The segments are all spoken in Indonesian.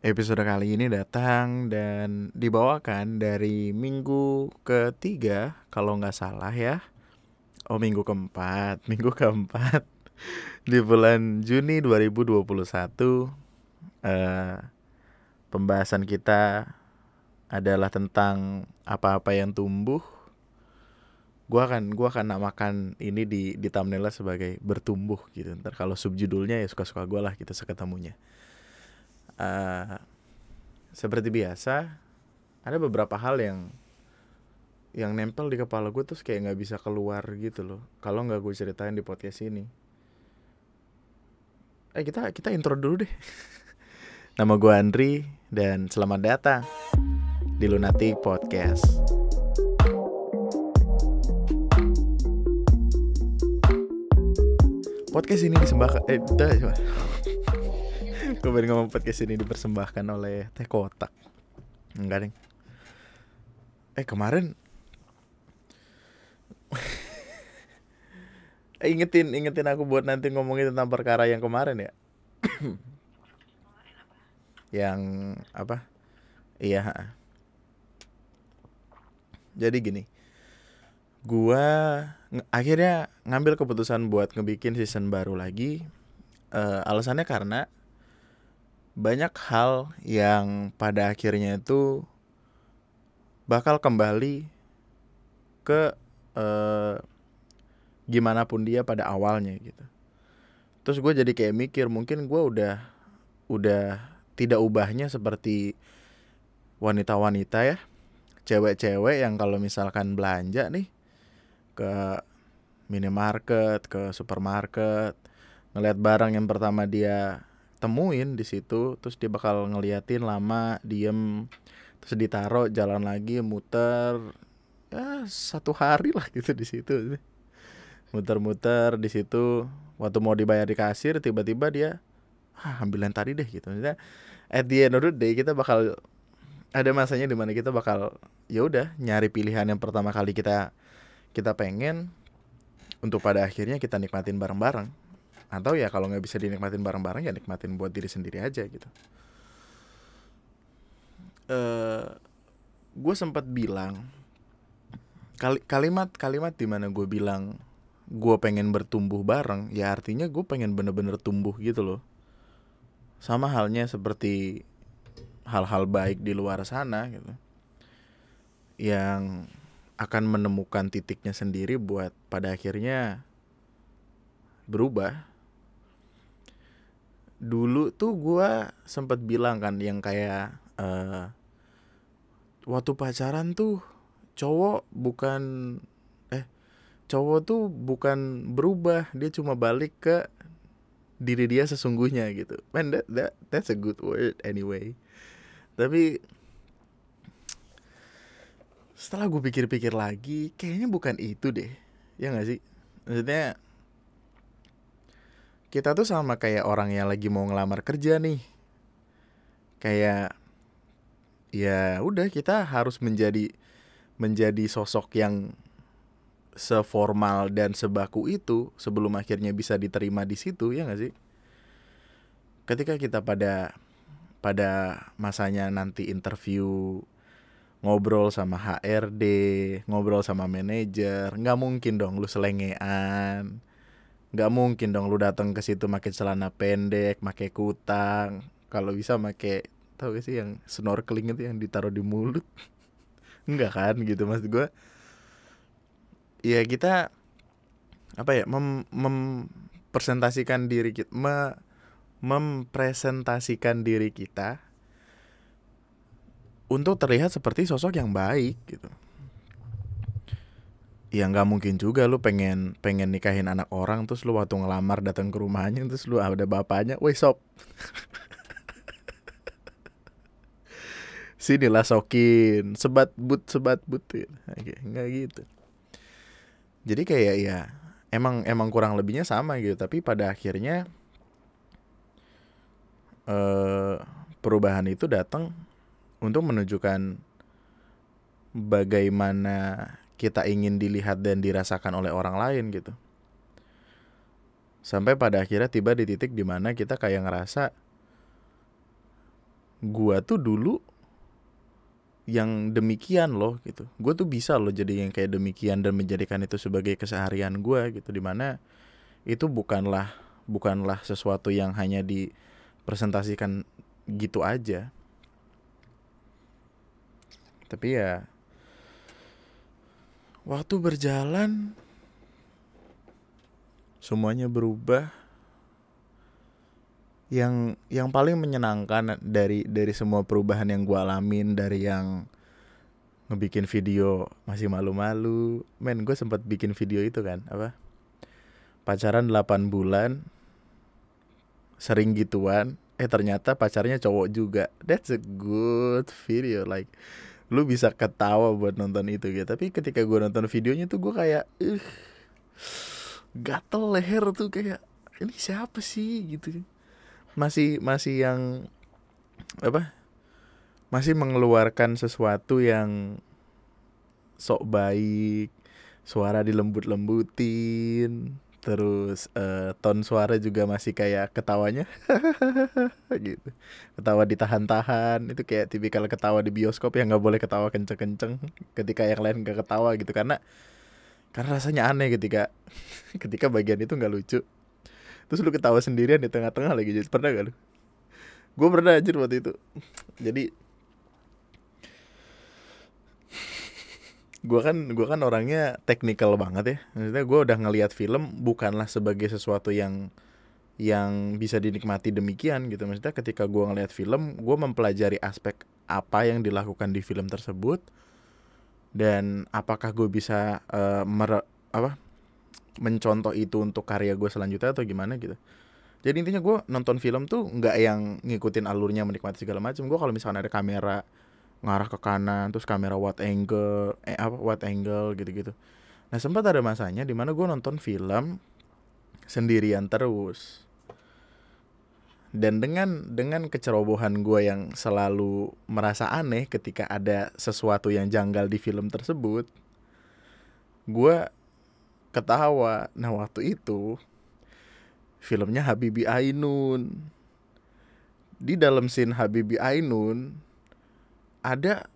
Episode kali ini datang dan dibawakan dari minggu ketiga kalau nggak salah ya. Oh minggu keempat, minggu keempat di bulan Juni 2021. Eh, pembahasan kita adalah tentang apa-apa yang tumbuh. Gua akan gua akan namakan ini di di thumbnailnya sebagai bertumbuh gitu. Ntar kalau subjudulnya ya suka-suka gue lah kita seketemunya. Uh, seperti biasa ada beberapa hal yang yang nempel di kepala gue terus kayak nggak bisa keluar gitu loh. Kalau nggak gue ceritain di podcast ini. Eh kita kita intro dulu deh. Nama gue Andri dan selamat datang di Lunatic Podcast. Podcast ini disembahkan eh baru ngomong podcast ini dipersembahkan oleh teh kotak. Enggak deh eh kemarin eh, ingetin ingetin aku buat nanti ngomongin tentang perkara yang kemarin ya? Yang apa? Iya jadi gini gua akhirnya ngambil keputusan buat ngebikin season baru lagi uh, alasannya karena banyak hal yang pada akhirnya itu bakal kembali ke eh, gimana pun dia pada awalnya gitu. Terus gue jadi kayak mikir mungkin gue udah udah tidak ubahnya seperti wanita-wanita ya, cewek-cewek yang kalau misalkan belanja nih ke minimarket, ke supermarket, ngeliat barang yang pertama dia temuin di situ terus dia bakal ngeliatin lama diem terus ditaruh jalan lagi muter ya satu hari lah gitu di situ. Muter-muter di situ waktu mau dibayar di kasir tiba-tiba dia ah ambil tadi deh gitu. Maksudnya, at the end of the day kita bakal ada masanya di mana kita bakal ya udah nyari pilihan yang pertama kali kita kita pengen untuk pada akhirnya kita nikmatin bareng-bareng atau ya kalau nggak bisa dinikmatin bareng-bareng ya nikmatin buat diri sendiri aja gitu. Uh, gue sempat bilang kali kalimat kalimat di mana gue bilang gue pengen bertumbuh bareng ya artinya gue pengen bener-bener tumbuh gitu loh. Sama halnya seperti hal-hal baik di luar sana gitu. Yang akan menemukan titiknya sendiri buat pada akhirnya berubah dulu tuh gue sempet bilang kan yang kayak uh, waktu pacaran tuh cowok bukan eh cowok tuh bukan berubah dia cuma balik ke diri dia sesungguhnya gitu. Man that, that that's a good word anyway. Tapi setelah gue pikir-pikir lagi kayaknya bukan itu deh. Ya gak sih? Maksudnya kita tuh sama kayak orang yang lagi mau ngelamar kerja nih. Kayak ya udah kita harus menjadi menjadi sosok yang seformal dan sebaku itu sebelum akhirnya bisa diterima di situ ya gak sih? Ketika kita pada pada masanya nanti interview ngobrol sama HRD, ngobrol sama manajer, nggak mungkin dong lu selengean, nggak mungkin dong lu datang ke situ pakai celana pendek pakai kutang. Kalau bisa pakai tau gak sih yang snorkeling itu yang ditaruh di mulut? Nggak kan gitu maksud gue ya kita apa ya mem mempresentasikan diri kita me mempresentasikan diri kita untuk terlihat seperti sosok yang baik gitu ya nggak mungkin juga lu pengen pengen nikahin anak orang terus lu waktu ngelamar datang ke rumahnya terus lu ada bapaknya, woi sob. Sinilah sokin, sebat but sebat but Oke, nggak gitu. Jadi kayak ya emang emang kurang lebihnya sama gitu, tapi pada akhirnya eh perubahan itu datang untuk menunjukkan bagaimana kita ingin dilihat dan dirasakan oleh orang lain gitu. Sampai pada akhirnya tiba di titik di mana kita kayak ngerasa gua tuh dulu yang demikian loh gitu. Gue tuh bisa loh jadi yang kayak demikian dan menjadikan itu sebagai keseharian gue gitu. Di mana itu bukanlah bukanlah sesuatu yang hanya dipresentasikan gitu aja. Tapi ya waktu berjalan semuanya berubah. Yang yang paling menyenangkan dari dari semua perubahan yang gue alamin dari yang ngebikin video masih malu-malu. Men gue sempat bikin video itu kan apa? Pacaran 8 bulan sering gituan. Eh ternyata pacarnya cowok juga. That's a good video like lu bisa ketawa buat nonton itu gitu. Tapi ketika gue nonton videonya tuh gue kayak uh, gatel leher tuh kayak ini siapa sih? Gitu. Masih masih yang apa masih mengeluarkan sesuatu yang sok baik suara dilembut-lembutin terus uh, ton suara juga masih kayak ketawanya. Gitu. Ketawa ditahan-tahan. Itu kayak tipikal ketawa di bioskop yang nggak boleh ketawa kenceng-kenceng. Ketika yang lain gak ketawa gitu. Karena karena rasanya aneh ketika ketika bagian itu nggak lucu. Terus lu ketawa sendirian di tengah-tengah lagi. Jadi pernah gak lu? Gue pernah aja waktu itu. Jadi gue kan gue kan orangnya teknikal banget ya. Maksudnya gue udah ngelihat film bukanlah sebagai sesuatu yang yang bisa dinikmati demikian gitu. Maksudnya ketika gue ngelihat film gue mempelajari aspek apa yang dilakukan di film tersebut dan apakah gue bisa uh, mer apa mencontoh itu untuk karya gue selanjutnya atau gimana gitu. Jadi intinya gue nonton film tuh nggak yang ngikutin alurnya menikmati segala macam gue kalau misalnya ada kamera ngarah ke kanan terus kamera wide angle eh apa wide angle gitu-gitu. Nah sempat ada masanya di mana gue nonton film sendirian terus. Dan dengan dengan kecerobohan gue yang selalu merasa aneh ketika ada sesuatu yang janggal di film tersebut gue ketawa. Nah waktu itu filmnya Habibi Ainun. Di dalam scene Habibi Ainun ada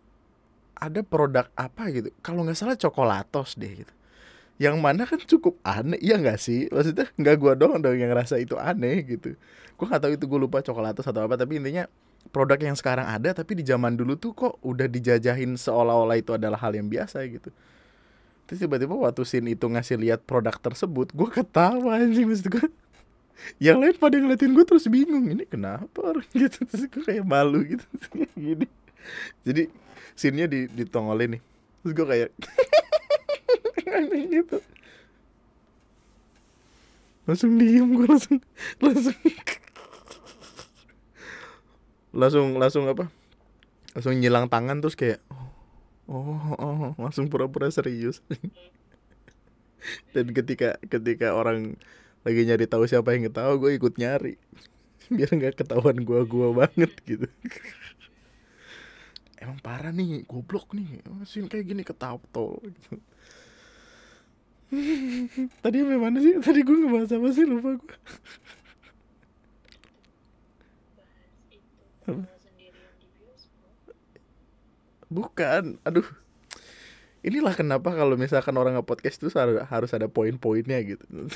ada produk apa gitu. Kalau nggak salah coklatos deh gitu. Yang mana kan cukup aneh iya nggak sih? Maksudnya nggak gua dong dong yang ngerasa itu aneh gitu. Gua nggak tahu itu gue lupa coklatos atau apa tapi intinya produk yang sekarang ada tapi di zaman dulu tuh kok udah dijajahin seolah-olah itu adalah hal yang biasa gitu. Terus tiba-tiba waktu scene itu ngasih lihat produk tersebut gue ketawa sih maksud gue yang lain pada ngeliatin gue terus bingung ini kenapa orang? Gitu. Terus gue kayak malu gitu. Gini jadi scene-nya di ditongolin nih terus gue kayak gitu. Langsung diem gue langsung langsung. Langsung langsung apa? Langsung nyilang tangan terus kayak oh, oh langsung pura-pura serius. Dan ketika ketika orang lagi nyari tahu siapa yang ketawa gue ikut nyari. Biar nggak ketahuan gue gua banget gitu emang parah nih goblok nih. Mesin kayak gini ketawa tol gitu. tadi apa mana sih? Tadi gue ngebahas apa sih? Lupa gue Bukan, aduh. Inilah kenapa kalau misalkan orang nge-podcast itu harus ada poin-poinnya gitu.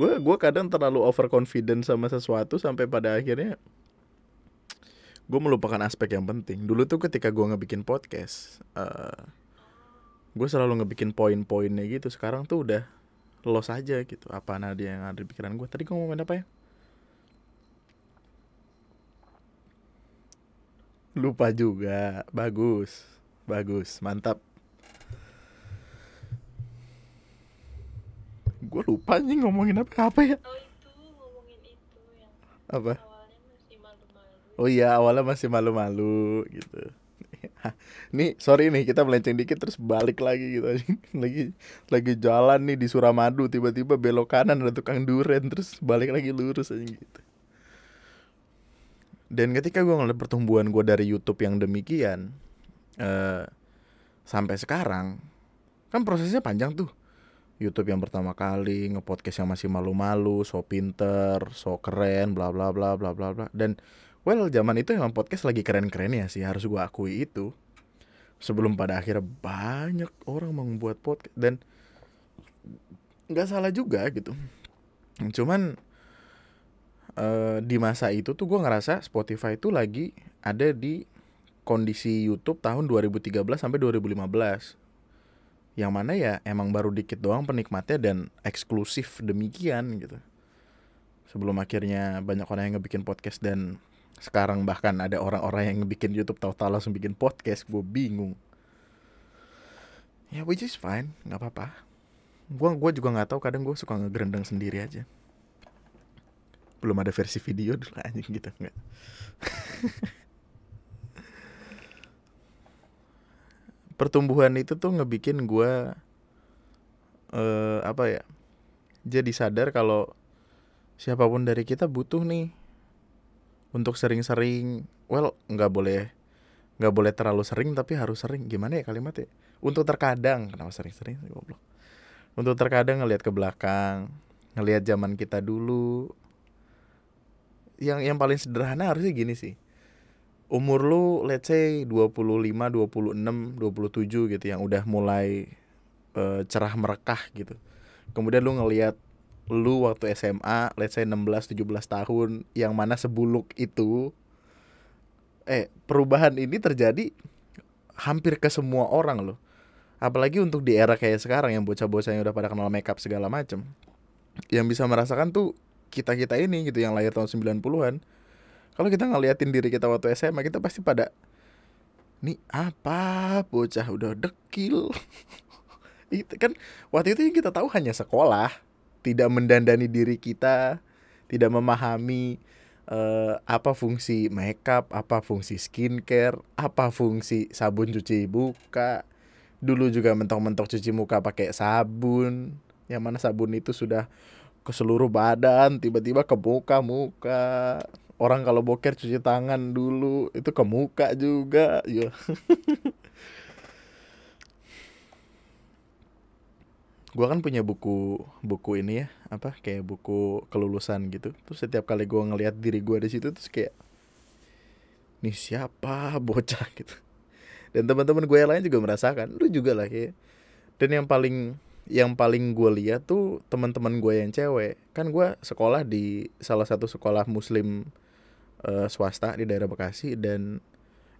gue gue kadang terlalu overconfident sama sesuatu sampai pada akhirnya gue melupakan aspek yang penting. Dulu tuh ketika gue ngebikin podcast, uh, gue selalu ngebikin poin-poinnya gitu. Sekarang tuh udah los aja gitu. Apa nadi yang ada di pikiran gue. Tadi gue ngomongin apa ya? Lupa juga. Bagus. Bagus. Mantap. Gue lupa nih ngomongin apa apa ya? Oh itu ngomongin itu yang Apa? Oh iya awalnya masih malu-malu gitu. nih sorry nih kita melenceng dikit terus balik lagi gitu. Lagi lagi jalan nih di Suramadu tiba-tiba belok kanan ada tukang duren terus balik lagi lurus aja gitu. Dan ketika gue ngeliat pertumbuhan gue dari YouTube yang demikian uh, sampai sekarang kan prosesnya panjang tuh. YouTube yang pertama kali ngepodcast yang masih malu-malu so pinter so keren bla bla bla bla bla bla. Dan well zaman itu emang podcast lagi keren-keren ya sih harus gua akui itu. Sebelum pada akhirnya banyak orang membuat podcast dan nggak salah juga gitu. Cuman eh, di masa itu tuh gua ngerasa Spotify itu lagi ada di kondisi YouTube tahun 2013 sampai 2015 yang mana ya emang baru dikit doang penikmatnya dan eksklusif demikian gitu. Sebelum akhirnya banyak orang yang ngebikin podcast dan sekarang bahkan ada orang-orang yang ngebikin YouTube tahu-tahu langsung bikin podcast gue bingung. Ya which is fine nggak apa-apa. Gue gua juga nggak tahu kadang gue suka ngegerendeng sendiri aja. Belum ada versi video dulu anjing gitu nggak. Pertumbuhan itu tuh ngebikin gue eh apa ya jadi sadar kalau siapa pun dari kita butuh nih untuk sering-sering well nggak boleh nggak boleh terlalu sering tapi harus sering. Gimana ya kalimatnya untuk terkadang. Kenapa sering-sering goblok? Untuk terkadang ngelihat ke belakang ngelihat zaman kita dulu. Yang yang paling sederhana harusnya gini sih. Umur lu let's say 25, 26, 27 gitu yang udah mulai eh, cerah merekah gitu. Kemudian lu ngelihat lu waktu SMA let's say 16, 17 tahun yang mana sebuluk itu eh perubahan ini terjadi hampir ke semua orang loh. Apalagi untuk di era kayak sekarang yang bocah-bocah yang udah pada kenal makeup segala macem. Yang bisa merasakan tuh kita-kita ini gitu yang lahir tahun 90-an kalau kita ngeliatin diri kita waktu SMA kita pasti pada nih apa? Bocah udah dekil. Itu kan waktu itu yang kita tahu hanya sekolah tidak mendandani diri kita tidak memahami eh, apa fungsi makeup apa fungsi skincare apa fungsi sabun cuci muka. Dulu juga mentok-mentok cuci muka pakai sabun yang mana sabun itu sudah ke seluruh badan tiba-tiba ke muka muka. Orang kalau boker cuci tangan dulu itu ke muka juga ya gua kan punya buku buku ini ya apa kayak buku kelulusan gitu. Terus setiap kali gua ngelihat diri gua di situ terus kayak nih siapa bocah? gitu. Dan teman-teman gue yang lain juga merasakan lu juga lah ya dan yang paling yang paling gue lihat tuh teman-teman gue yang cewek. Kan gue sekolah di salah satu sekolah muslim eh, swasta di daerah Bekasi dan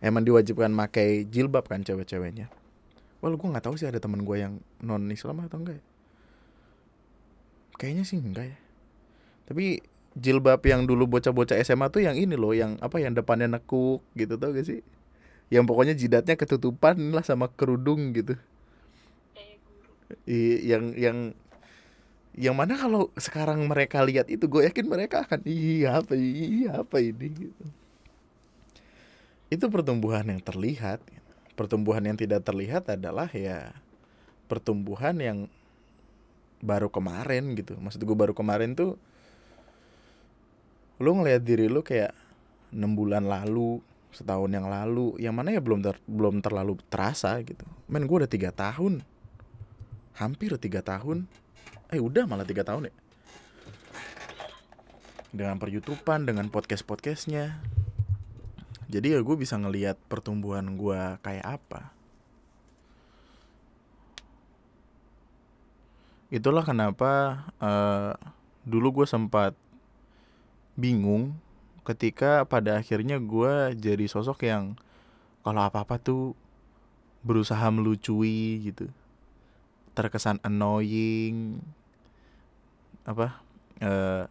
emang diwajibkan pakai jilbab kan cewek-ceweknya. Well, gue nggak tahu sih ada teman gue yang non Islam atau enggak. ya. Kayaknya sih enggak ya. Tapi jilbab yang dulu bocah-bocah SMA tuh yang ini loh, yang apa yang depannya nekuk gitu tau gak sih? Yang pokoknya jidatnya ketutupan lah sama kerudung gitu. I- yang yang yang mana kalau sekarang mereka lihat itu gue yakin mereka akan iya apa iya apa ini gitu. itu pertumbuhan yang terlihat pertumbuhan yang tidak terlihat adalah ya pertumbuhan yang baru kemarin gitu. Maksud gue baru kemarin tuh lu ngelihat diri lu kayak enam bulan lalu setahun yang lalu yang mana ya belum ter- belum terlalu terasa gitu. Men gue udah tiga tahun. Hampir tiga tahun. Eh udah malah tiga tahun ya. Dengan peryoutuban dengan podcast podcastnya jadi ya gue bisa ngelihat pertumbuhan gue kayak apa. Itulah kenapa eh, dulu gue sempat bingung ketika pada akhirnya gue jadi sosok yang kalau apa-apa tuh berusaha melucui gitu. Terkesan annoying apa eh,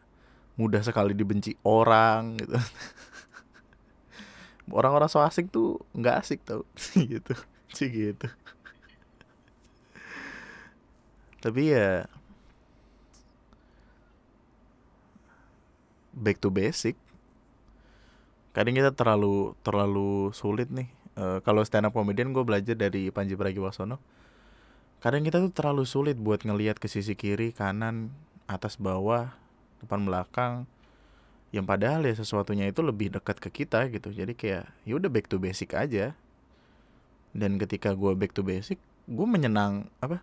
mudah sekali dibenci orang gitu orang-orang so asik tuh nggak asik tau. Gitu. Sih gitu. Tapi ya back to basic. Kadang kita terlalu terlalu sulit nih. Eh, kalau stand up comedian gue belajar dari Panji Pragiwaksono. Kadang kita tuh terlalu sulit buat ngelihat ke sisi kiri kanan atas bawah depan belakang yang padahal ya sesuatunya itu lebih dekat ke kita gitu. Jadi kayak ya udah back to basic aja. Dan ketika gue back to basic gue menyenang apa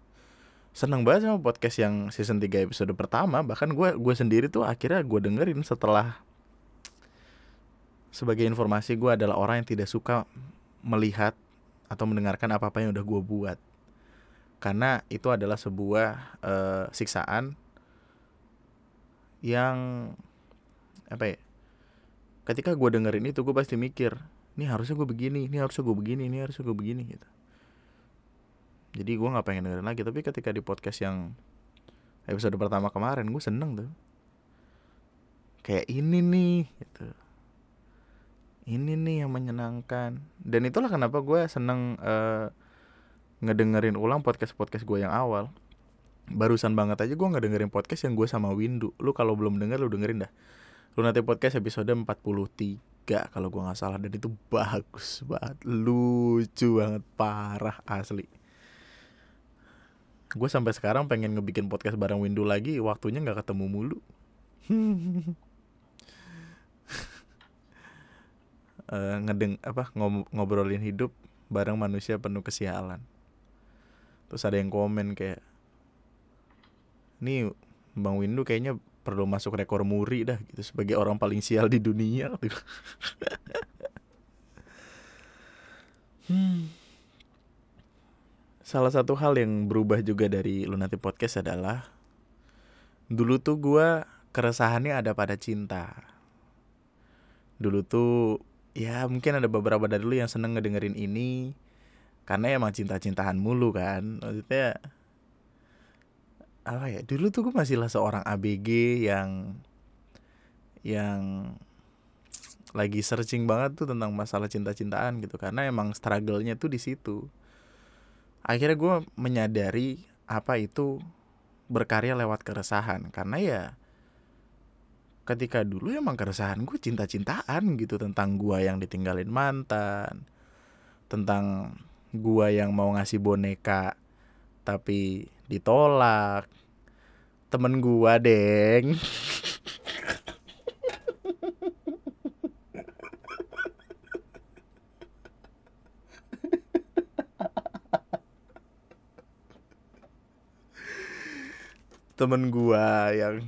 seneng banget sama podcast yang season 3 episode pertama. Bahkan gue gue sendiri tuh akhirnya gue dengerin setelah sebagai informasi gue adalah orang yang tidak suka melihat atau mendengarkan apa-apa yang udah gue buat. Karena itu adalah sebuah uh, siksaan yang apa ya? Ketika gue dengerin itu gue pasti mikir ini harusnya gue begini ini harusnya gue begini ini harusnya gue begini gitu. Jadi gue nggak pengen dengerin lagi tapi ketika di podcast yang episode pertama kemarin gue seneng tuh. Kayak ini nih gitu. Ini nih yang menyenangkan. Dan itulah kenapa gue seneng uh, ngedengerin ulang podcast podcast gue yang awal. Barusan banget aja gue ngedengerin podcast yang gue sama Windu. Lu kalau belum denger lu dengerin dah lu nanti podcast episode 43 kalau gue nggak salah. Dan itu bagus banget. Lucu banget. Parah asli. Gue sampai sekarang pengen ngebikin podcast bareng Windu lagi. Waktunya nggak ketemu mulu. Uh, ngedeng apa ngobrolin hidup bareng manusia penuh kesialan. Terus ada yang komen kayak nih bang Windu kayaknya perlu masuk rekor muri dah gitu sebagai orang paling sial di dunia gitu. hmm. Salah satu hal yang berubah juga dari Lunati Podcast adalah dulu tuh gue keresahannya ada pada cinta. Dulu tuh ya mungkin ada beberapa dari lu yang seneng ngedengerin ini karena emang cinta-cintaan mulu kan maksudnya apa ya dulu tuh gue masih lah seorang ABG yang yang lagi searching banget tuh tentang masalah cinta-cintaan gitu karena emang struggle-nya tuh di situ. Akhirnya gue menyadari apa itu berkarya lewat keresahan karena ya ketika dulu emang keresahan gue cinta-cintaan gitu tentang gue yang ditinggalin mantan tentang gue yang mau ngasih boneka tapi ditolak. Temen gue deng. Temen gua yang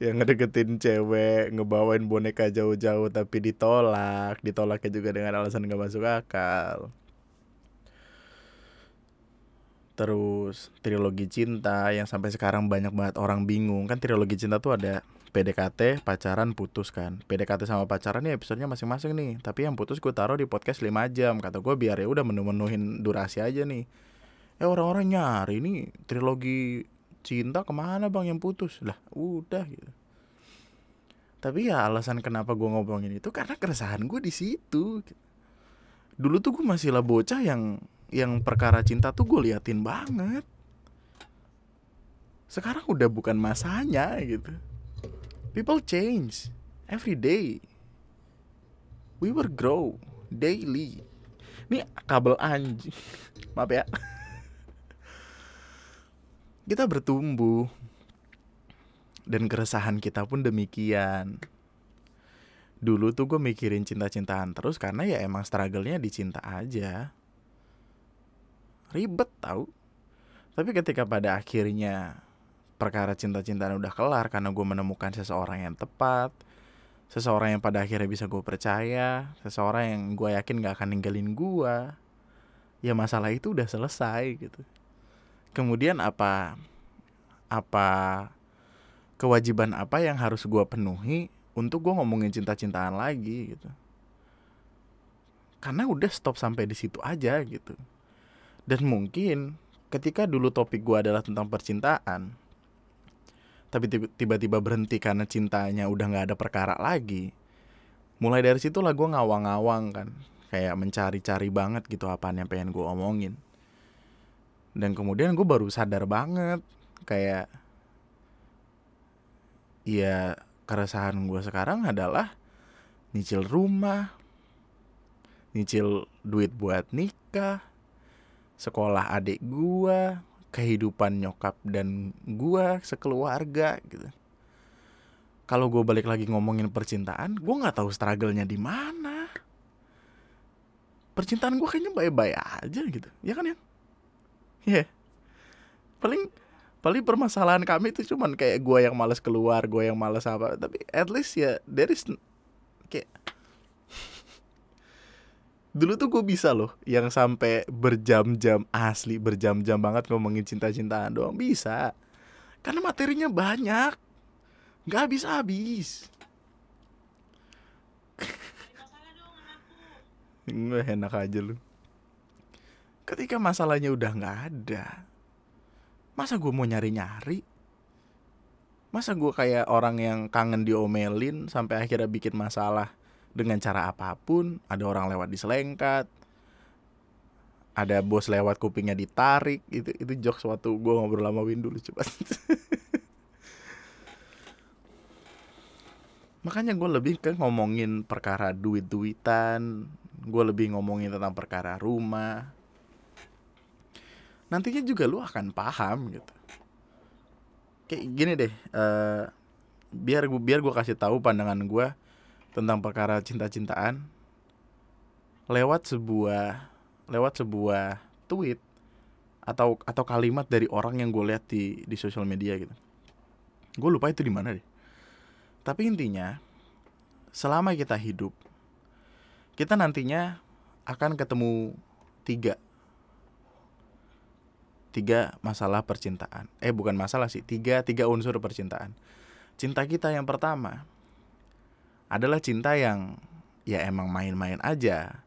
yang ngedeketin cewek ngebawain boneka jauh-jauh tapi ditolak. Ditolaknya juga dengan alasan gak masuk akal terus trilogi cinta yang sampai sekarang banyak banget orang bingung. Kan trilogi cinta tuh ada PDKT pacaran putus kan. PDKT sama pacaran nih episodenya masing-masing nih. Tapi yang putus gue taruh di podcast 5 jam. Kata gue biar ya udah menu-menuhin durasi aja nih. Eh orang-orang nyari nih trilogi cinta ke mana bang yang putus? Lah udah gitu. Tapi ya alasan kenapa gue ngomongin itu karena keresahan gue di situ. Dulu tuh gue masih lah bocah yang yang perkara cinta tuh gue liatin banget. Sekarang udah bukan masanya gitu. People change every day. We will grow daily. Ini kabel anjing. Maaf ya. Kita bertumbuh. Dan keresahan kita pun demikian. Dulu tuh gue mikirin cinta-cintaan terus karena ya emang struggle-nya di cinta aja ribet tau. Tapi ketika pada akhirnya perkara cinta-cintaan udah kelar karena gue menemukan seseorang yang tepat seseorang yang pada akhirnya bisa gue percaya seseorang yang gue yakin gak akan ninggalin gue ya masalah itu udah selesai gitu. Kemudian apa apa kewajiban apa yang harus gue penuhi untuk gue ngomongin cinta-cintaan lagi gitu? Karena udah stop sampai di situ aja gitu dan mungkin ketika dulu topik gue adalah tentang percintaan tapi tiba-tiba berhenti karena cintanya udah nggak ada perkara lagi mulai dari situ lah gue ngawang-ngawang kan. Kayak mencari-cari banget gitu apa yang pengen gue omongin. Dan kemudian gue baru sadar banget kayak ya keresahan gue sekarang adalah nyicil rumah nyicil duit buat nikah sekolah adik gue kehidupan nyokap dan gue sekeluarga gitu. Kalau gue balik lagi ngomongin percintaan gue nggak tahu struggle-nya di mana. Percintaan gue kayaknya baik-baik aja gitu. Ya kan ya ya yeah. paling paling permasalahan kami itu cuman kayak gue yang males keluar gue yang males apa. Tapi at least ya there is kayak dulu tuh gue bisa loh yang sampai berjam-jam asli berjam-jam banget ngomongin cinta-cintaan doang bisa. Karena materinya banyak nggak habis-habis. Nggak enak aja lu. Ketika masalahnya udah nggak ada Masa gue mau nyari-nyari? Masa gue kayak orang yang kangen diomelin Sampai akhirnya bikin masalah Dengan cara apa pun Ada orang lewat diselengkat Ada bos lewat kupingnya ditarik Itu itu jokes waktu gue ngobrol sama Win dulu coba Makanya gue lebih ke ngomongin perkara duit-duitan Gue lebih ngomongin tentang perkara rumah. Nantinya juga lu akan paham gitu. Kayak gini deh eh, Biar gue biar gue kasih tahu pandangan gue Tentang perkara cinta-cintaan Lewat sebuah Lewat sebuah tweet atau atau kalimat dari orang yang gue lihat di di sosial media gitu. Gue lupa itu di mana deh. Tapi intinya, selama kita hidup, kita nantinya akan ketemu tiga. Tiga masalah percintaan. Eh bukan masalah sih, tiga, tiga unsur percintaan. Cinta kita yang pertama adalah cinta yang ya emang main-main aja.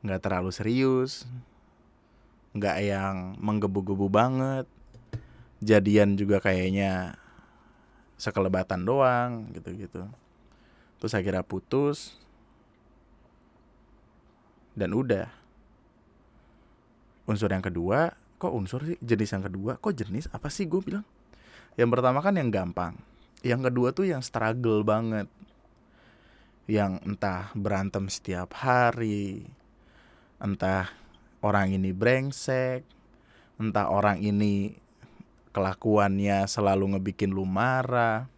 Nggak terlalu serius. Nggak yang menggebu-gebu banget. Jadian juga kayaknya sekelebatan doang gitu-gitu. Terus akhirnya putus. Dan udah. Unsur yang kedua kok unsur sih? Jenis yang kedua kok jenis? Apa sih gue bilang? Yang pertama kan yang gampang. Yang kedua tuh yang struggle banget yang entah berantem setiap hari entah orang ini brengsek entah orang ini kelakuannya selalu ngebikin lu marah.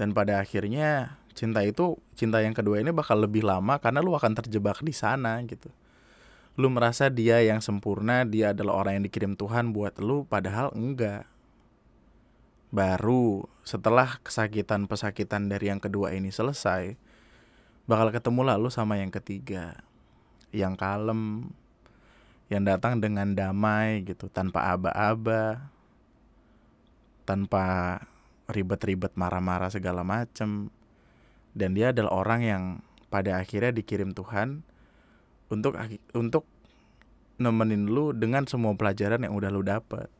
Dan pada akhirnya cinta itu cinta yang kedua ini bakal lebih lama karena lu akan terjebak di sana gitu. Lu merasa dia yang sempurna dia adalah orang yang dikirim Tuhan buat lu padahal enggak baru setelah kesakitan pesakitan dari yang kedua ini selesai bakal ketemu lah lu sama yang ketiga. Yang kalem yang datang dengan damai gitu tanpa aba-aba tanpa ribet-ribet marah-marah segala macem. Dan dia adalah orang yang pada akhirnya dikirim Tuhan untuk untuk nemenin lu dengan semua pelajaran yang udah lu dapet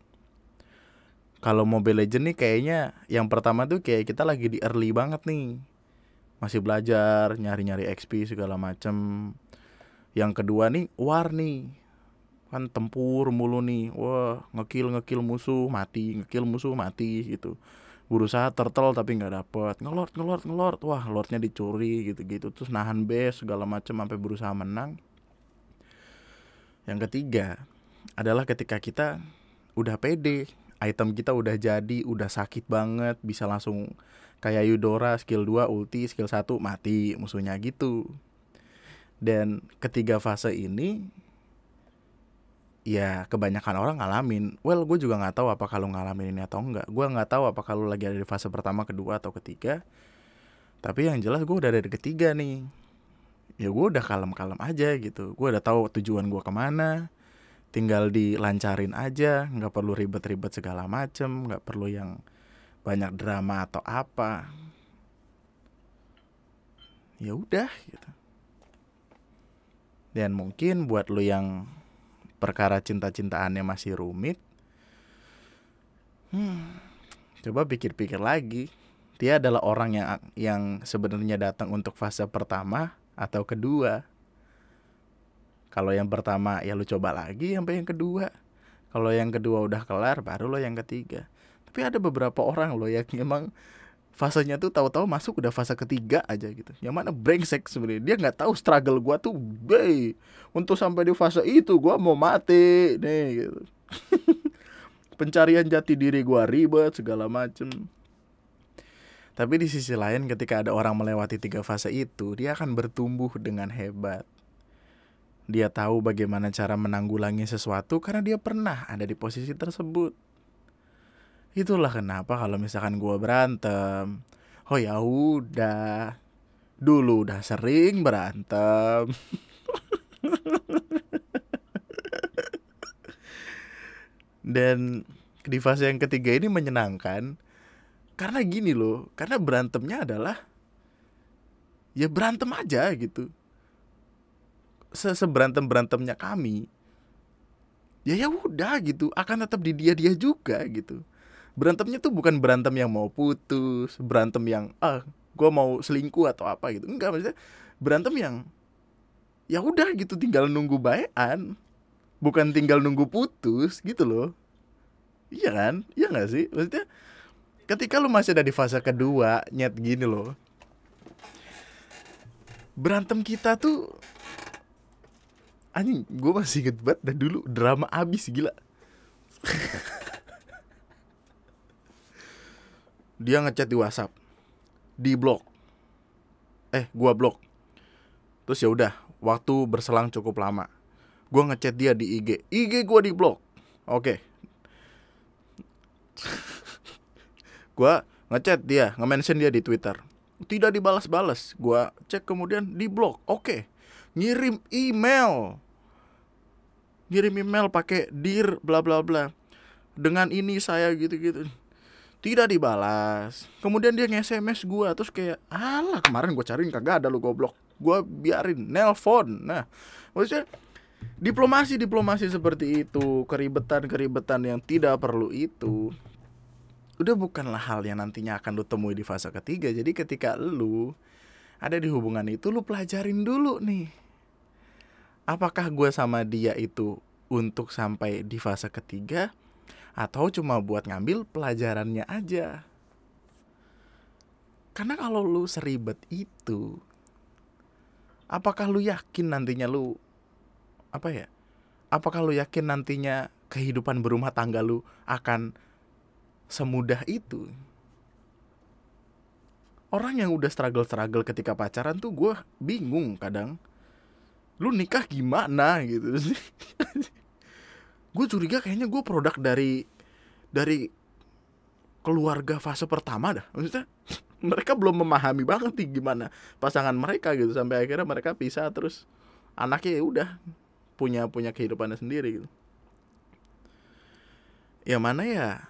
kalau Mobile Legend nih kayaknya yang pertama tuh kayak kita lagi di early banget nih. Masih belajar nyari-nyari XP segala macem. Yang kedua nih war nih. Kan tempur mulu nih. Wah ngekill ngekill musuh mati. Ngekill musuh mati gitu. Berusaha turtle tapi nggak dapet. Ngelord ngelord ngelord. Wah lordnya dicuri gitu gitu terus nahan base segala macam sampai berusaha menang. Yang ketiga adalah ketika kita udah pede item kita udah jadi udah sakit banget bisa langsung kayak Yudora skill 2 ulti skill 1 mati musuhnya gitu dan ketiga fase ini ya kebanyakan orang ngalamin. Well, gue juga nggak tahu apa kalau ngalamin ini atau enggak. Gue nggak tahu apa kalau lagi ada di fase pertama, kedua atau ketiga. Tapi yang jelas gue udah ada di ketiga nih. Ya gue udah kalem-kalem aja gitu. Gue udah tahu tujuan gue ke mana. Tinggal dilancarin aja, nggak perlu ribet-ribet segala macem, nggak perlu yang banyak drama atau apa. Ya udah gitu. Dan mungkin buat lo yang perkara cinta-cintaannya masih rumit, hmm, coba pikir-pikir lagi. Dia adalah orang yang yang sebenarnya datang untuk fase pertama atau kedua. Kalau yang pertama ya lu coba lagi sampai yang kedua. Kalau yang kedua udah kelar baru lo yang ketiga. Tapi ada beberapa orang lo yang emang fasenya tuh tahu-tahu masuk udah fase ketiga aja gitu. Yang mana brengsek sebenarnya. Dia nggak tahu struggle gua tuh, bay. Untuk sampai di fase itu gua mau mati nih gitu. Pencarian jati diri gua ribet segala macem. Tapi di sisi lain ketika ada orang melewati tiga fase itu, dia akan bertumbuh dengan hebat. Dia tahu bagaimana cara menanggulangi sesuatu karena dia pernah ada di posisi tersebut. Itulah kenapa kalau misalkan gue berantem, oh ya udah. Dulu udah sering berantem. Dan di fase yang ketiga ini menyenangkan karena gini loh karena berantemnya adalah ya berantem aja gitu seberantem berantemnya kami ya ya udah gitu akan tetap di dia dia juga gitu. Berantemnya tuh bukan berantem yang mau putus berantem yang ah gue mau selingkuh atau apa gitu. Enggak maksudnya berantem yang ya udah gitu tinggal nunggu bayan bukan tinggal nunggu putus gitu loh. Iya kan? Iya nggak sih? Maksudnya ketika lu masih ada di fase kedua nyet gini loh. Berantem kita tuh anjing gue masih inget banget dan dulu drama abis gila. Dia ngechat di WhatsApp di blok eh gua blok terus ya udah waktu berselang cukup lama gua ngechat dia di IG IG gua di blok oke. Gua ngechat dia nge-mention dia di Twitter. Tidak dibalas-balas gua cek kemudian di blok oke. Ngirim email ngirim email pakai dir bla bla bla. Dengan ini saya gitu-gitu. Tidak dibalas. Kemudian dia nge-sms gua terus kayak alah kemarin gua cariin kagak ada lu goblok. Gua biarin nelpon. Nah maksudnya diplomasi diplomasi seperti itu keribetan keribetan yang tidak perlu itu udah bukanlah hal yang nantinya akan lu temui di fase ketiga. Jadi ketika lu ada di hubungan itu lu pelajarin dulu nih apakah gue sama dia itu untuk sampai di fase ketiga atau cuma buat ngambil pelajarannya aja? Karena kalau lu seribet itu apakah lu yakin nantinya lu apa ya apakah lu yakin nantinya kehidupan berumah tangga lu akan semudah itu? Orang yang udah struggle-struggle ketika pacaran tuh gue bingung kadang lu nikah gimana? Gitu. Gue curiga kayaknya gue produk dari dari keluarga fase pertama dah. Maksudnya mereka belum memahami banget nih gimana pasangan mereka gitu. Sampai akhirnya mereka pisah terus anaknya ya udah punya punya kehidupannya sendiri gitu. Ya mana ya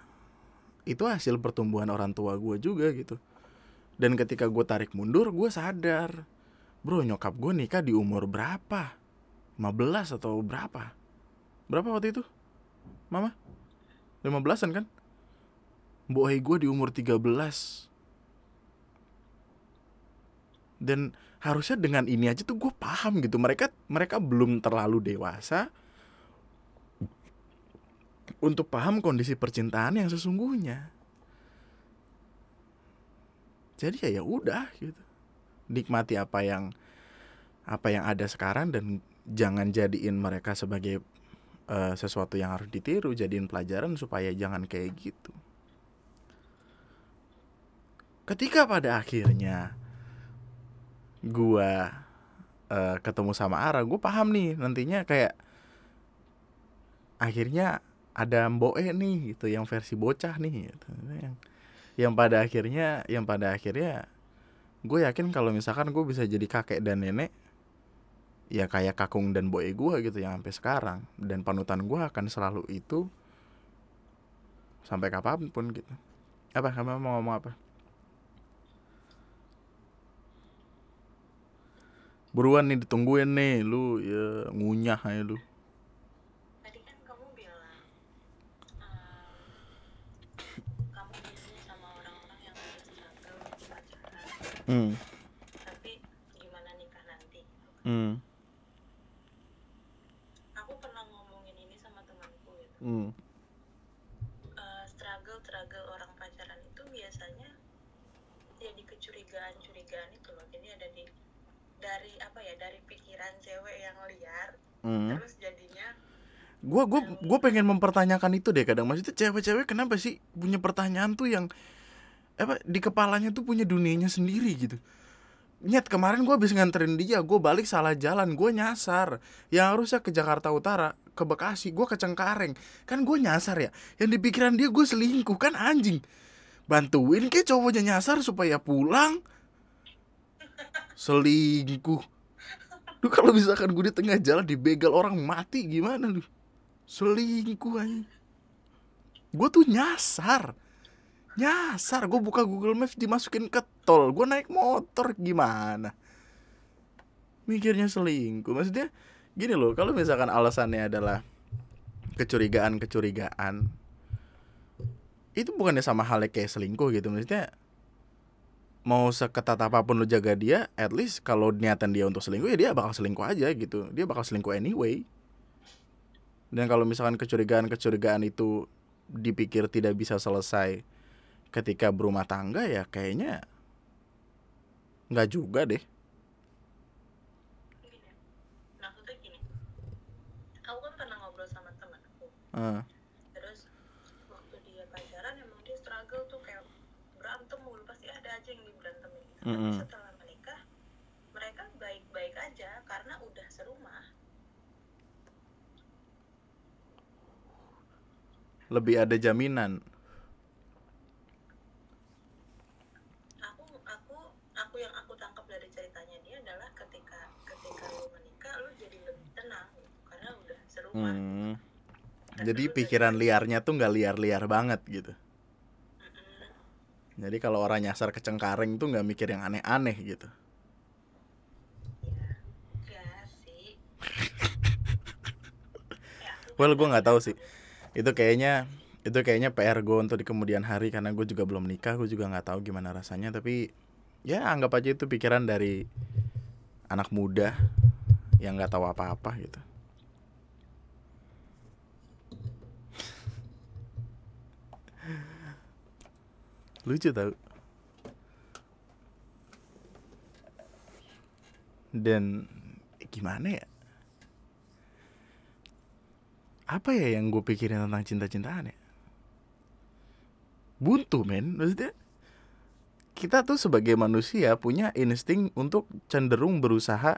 itu hasil pertumbuhan orang tua gue juga gitu. Dan ketika gue tarik mundur gue sadar bro nyokap gue nikah di umur berapa? 15 atau berapa? Berapa waktu itu? Mama? 15an kan? Boy gue di umur 13 dan harusnya dengan ini aja tuh gue paham gitu. Mereka mereka belum terlalu dewasa untuk paham kondisi percintaan yang sesungguhnya. Jadi ya ya udah gitu nikmati apa yang apa yang ada sekarang dan jangan jadiin mereka sebagai uh, sesuatu yang harus ditiru jadiin pelajaran supaya jangan kayak gitu ketika pada akhirnya gua uh, ketemu sama Ara gue paham nih nantinya kayak akhirnya ada Mboe nih gitu yang versi bocah nih gitu. yang yang pada akhirnya yang pada akhirnya gue yakin kalau misalkan gue bisa jadi kakek dan nenek ya kayak kakung dan boy gue gitu yang sampai sekarang. Dan panutan gue akan selalu itu sampai kapan pun gitu. Apa? Kamu mau ngomong apa? Buruan nih ditungguin nih lu ya ngunyah aja lu tadi kan kamu bilang um, kamu bisnis sama orang-orang yang udah struggle di pacaran hmm. Tapi gimana nikah nanti? Hmm. Aku pernah ngomongin ini sama temanku gitu. Hmm. Eh, struggle struggle orang pacaran itu biasanya ya di kecurigaan curigaan itu loh. Jadi ada di dari apa ya dari pikiran cewek yang liar hmm. terus jadinya gue gue gue pengen mempertanyakan itu deh kadang. Maksudnya cewek-cewek kenapa sih punya pertanyaan tuh yang apa di kepalanya tuh punya dunianya sendiri gitu. Nyet kemarin gue habis nganterin dia gue balik salah jalan gue nyasar. Yang harusnya ke Jakarta Utara ke Bekasi gue ke Cengkareng. Kan gue nyasar ya? Yang di pikiran dia gue selingkuh kan anjing. Bantuin ke cowoknya nyasar supaya pulang? Selingkuh. Lu kalau misalkan gue di tengah jalan dibegal orang mati gimana lu selingkuh aja gue tuh nyasar nyasar gue buka Google Maps dimasukin ke tol. Gue naik motor gimana? Mikirnya selingkuh. Maksudnya gini loh kalau misalkan alasannya adalah kecurigaan kecurigaan itu bukannya sama halnya kayak selingkuh gitu. Maksudnya mau seketat apa pun lu jaga dia at least kalau niatan dia untuk selingkuh ya dia bakal selingkuh aja gitu. Dia bakal selingkuh anyway. Dan kalau misalkan kecurigaan kecurigaan itu dipikir tidak bisa selesai ketika berumah tangga ya kayaknya nggak juga deh. Gini maksudnya gini. Aku kan pernah ngobrol sama teman aku. Eh, terus waktu dia pacaran emang dia struggle tuh kayak berantem mulu. Pasti ada aja yang diberantemin. Tapi Mm-mm. setelah menikah mereka baik-baik aja karena udah serumah. Lebih ada jaminan aku aku aku yang aku tangkap dari ceritanya dia adalah ketika ketika lu menikah lu jadi lebih tenang gitu, karena udah serumah Hmm. Jadi pikiran liarnya tuh nggak liar-liar banget gitu. Jadi kalau orang nyasar ke Cengkareng tuh nggak mikir yang aneh-aneh gitu. ya sih Well, gue nggak tahu sih. Itu kayaknya itu kayaknya PR gue untuk di kemudian hari karena gue juga belum nikah, gue juga nggak tahu gimana rasanya. Tapi ya anggap aja itu pikiran dari anak muda yang nggak tahu apa-apa gitu. Lucu tau. Dan gimana ya? Apa ya yang gue pikirin tentang cinta-cintaan ya? Buntu men, maksudnya kita tuh sebagai manusia punya insting untuk cenderung berusaha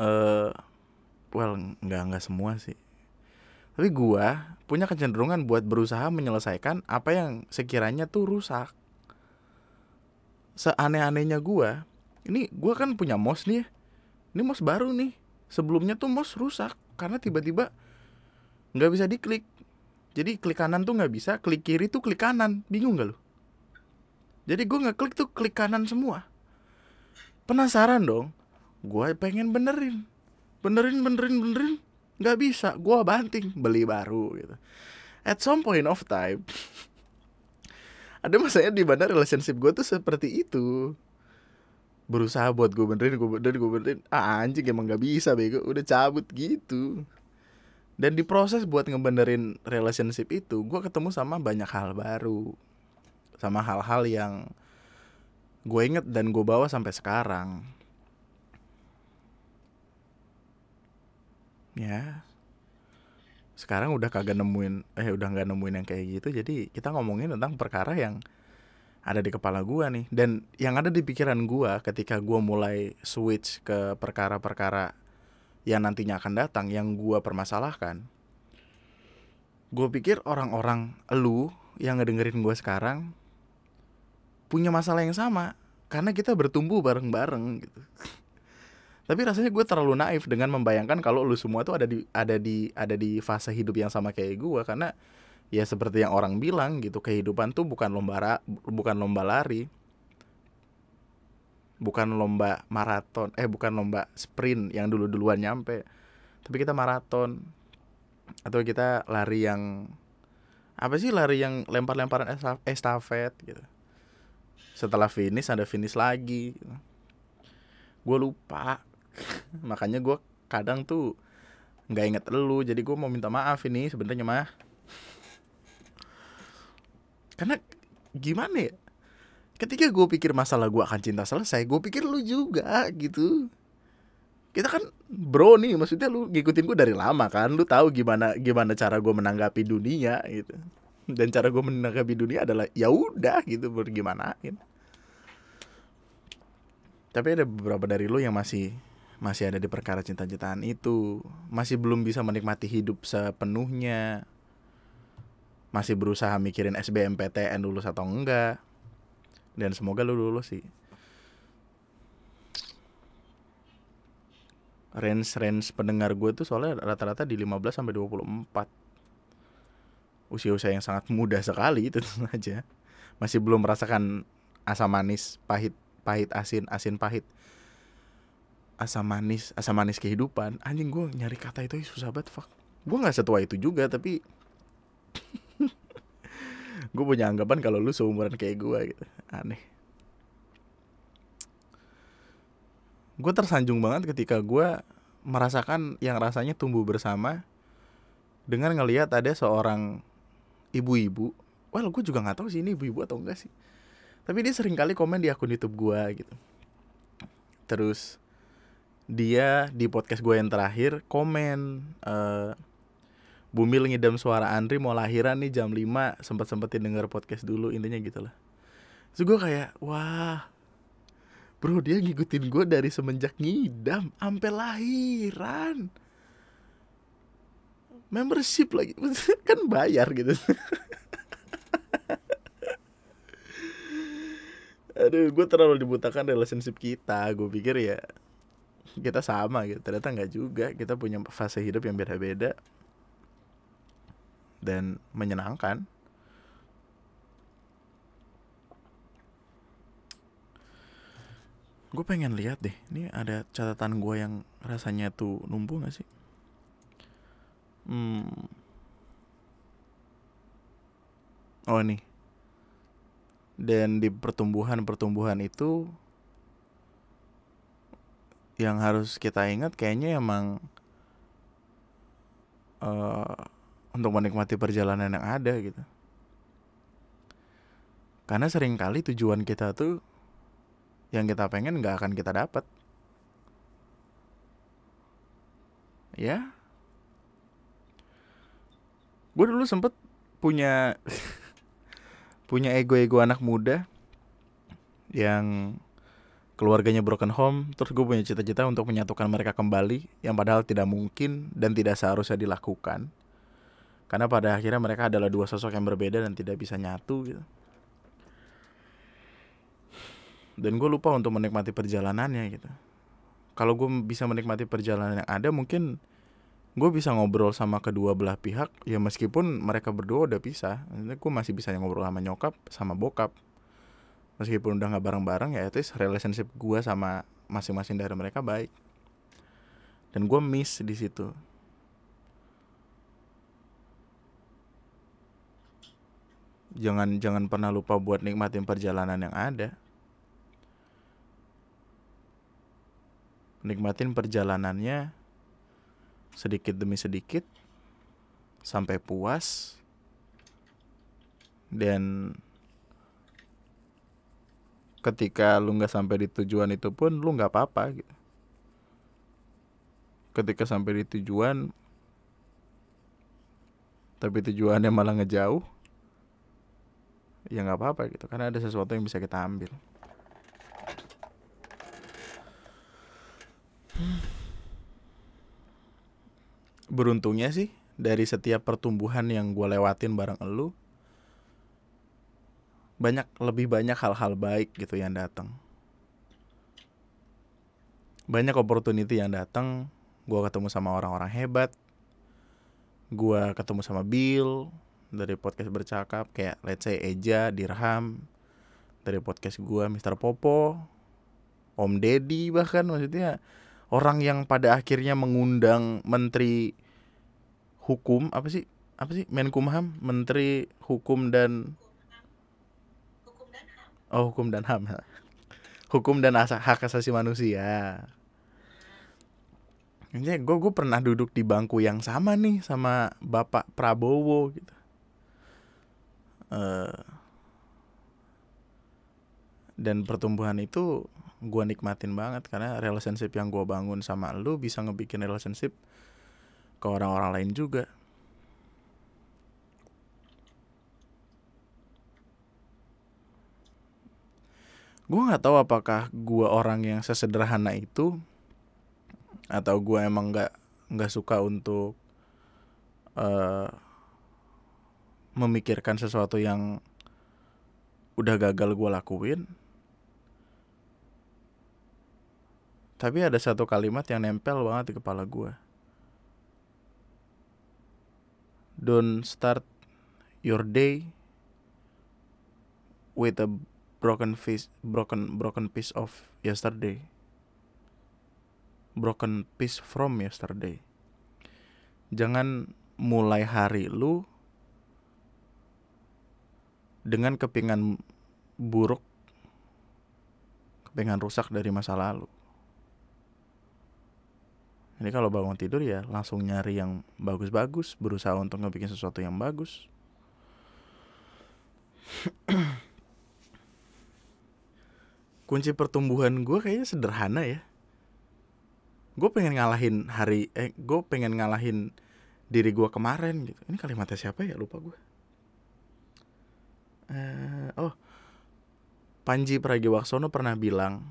eh well nggak nggak semua sih tapi gua punya kecenderungan buat berusaha menyelesaikan apa yang sekiranya tuh rusak. Seaneh-anehnya gua ini gua kan punya mouse nih ya. ini mouse baru nih. Sebelumnya tuh mouse rusak karena tiba-tiba nggak bisa diklik. Jadi klik kanan tuh nggak bisa klik kiri tuh klik kanan. Bingung gak lu? Jadi gue ngeklik tuh klik kanan semua. Penasaran dong gue pengen benerin. Benerin benerin benerin nggak bisa gue banting beli baru gitu. At some point of time ada masanya di mana relationship gue tuh seperti itu. Berusaha buat gue benerin gue benerin gue benerin. Ah, anjing emang nggak bisa bego. Udah cabut gitu. Dan di proses buat ngebenerin relationship itu gue ketemu sama banyak hal baru. Sama hal-hal yang gue inget dan gue bawa sampai sekarang ya. Sekarang udah kagak nemuin eh udah nggak nemuin yang kayak gitu jadi kita ngomongin tentang perkara yang ada di kepala gua nih. Dan yang ada di pikiran gua ketika gua mulai switch ke perkara-perkara yang nantinya akan datang yang gua permasalahkan gue pikir orang-orang lu yang ngedengerin gua sekarang punya masalah yang sama. Karena kita bertumbuh bareng-bareng gitu tapi rasanya gue terlalu naif dengan membayangkan kalau lu semua tuh ada di ada di ada di fase hidup yang sama kayak gue. Karena ya seperti yang orang bilang gitu kehidupan tuh bukan lomba ra- bukan lomba lari. Bukan lomba maraton eh bukan lomba sprint yang dulu duluan nyampe. Tapi kita maraton. Atau kita lari yang apa sih lari yang lempar-lemparan esta- estafet gitu. Setelah finish ada finish lagi gitu. gue lupa makanya gue kadang tuh nggak inget lu jadi gue mau minta maaf ini sebenarnya mah. Karena gimana ya? Ketika gue pikir masalah gue akan cinta selesai gue pikir lu juga gitu. Kita kan bro nih maksudnya lu ngikutin gue dari lama kan lu tahu gimana gimana cara gue menanggapi dunia gitu. Dan cara gue menanggapi dunia adalah ya udah gitu bergimanain tapi ada beberapa dari lu yang masih masih ada di perkara cinta-cintaan itu masih belum bisa menikmati hidup sepenuhnya masih berusaha mikirin SBMPTN lulus atau enggak dan semoga lu lulus sih. Range range pendengar gue tuh soalnya rata-rata di 15 sampai 24 usia-usia yang sangat muda sekali itu aja. Masih belum merasakan asam manis pahit pahit asin asin pahit asam manis asam manis kehidupan. Anjing gue nyari kata itu susah banget fuck. Gue nggak setua itu juga tapi gue punya anggapan kalau lu seumuran kayak gue gitu. Aneh. Gue tersanjung banget ketika gue merasakan yang rasanya tumbuh bersama dengan ngelihat ada seorang ibu-ibu. Well gue juga nggak tahu sih ini ibu-ibu atau enggak sih. Tapi dia sering kali komen di akun YouTube gue gitu. Terus dia di podcast gue yang terakhir komen uh, Bumil ngidam suara Andri mau lahiran nih jam 5 sempat sempetin denger podcast dulu intinya gitu lah. Terus gue kayak wah bro dia ngikutin gue dari semenjak ngidam sampai lahiran. Membership lagi. Kan bayar gitu. Aduh gue terlalu dibutakan relationship kita gue pikir ya kita sama gitu ternyata nggak juga kita punya fase hidup yang beda-beda dan menyenangkan. Gue pengen lihat deh, ini ada catatan gue yang rasanya tuh numpuk gak sih? Hmm. Oh nih. Dan di pertumbuhan-pertumbuhan itu yang harus kita ingat kayaknya emang uh, untuk menikmati perjalanan yang ada gitu. Karena sering kali tujuan kita tuh yang kita pengen nggak akan kita dapat. Ya. Gue dulu sempet punya punya ego-ego anak muda yang keluarganya broken home terus gue punya cita-cita untuk menyatukan mereka kembali yang padahal tidak mungkin dan tidak seharusnya dilakukan. Karena pada akhirnya mereka adalah dua sosok yang berbeda dan tidak bisa nyatu gitu. Dan gue lupa untuk menikmati perjalanannya gitu. Kalau gue bisa menikmati perjalanan yang ada mungkin gue bisa ngobrol sama kedua belah pihak ya meskipun mereka berdua udah pisah. Gue masih bisa ngobrol sama nyokap sama bokap meskipun udah nggak bareng-bareng ya itu relationship gue sama masing-masing dari mereka baik. Dan gue miss di situ. Jangan jangan pernah lupa buat nikmatin perjalanan yang ada. Nikmatin perjalanannya sedikit demi sedikit sampai puas dan ketika lu nggak sampai di tujuan itu pun lu nggak apa-apa gitu. Ketika sampai di tujuan tapi tujuannya malah ngejauh ya nggak apa-apa gitu. Karena ada sesuatu yang bisa kita ambil. Beruntungnya sih dari setiap pertumbuhan yang gue lewatin bareng elu banyak lebih banyak hal-hal baik gitu yang datang. Banyak opportunity yang datang. Gue ketemu sama orang-orang hebat. Gue ketemu sama Bill dari podcast bercakap kayak let's say Eja, Dirham dari podcast gua Mr. Popo, Om Deddy bahkan maksudnya orang yang pada akhirnya mengundang menteri hukum apa sih? Apa sih? Menkumham Menteri Hukum dan oh hukum dan ham hukum dan asa, hak asasi manusia. Ini gue gue pernah duduk di bangku yang sama nih sama Bapak Prabowo gitu. Uh, dan pertumbuhan itu gue nikmatin banget karena relationship yang gue bangun sama lu bisa ngebikin relationship ke orang-orang lain juga gue nggak tahu apakah gue orang yang sesederhana itu atau gue emang nggak nggak suka untuk uh, memikirkan sesuatu yang udah gagal gue lakuin. Tapi ada satu kalimat yang nempel banget di kepala gue don't start your day with a broken piece broken broken piece of yesterday. Broken piece from yesterday. Jangan mulai hari lu dengan kepingan buruk kepingan rusak dari masa lalu. Ini kalau bangun tidur ya langsung nyari yang bagus-bagus berusaha untuk ngebikin sesuatu yang bagus kunci pertumbuhan gue kayaknya sederhana ya. Gue pengen ngalahin hari eh gue pengen ngalahin diri gue kemarin gitu. Ini kalimatnya siapa ya? Lupa gue uh, oh. Panji Pragiwaksono pernah bilang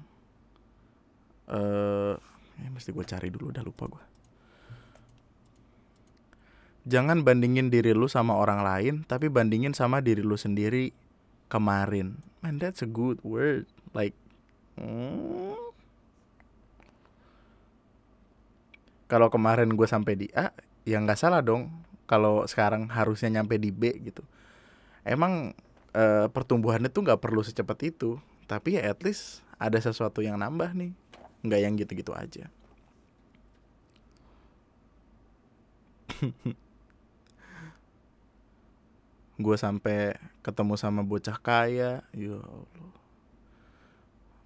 eh uh, mesti gue cari dulu udah lupa gue jangan bandingin diri lu sama orang lain tapi bandingin sama diri lu sendiri kemarin. Man that's a good word. Like hmm. kalau kemarin gue sampai di A ya nggak salah dong. Kalau sekarang harusnya nyampe di B gitu. Emang e, pertumbuhannya tuh nggak perlu secepat itu. Tapi ya at least ada sesuatu yang nambah nih. Nggak yang gitu-gitu aja. Gue sampai ketemu sama bocah kaya. Ya Allah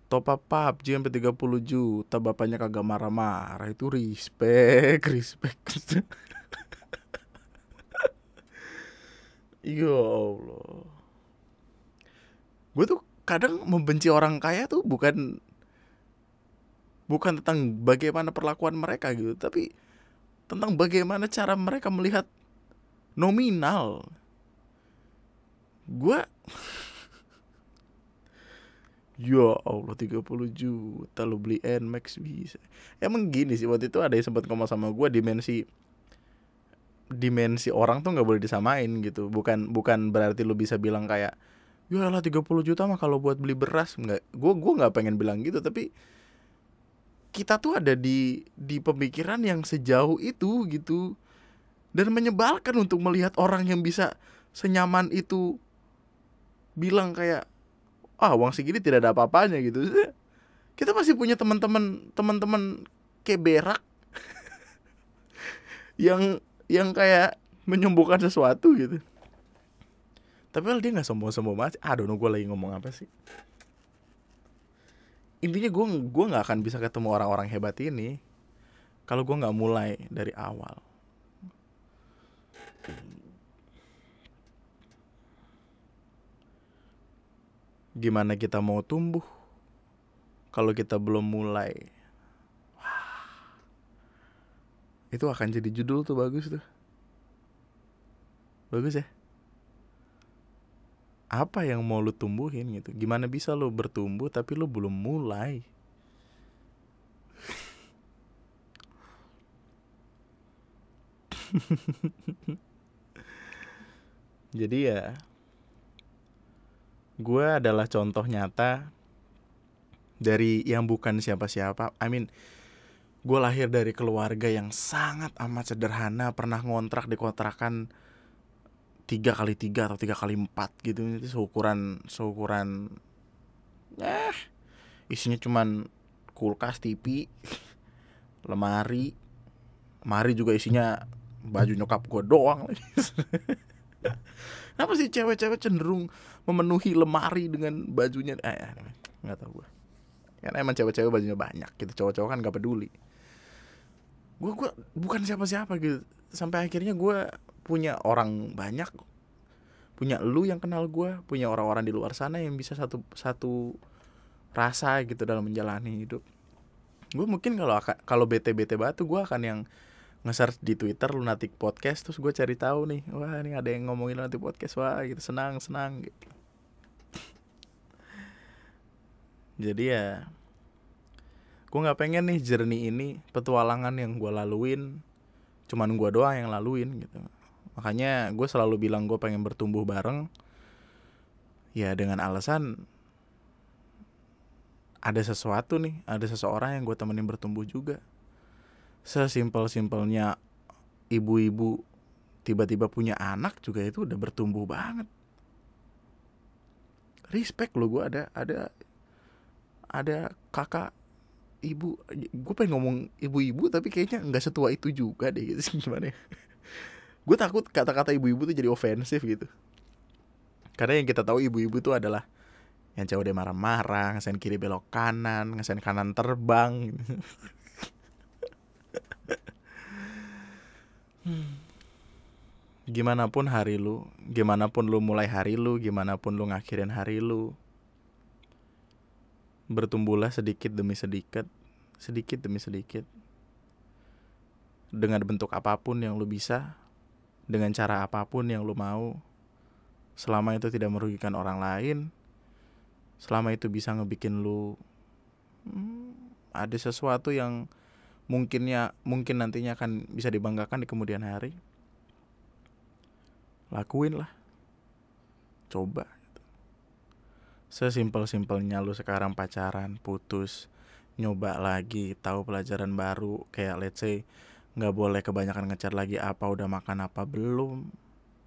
top up PUBG sampai 30 juta. Bapaknya kagak marah-marah. Itu respect respect. Ya Allah. Gue tuh kadang membenci orang kaya tuh bukan bukan tentang bagaimana perlakuan mereka gitu tapi tentang bagaimana cara mereka melihat nominal. Gue Ya Allah 30 juta lu beli Nmax bisa. Emang gini sih waktu itu ada yang sempat ngomong sama gue dimensi Dimensi orang tuh nggak boleh disamain gitu. Bukan bukan berarti lu bisa bilang kayak Ya lah 30 juta mah kalau buat beli beras. Nggak. Gue gue nggak pengen bilang gitu tapi kita tuh ada di di pemikiran yang sejauh itu gitu. Dan menyebalkan untuk melihat orang yang bisa senyaman itu bilang kayak ah uang segini tidak ada apa-apanya gitu. Kita masih punya teman-teman teman-teman kayak berak yang yang kayak menyembuhkan sesuatu gitu. Tapi dia nggak sombong-sombong banget aduh gue lagi ngomong apa sih? Intinya gue gue nggak akan bisa ketemu orang-orang hebat ini kalau gue nggak mulai dari awal gimana kita mau tumbuh kalau kita belum mulai. Itu akan jadi judul tuh bagus tuh. Bagus ya? Apa yang mau lu tumbuhin gitu? Gimana bisa lu bertumbuh tapi lu belum mulai? Jadi ya gue adalah contoh nyata dari yang bukan siapa-siapa. I mean, gue lahir dari keluarga yang sangat amat sederhana, pernah ngontrak di kontrakan tiga kali tiga atau tiga kali empat gitu. Itu seukuran seukuran eh isinya cuman kulkas TV lemari. Lemari juga isinya baju nyokap gue doang Kenapa sih cewek-cewek cenderung memenuhi lemari dengan bajunya? Eh, eh nggak tahu gue. Kan emang cewek-cewek bajunya banyak gitu. Cowok-cowok kan gak peduli. Gue gue bukan siapa-siapa gitu. Sampai akhirnya gue punya orang banyak. Punya lu yang kenal gue, punya orang-orang di luar sana yang bisa satu satu rasa gitu dalam menjalani hidup. Gue mungkin kalau kalau bete-bete batu gue akan yang nge-search di Twitter Lunatic Podcast terus gue cari tahu nih wah ini ada yang ngomongin Lunatic Podcast. Wah gitu senang senang gitu. Jadi ya gue nggak pengen nih jernih ini petualangan yang gue laluin cuman gue doang yang laluin gitu. Makanya gue selalu bilang gue pengen bertumbuh bareng ya dengan alasan ada sesuatu nih ada seseorang yang gue temenin bertumbuh juga sesimpel-simpelnya ibu-ibu tiba-tiba punya anak juga itu udah bertumbuh banget. Respect lo gue ada ada ada kakak ibu. Gue pengen ngomong ibu-ibu tapi kayaknya nggak setua itu juga deh gitu gimana ya. Gue takut kata-kata ibu-ibu tuh jadi ofensif gitu. Karena yang kita tahu ibu-ibu tuh adalah yang cewek dia marah-marah ngesen kiri belok kanan ngesen kanan terbang gimana pun hari lu gimana pun lu mulai hari lu gimana pun lu ngakhirin hari lu bertumbuhlah sedikit demi sedikit, sedikit demi sedikit. Dengan bentuk apa pun yang lu bisa, dengan cara apa pun yang lu mau, selama itu tidak merugikan orang lain, selama itu bisa ngebikin lu hmm, ada sesuatu yang mungkinnya mungkin nantinya akan bisa dibanggakan di kemudian hari. Lakuin lah. Coba sesimpel-simpelnya lu sekarang pacaran putus nyoba lagi tahu pelajaran baru kayak let's say nggak boleh kebanyakan ngecat lagi apa udah makan apa belum.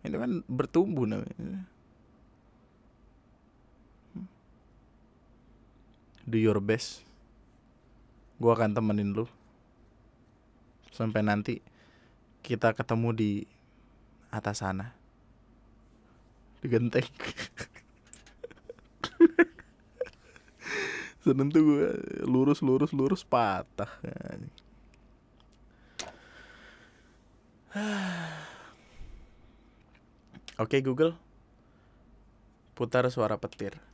Ini kan bertumbuh namanya. Do your best. Gue akan temenin lu sampai nanti kita ketemu di atas sana. Di genteng. Seneng tuh gue lurus lurus lurus patah. Oke okay, Google. Putar suara petir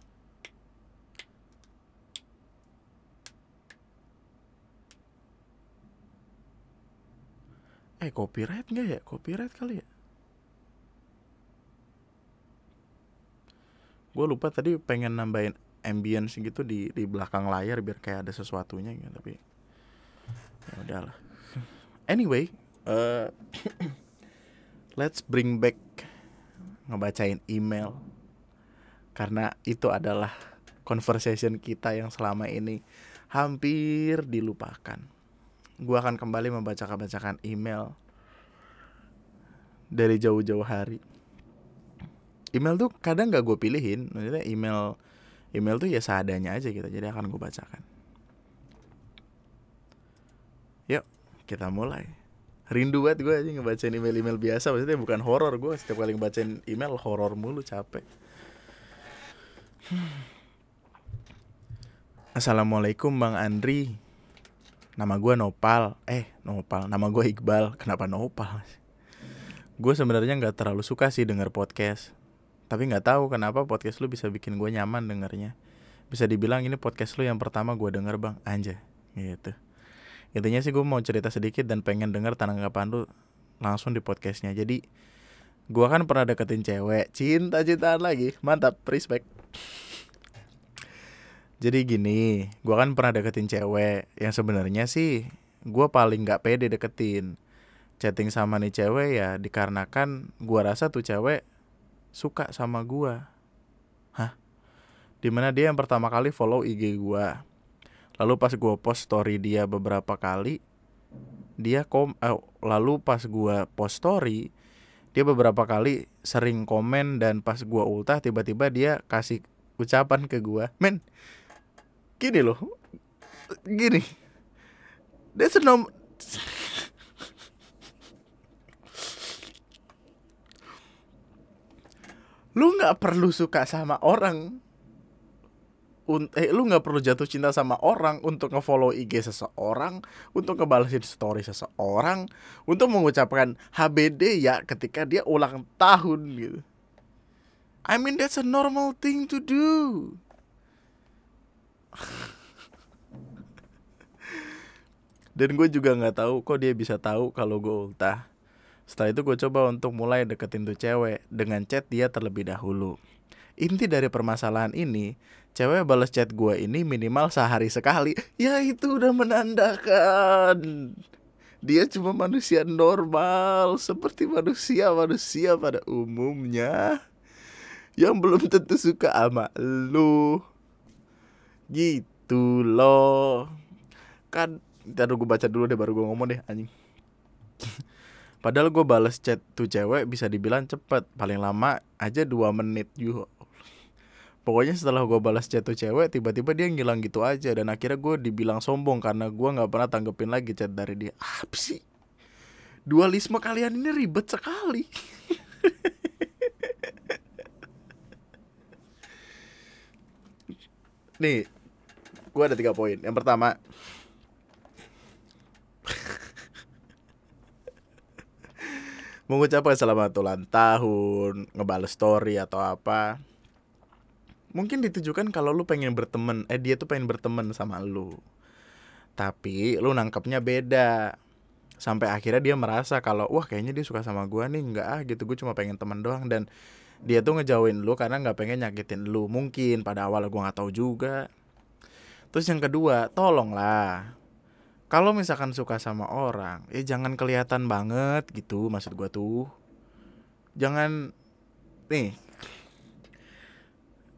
Eh copyright nggak ya? Copyright kali ya? gue lupa tadi pengen nambahin ambience gitu di di belakang layar biar kayak ada sesuatunya gitu tapi ya udahlah anyway uh, let's bring back ngebacain email karena itu adalah conversation kita yang selama ini hampir dilupakan gue akan kembali membacakan-bacakan email dari jauh-jauh hari. Email tuh kadang gak gue pilihin maksudnya email email tuh ya seadanya aja gitu jadi akan gue bacakan. Yuk kita mulai. Rindu banget gue aja ngebacain email-email biasa maksudnya bukan horor gue setiap kali ngebacain email horor mulu capek. Assalamualaikum Bang Andri Nama gue Nopal. Eh Nopal. Nama gue Iqbal. Kenapa Nopal? Gue sebenarnya nggak terlalu suka sih denger podcast. Tapi nggak tahu kenapa podcast lu bisa bikin gue nyaman dengernya. Bisa dibilang ini podcast lu yang pertama gue denger bang. Anja gitu. Intinya sih gue mau cerita sedikit dan pengen denger tanggapan lu langsung di podcastnya. Jadi gue kan pernah deketin cewek. Cinta cintaan lagi. Mantap. Respect jadi gini gue kan pernah deketin cewek yang sebenarnya sih gue paling nggak pede deketin chatting sama nih cewek ya dikarenakan gue rasa tuh cewek suka sama gua. Hah? Di mana dia yang pertama kali follow IG gua. Lalu pas gua post story dia beberapa kali, dia kom eh, lalu pas gua post story, dia beberapa kali sering komen dan pas gua ultah tiba-tiba dia kasih ucapan ke gua. Men, gini loh. Gini. That's a nom lu nggak perlu suka sama orang eh lu nggak perlu jatuh cinta sama orang untuk ngefollow IG seseorang, untuk ngebalesin story seseorang, untuk mengucapkan HBD ya ketika dia ulang tahun gitu. I mean that's a normal thing to do. Dan gue juga nggak tahu kok dia bisa tahu kalau gue ultah. Setelah itu gue coba untuk mulai deketin tuh cewek dengan chat dia terlebih dahulu. Inti dari permasalahan ini, cewek balas chat gue ini minimal sehari sekali. Ya itu udah menandakan dia cuma manusia normal seperti manusia-manusia pada umumnya yang belum tentu suka sama lu gitu loh. Kan ntar gue baca dulu deh baru gue ngomong deh anjing. Padahal gue balas chat tuh cewek bisa dibilang cepet. Paling lama aja dua menit yuk pokoknya setelah gue balas chat tuh cewek tiba-tiba dia ngilang gitu aja. Dan akhirnya gue dibilang sombong karena gue nggak pernah tanggepin lagi chat dari dia. Apa sih? Dualisme kalian ini ribet sekali. Nih gue ada tiga poin. Yang pertama mengucapkan selamat ulang tahun ngebales story atau apa. Mungkin ditujukan kalau lu pengen berteman eh dia tuh pengen berteman sama lu. Tapi lu nangkepnya beda. Sampai akhirnya dia merasa kalau wah kayaknya dia suka sama gua nih. Enggak ah gitu. Gue cuma pengen teman doang. Dan dia tuh ngejauhin lu karena nggak pengen nyakitin lu. Mungkin pada awal gua nggak tahu juga terus yang kedua tolonglah. Kalau misalkan suka sama orang ya jangan kelihatan banget gitu maksud gua tuh. Jangan nih.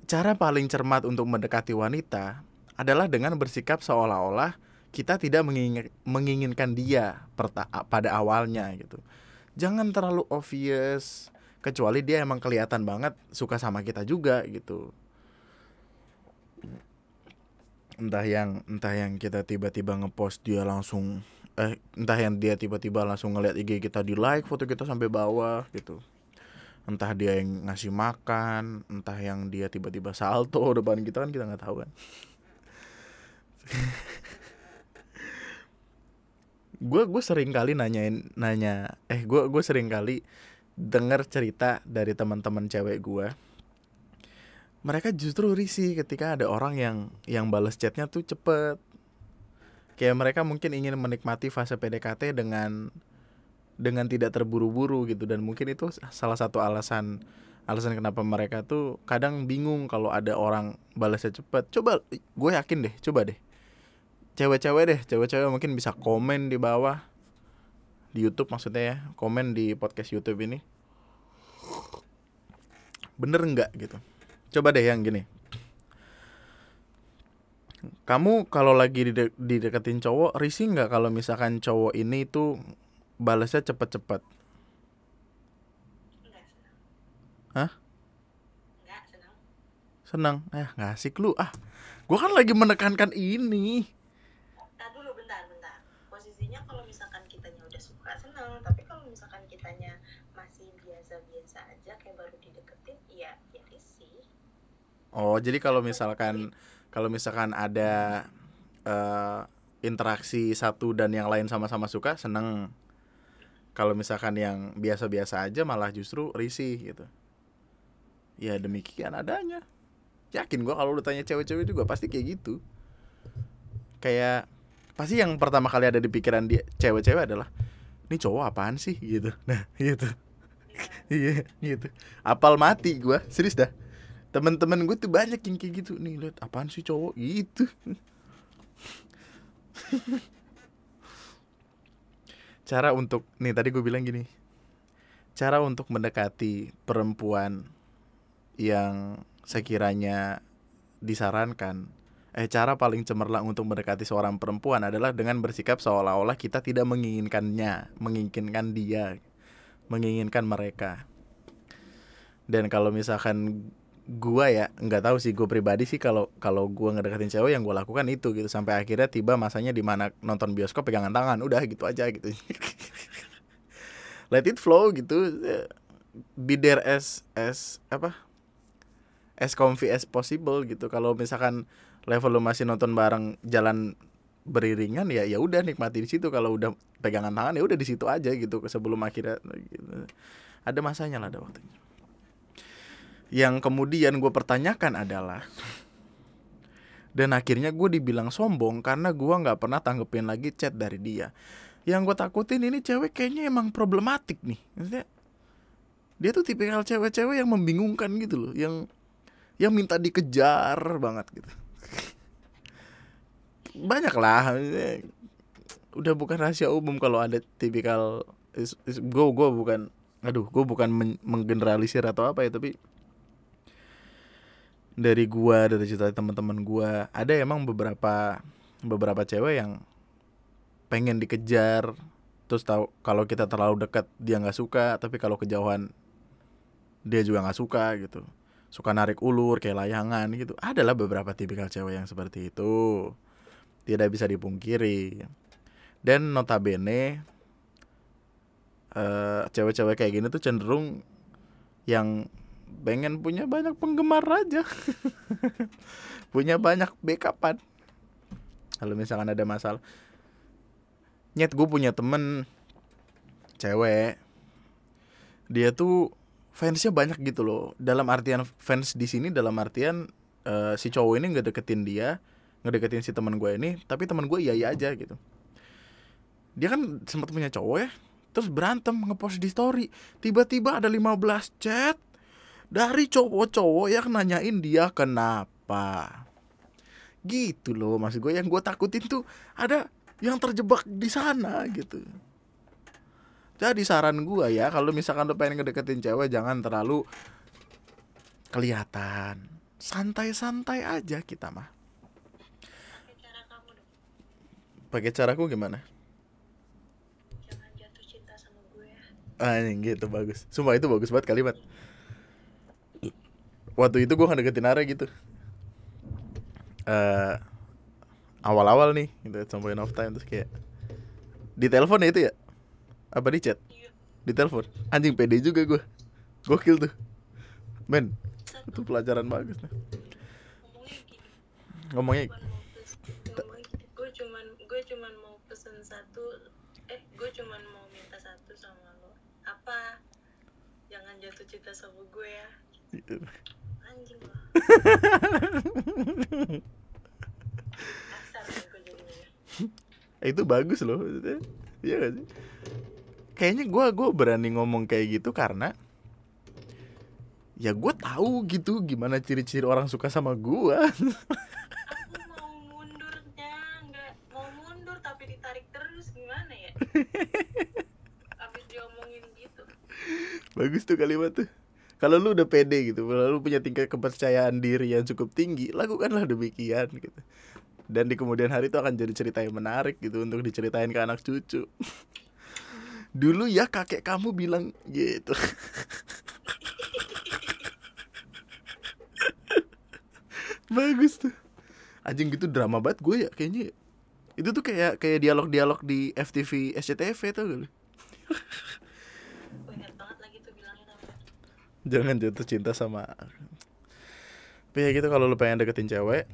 Cara paling cermat untuk mendekati wanita adalah dengan bersikap seolah-olah kita tidak mengingin- menginginkan dia pada awalnya gitu. Jangan terlalu obvious kecuali dia emang kelihatan banget suka sama kita juga gitu entah yang entah yang kita tiba-tiba ngepost dia langsung eh entah yang dia tiba-tiba langsung ngeliat IG kita di like foto kita sampai bawah gitu. Entah dia yang ngasih makan entah yang dia tiba-tiba salto depan kita kan kita nggak tahu kan. Gue gue sering kali nanyain nanya eh gue gue sering kali dengar cerita dari teman-teman cewek gue mereka justru risih ketika ada orang yang yang balas chatnya tuh cepet. Kayak mereka mungkin ingin menikmati fase PDKT dengan dengan tidak terburu-buru gitu. Dan mungkin itu salah satu alasan alasan kenapa mereka tuh kadang bingung kalau ada orang balasnya cepet. Coba gue yakin deh coba deh. Cewek-cewek deh cewek-cewek mungkin bisa komen di bawah. Di YouTube maksudnya ya komen di podcast YouTube ini. Bener nggak gitu coba deh yang gini kamu kalau lagi dide- dideketin cowok risih nggak kalau misalkan cowok ini tuh balasnya cepet-cepet. Hah? Enggak senang. senang eh nggak asik lu ah gua kan lagi menekankan ini Nah dulu bentar bentar. Posisinya kalau misalkan kitanya udah suka senang, tapi kalau misalkan kitanya masih biasa-biasa aja kayak baru dideketin, iya ya risih. Oh jadi kalau misalkan kalau misalkan ada eh, interaksi satu dan yang lain sama-sama suka seneng. Kalau misalkan yang biasa-biasa aja malah justru risih gitu. Ya demikian adanya. Yakin gua kalau lu tanya cewek-cewek juga pasti kayak gitu. Kayak pasti yang pertama kali ada di pikiran dia cewek-cewek adalah ini cowok apaan sih? Gitu. Nah gitu. Iya gitu. Apal mati gua. Serius dah teman-teman gue tuh banyak yang kayak gitu. Nih lihat apaan sih cowok? Gitu. Cara untuk nih tadi gue bilang gini. Cara untuk mendekati perempuan yang sekiranya disarankan eh cara paling cemerlang untuk mendekati seorang perempuan adalah dengan bersikap seolah-olah kita tidak menginginkannya menginginkan dia menginginkan mereka. Dan kalau misalkan gua ya nggak tahu sih gue pribadi sih kalau kalau gua ngedeketin cewek yang gue lakukan itu gitu. Sampai akhirnya tiba masanya di mana nonton bioskop pegangan tangan udah gitu aja gitu. Let it flow gitu. Be there as as apa? As comfy as possible gitu. Kalau misalkan level lu masih nonton bareng jalan beriringan ya ya udah nikmati di situ. Kalau udah pegangan tangan ya udah di situ aja gitu sebelum akhirnya gitu. ada masanya lah ada waktunya yang kemudian gue pertanyakan adalah dan akhirnya gue dibilang sombong karena gue nggak pernah tanggepin lagi chat dari dia. Yang gue takutin ini cewek kayaknya emang problematik nih. Maksudnya dia tuh tipikal cewek-cewek yang membingungkan gitu loh yang yang minta dikejar banget gitu. Banyak lah udah bukan rahasia umum kalau ada tipikal gue gue bukan aduh gue bukan men menggeneralisir atau apa ya tapi dari gua dari cerita teman-teman gua ada emang beberapa beberapa cewek yang pengen dikejar terus tahu kalau kita terlalu dekat dia nggak suka tapi kalau kejauhan dia juga nggak suka gitu. Suka narik ulur kayak layangan gitu. Adalah beberapa tipikal cewek yang seperti itu. Tidak bisa dipungkiri. Dan notabene uh, cewek-cewek kayak gini tuh cenderung yang pengen punya banyak penggemar aja. Punya banyak backupan. Kalau misalkan ada masalah. Nyet gue punya temen. Cewek. Dia tuh fansnya banyak gitu loh. Dalam artian fans di sini dalam artian uh, si cowok ini nggak deketin dia ngedeketin si teman gue ini tapi teman gue iya iya aja gitu. Dia kan sempat punya cowok ya terus berantem ngepost di story. Tiba-tiba ada 15 chat dari cowok-cowok yang nanyain dia kenapa. Gitu loh maksud gue yang gue takutin tuh ada yang terjebak di sana gitu. Jadi saran gue ya kalau misalkan lo pengen ngedeketin cewek jangan terlalu kelihatan. Santai-santai aja kita mah. Pakai caraku gimana? Jangan jatuh cinta sama gue ya. Ah gitu bagus. Sumpah itu bagus banget kalimat waktu itu gue ngedeketin Ara gitu. Uh, awal-awal nih gitu at some point of time terus kayak di telepon ya itu ya? Apa di chat? Iya. Di telepon? Anjing pede juga gue gokil tuh. Men itu pelajaran bagus nih ngomongnya gue cuman gue cuman mau pesen satu eh gue cuman mau minta satu sama lo. Apa? Jangan jatuh cinta sama gue ya anjing itu bagus loh iya gak sih? Kayaknya gue gue berani ngomong kayak gitu karena ya gue tahu gitu gimana ciri-ciri orang suka sama gue aku mau mundurnya nggak mau mundur tapi ditarik terus. Gimana ya? Habis diomongin gitu. Bagus tuh kalimat tuh kalau lu udah pede gitu kalau lu punya tingkat kepercayaan diri yang cukup tinggi lakukanlah demikian gitu. Dan di kemudian hari itu akan jadi cerita yang menarik gitu untuk diceritain ke anak cucu. Dulu ya kakek kamu bilang gitu. Bagus tuh. Anjing gitu drama banget gue ya kayaknya. Ya. itu tuh kayak kayak dialog-dialog di FTV SCTV tuh gak jangan jatuh cinta sama tapi ya gitu kalau lu pengen deketin cewek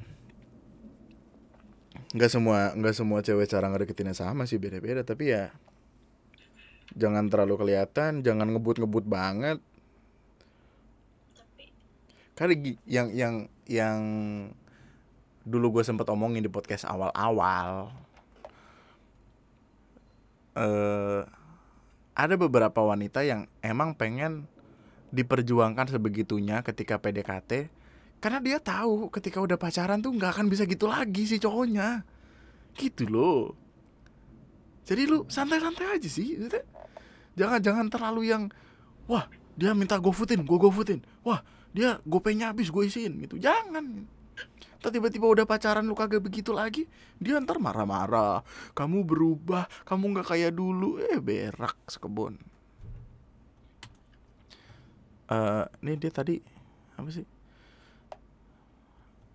nggak semua nggak semua cewek cara ngedeketinnya sama sih beda-beda. Tapi ya jangan terlalu kelihatan jangan ngebut-ngebut banget. Kan yang yang yang dulu gue sempet omongin di podcast awal-awal eh ada beberapa wanita yang emang pengen diperjuangkan sebegitunya ketika PDKT karena dia tahu ketika udah pacaran tuh nggak akan bisa gitu lagi si cowoknya. Gitu loh. Jadi lu santai-santai aja sih Maksudnya, jangan jangan terlalu yang wah dia minta gofoodin gue gofoodin. Wah dia gopenya habis gue isiin. Gitu. Jangan. Tiba-tiba udah pacaran lu kagak begitu lagi Dia ntar marah-marah. Kamu berubah Kamu gak kayak dulu. Eh berak sekebun eh Ini dia tadi Apa sih?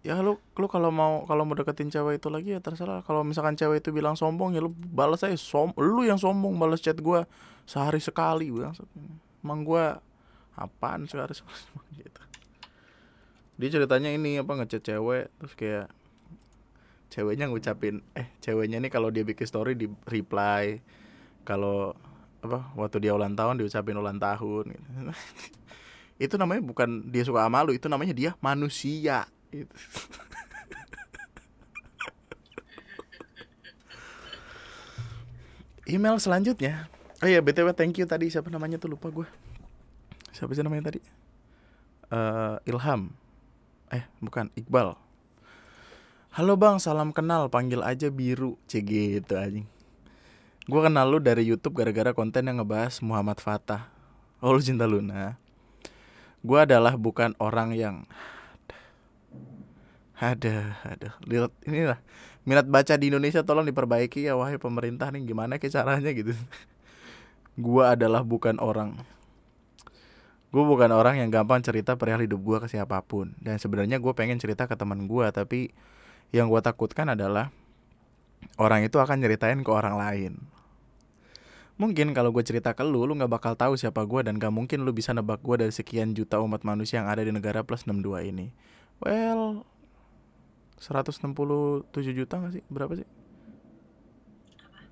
Ya lu, lu kalau mau kalau mau deketin cewek itu lagi ya terserah. Kalau misalkan cewek itu bilang sombong ya lu balas aja. Som Lu yang sombong balas chat gua Sehari sekali bilang Emang gua apaan sehari sekali? Gitu. Dia ceritanya ini apa ngechat cewek terus kayak ceweknya ngucapin eh ceweknya ini kalau dia bikin story di reply kalau apa waktu dia ulang tahun diucapin ulang tahun gitu. itu namanya bukan dia suka sama itu namanya dia manusia gitu. email selanjutnya. Oh iya btw thank you tadi siapa namanya tuh lupa gue siapa sih namanya tadi? Eh Ilham. Eh bukan Iqbal. Halo bang salam kenal panggil aja biru. C gitu anjing gue kenal lu dari YouTube gara-gara konten yang ngebahas Muhammad Fatah. Oh lu cinta Luna. Gue adalah bukan orang yang ada ada. Lihat inilah. Minat baca di Indonesia tolong diperbaiki ya wahai pemerintah nih. Gimana ke caranya gitu. Gue adalah bukan orang gue bukan orang yang gampang cerita perihal hidup gue ke siapa pun. Dan sebenarnya gue pengen cerita ke teman gue tapi yang gue takutkan adalah orang itu akan nyeritain ke orang lain mungkin kalau gue cerita ke lu lu nggak bakal tahu siapa gue dan gak mungkin lu bisa nebak gue dari sekian juta umat manusia yang ada di negara plus 62 ini well 167 juta gak sih? Berapa sih?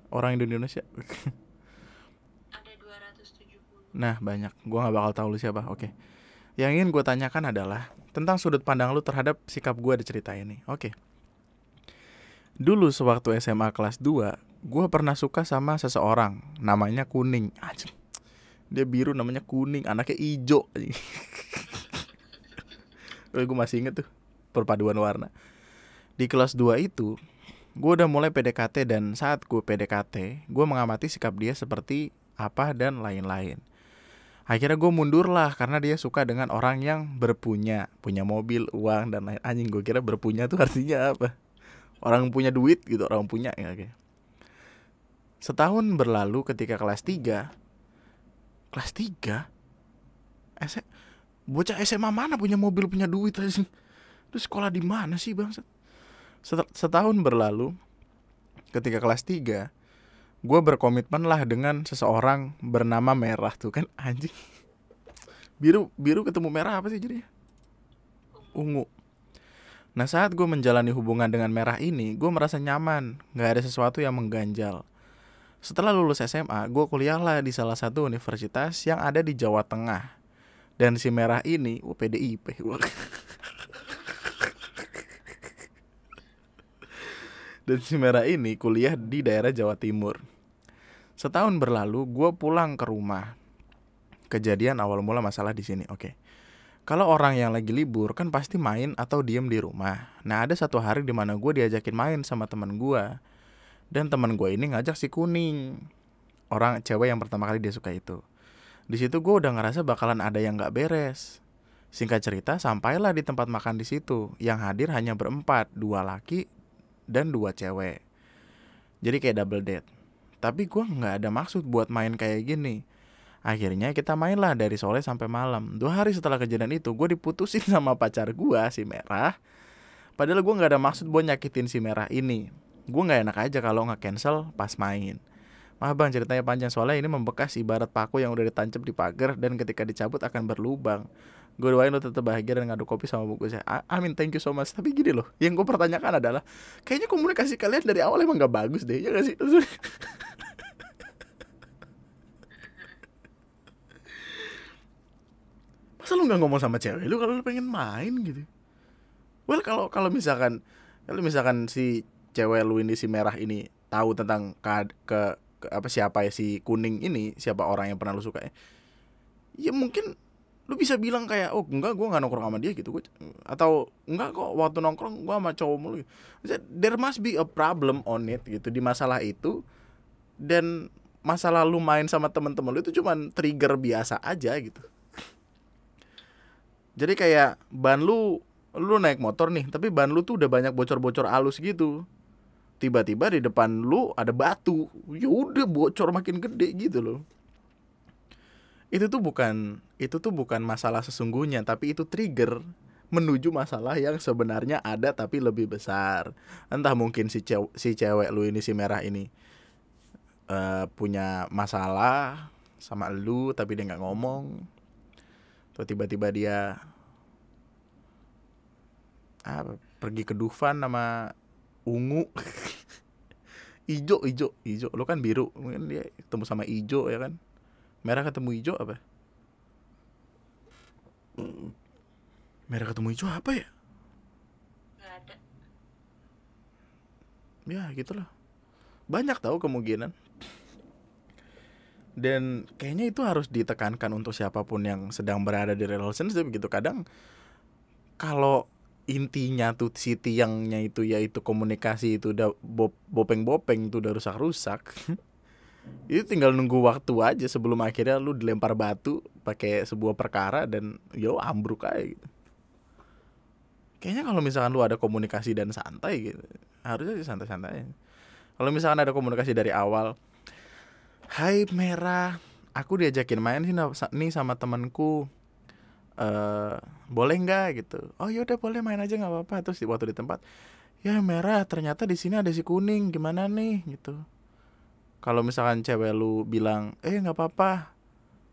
Orang di Indonesia. Ada 270. nah, banyak. Gua nggak bakal tahu lu siapa. Oke. Yang ingin gue tanyakan adalah tentang sudut pandang lu terhadap sikap gue di cerita ini. Oke. Dulu sewaktu SMA kelas 2, gue pernah suka sama seseorang. Namanya Kuning. Anjing. Dia biru namanya Kuning, anaknya ijo. gue masih inget tuh perpaduan warna di kelas 2 itu gue udah mulai PDKT dan saat gue PDKT gue mengamati sikap dia seperti apa dan lain-lain akhirnya gue mundur lah karena dia suka dengan orang yang berpunya punya mobil uang dan lain anjing gue kira berpunya tuh artinya apa orang punya duit gitu orang punya ya oke setahun berlalu ketika kelas 3 kelas 3 S bocah SMA mana punya mobil punya duit aja terus sekolah di mana sih bang setahun berlalu ketika kelas 3 gue berkomitmen lah dengan seseorang bernama merah tuh kan anjing. Biru biru ketemu merah apa sih jadinya? Ungu. Nah saat gue menjalani hubungan dengan merah ini gue merasa nyaman. Nggak ada sesuatu yang mengganjal setelah lulus SMA gue kuliah lah di salah satu universitas yang ada di Jawa Tengah dan si merah ini oh, PDIP dan si merah ini kuliah di daerah Jawa Timur. Setahun berlalu, gue pulang ke rumah. Kejadian awal mula masalah di sini. Oke. Kalau orang yang lagi libur kan pasti main atau diem di rumah. Nah ada satu hari di mana gue diajakin main sama teman gue. Dan teman gue ini ngajak si kuning. Orang cewek yang pertama kali dia suka itu. Di situ gue udah ngerasa bakalan ada yang gak beres. Singkat cerita, sampailah di tempat makan di situ. Yang hadir hanya berempat, dua laki dan dua cewek. Jadi kayak double date. Tapi gue nggak ada maksud buat main kayak gini. Akhirnya kita mainlah dari sore sampai malam. Dua hari setelah kejadian itu, gue diputusin sama pacar gue si Merah. Padahal gue nggak ada maksud buat nyakitin si Merah ini. Gue nggak enak aja kalau nggak cancel pas main. Maaf bang ceritanya panjang. Soalnya ini membekas ibarat paku yang udah ditancap di pagar dan ketika dicabut akan berlubang. Gue doain lo tetap bahagia dan ngadu kopi sama buku saya amin thank you so much. Tapi gini loh yang gue pertanyakan adalah kayaknya komunikasi kalian dari awal emang gak bagus deh ya gak sih? Masa lu nggak ngomong sama cewek lu kalau lu pengen main gitu? Well kalau kalau misalkan kalau misalkan si cewek lu ini si merah ini tahu tentang ke, ke, ke apa siapa ya si kuning ini siapa orang yang pernah lu suka ya? Ya mungkin lu bisa bilang kayak oh enggak gue nggak nongkrong sama dia gitu. Gue atau enggak kok waktu nongkrong gue sama cowok mulu. There must be a problem on it gitu di masalah itu. Dan masalah lu main sama temen-temen lu itu cuman trigger biasa aja gitu. Jadi kayak ban lu lu naik motor nih tapi ban lu tuh udah banyak bocor-bocor halus gitu tiba-tiba di depan lu ada batu. Ya udah bocor makin gede gitu loh. Itu tuh bukan itu tuh bukan masalah sesungguhnya tapi itu trigger menuju masalah yang sebenarnya ada tapi lebih besar. Entah mungkin si cewek si cewek lu ini si merah ini uh, punya masalah sama lu tapi dia nggak ngomong atau tiba-tiba dia ah, pergi ke Dufan nama ungu. Ijo ijo ijo. Lu kan biru mungkin dia ketemu sama ijo ya kan? Merah ketemu hijau apa? Merah ketemu hijau apa ya? Gak ada. ya gitulah. Banyak tahu kemungkinan. Dan kayaknya itu harus ditekankan untuk siapa pun yang sedang berada di relationship gitu. Kadang kalau intinya tuh si tiangnya itu yaitu komunikasi itu udah bopeng-bopeng itu udah rusak-rusak. Itu tinggal nunggu waktu aja sebelum akhirnya lu dilempar batu pakai sebuah perkara dan yo ambruk aja gitu. Kayaknya kalau misalkan lu ada komunikasi dan santai gitu harusnya sih santai-santai kalau misalkan ada komunikasi dari awal Hai merah aku diajakin main sih nih sama temanku eh boleh nggak? gitu. Oh yaudah boleh main aja nggak apa-apa. Terus waktu di tempat ya merah ternyata di sini ada si kuning gimana nih? Gitu. Kalau misalkan cewek lu bilang eh nggak apa-apa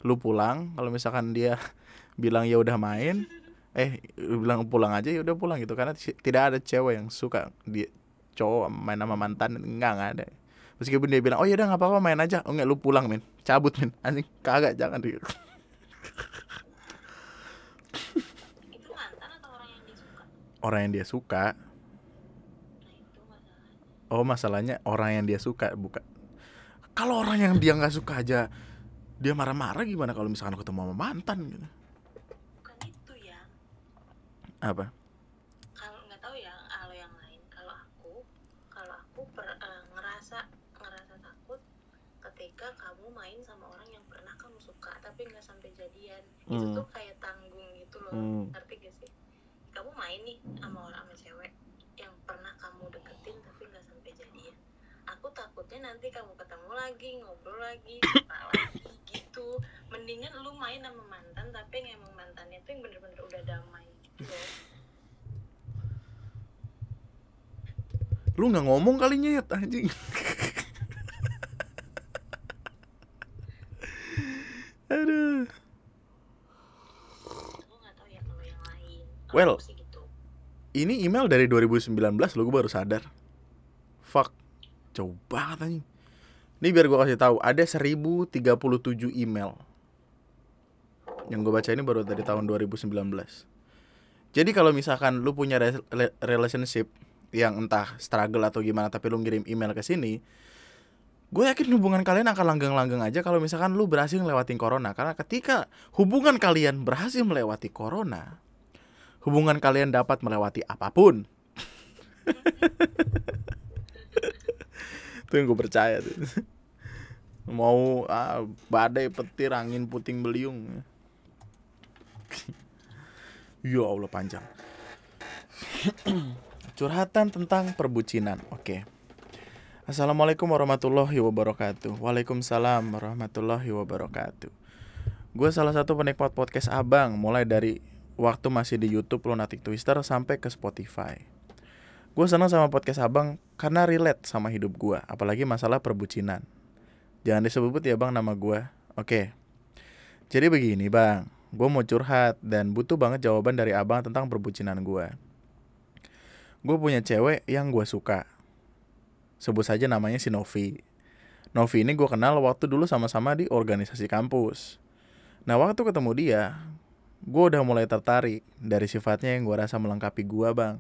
lu pulang. Kalau misalkan dia bilang ya udah main eh bilang pulang aja ya udah pulang gitu. Karena tidak ada cewek yang suka dia cowok main sama mantan enggak nggak ada. Meskipun dia bilang oh ya udah nggak apa-apa main aja. Oh enggak lu pulang men cabut men anjing kagak jangan di itu mantan atau orang yang dia suka orang yang dia suka. Itu oh masalahnya orang yang dia suka bukan. Kalau orang yang dia nggak suka aja dia marah-marah gimana kalau misalkan ketemu sama mantan gitu? Bukan itu ya apa? Kalau nggak tahu ya kalau yang lain kalau aku kalau aku per- eh, ngerasa ngerasa takut ketika kamu main sama orang yang pernah kamu suka tapi nggak sampai jadian. Itu Hmm. tuh kayak tanggung gitu loh. Hmm. ngerti gak sih kamu main nih sama orang sama cewek yang pernah kamu deketin tapi nggak sampai jadian. Aku takutnya nanti kamu ketemu lagi ngobrol lagi lagi gitu. Mendingan lu main sama mantan tapi yang emang mantannya tuh yang bener-bener udah damai gitu. Loh lu nggak ngomong kali nyet anjing. Aduh ya Well. sih ini email dari 2019 lo gue baru sadar. Fuck. Jauh banget anjing. Ini biar gue kasih tahu ada 1037 email. Yang gue baca ini baru dari tahun 2019 jadi kalau misalkan lu punya re- re- relationship yang entah struggle atau gimana tapi lu ngirim email ke sini gue yakin hubungan kalian akan langgeng-langgeng aja kalau misalkan lu berhasil ngelewatin corona. Karena ketika hubungan kalian berhasil melewati corona hubungan kalian dapat melewati apa pun. itu yang gue percaya tuh. Mau ah, badai, petir, angin, puting beliung. ya Allah panjang. Curhatan tentang perbucinan. Oke. Assalamualaikum warahmatullahi wabarakatuh. Waalaikumsalam warahmatullahi wabarakatuh. Gue salah satu penikmat podcast abang, mulai dari waktu masih di YouTube Lunatic Twister sampai ke Spotify. Gue senang sama podcast abang karena relate sama hidup gue, apalagi masalah perbucinan. Jangan disebut ya bang nama gue. Oke. Jadi begini bang, gue mau curhat dan butuh banget jawaban dari abang tentang perbucinan gue. Gue punya cewek yang gue suka. Sebut saja namanya si Novi. Novi ini gue kenal waktu dulu sama-sama di organisasi kampus. Nah waktu ketemu dia, gue udah mulai tertarik dari sifatnya yang gue rasa melengkapi gue bang.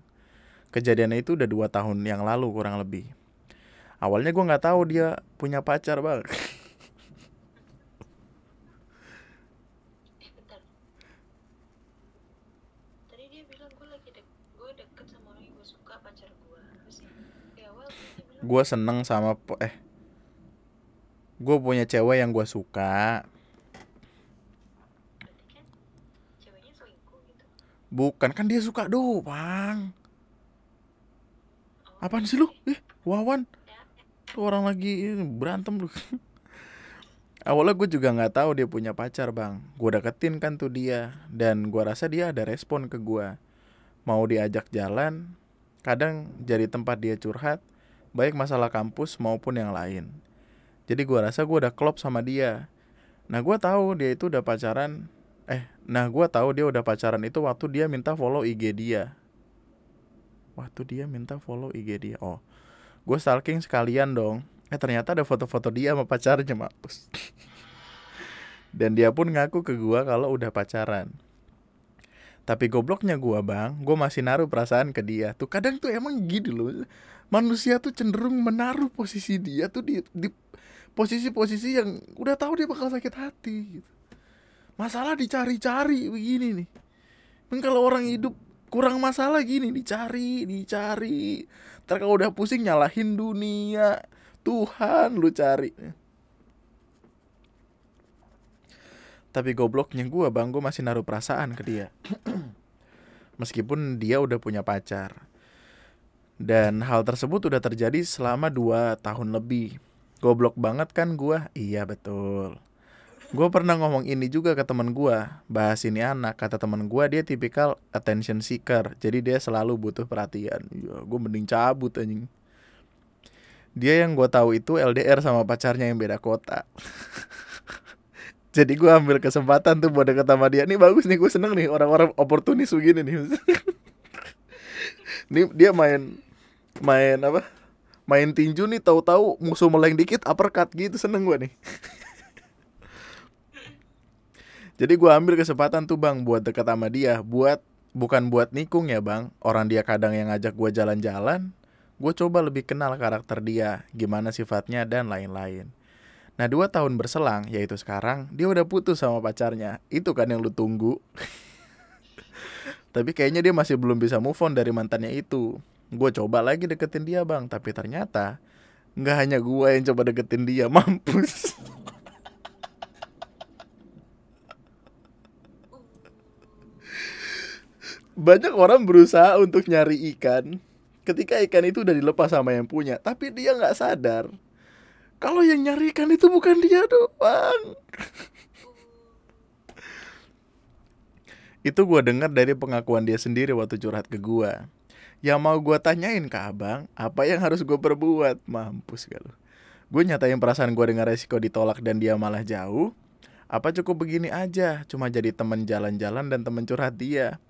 Kejadiannya itu udah dua tahun yang lalu kurang lebih. Awalnya gue nggak tahu dia punya pacar bang. eh gue seneng sama eh gue punya cewek yang gue suka berarti kan ceweknya selingkuh gitu bukan kan dia suka doang. Apaan sih lu? Eh wawan. Tuh orang lagi berantem lu. Awalnya gue juga nggak tahu dia punya pacar bang. Gue deketin kan tuh dia dan gue rasa dia ada respon ke gue mau diajak jalan kadang jadi tempat dia curhat baik masalah kampus maupun yang lain. Jadi gue rasa gue udah klop sama dia. Nah gue tahu dia itu udah pacaran eh nah gue tahu dia udah pacaran itu waktu dia minta follow IG dia. Waktu dia minta follow IG dia. Oh gue stalking sekalian dong. Eh ternyata ada foto-foto dia sama pacarnya mampus. Dan dia pun ngaku ke gue kalau udah pacaran. Tapi gobloknya gue bang gue masih naruh perasaan ke dia. Tuh kadang tuh emang gini loh. Manusia tuh cenderung menaruh posisi dia tuh di di posisi-posisi yang udah tahu dia bakal sakit hati gitu masalah dicari-cari begini nih. Kan kalau orang hidup kurang masalah gini dicari dicari. Ntar kalau udah pusing nyalahin dunia. Tuhan lu cari. Tapi gobloknya gue bang gue masih naruh perasaan ke dia. Meskipun dia udah punya pacar. Dan hal tersebut udah terjadi selama 2 tahun lebih. Goblok banget kan gue iya betul. Gue pernah ngomong ini juga ke temen gue. Bahas ini anak. Kata temen gue dia tipikal attention seeker. Jadi dia selalu butuh perhatian. Ya, gue mending cabut anjing. Dia yang gue tahu itu LDR sama pacarnya yang beda kota. Jadi gue ambil kesempatan tuh buat deket sama dia. Nih bagus nih gue seneng nih orang-orang oportunis begini nih. nih dia main main apa? Main tinju nih tahu-tahu musuh meleng dikit uppercut gitu seneng gue nih. Jadi gue ambil kesempatan tuh bang buat deket sama dia, buat bukan buat nikung ya bang. Orang dia kadang yang ngajak gue jalan-jalan, gue coba lebih kenal karakter dia, gimana sifatnya dan lain-lain. Nah dua tahun berselang, yaitu sekarang, dia udah putus sama pacarnya. Itu kan yang lu tunggu. tapi kayaknya dia masih belum bisa move on dari mantannya itu. Gue coba lagi deketin dia bang, tapi ternyata nggak hanya gue yang coba deketin dia, mampus. Banyak orang berusaha untuk nyari ikan, ketika ikan itu udah dilepas sama yang punya tapi dia nggak sadar. Kalau yang nyari ikan itu bukan dia doang. Itu gue dengar dari pengakuan dia sendiri waktu curhat ke gue yang mau gue tanyain ke abang apa yang harus gue perbuat? Mampus gak lu. Gue nyatain perasaan gue dengan resiko ditolak dan dia malah jauh. Apa cukup begini aja cuma jadi temen jalan-jalan dan temen curhat dia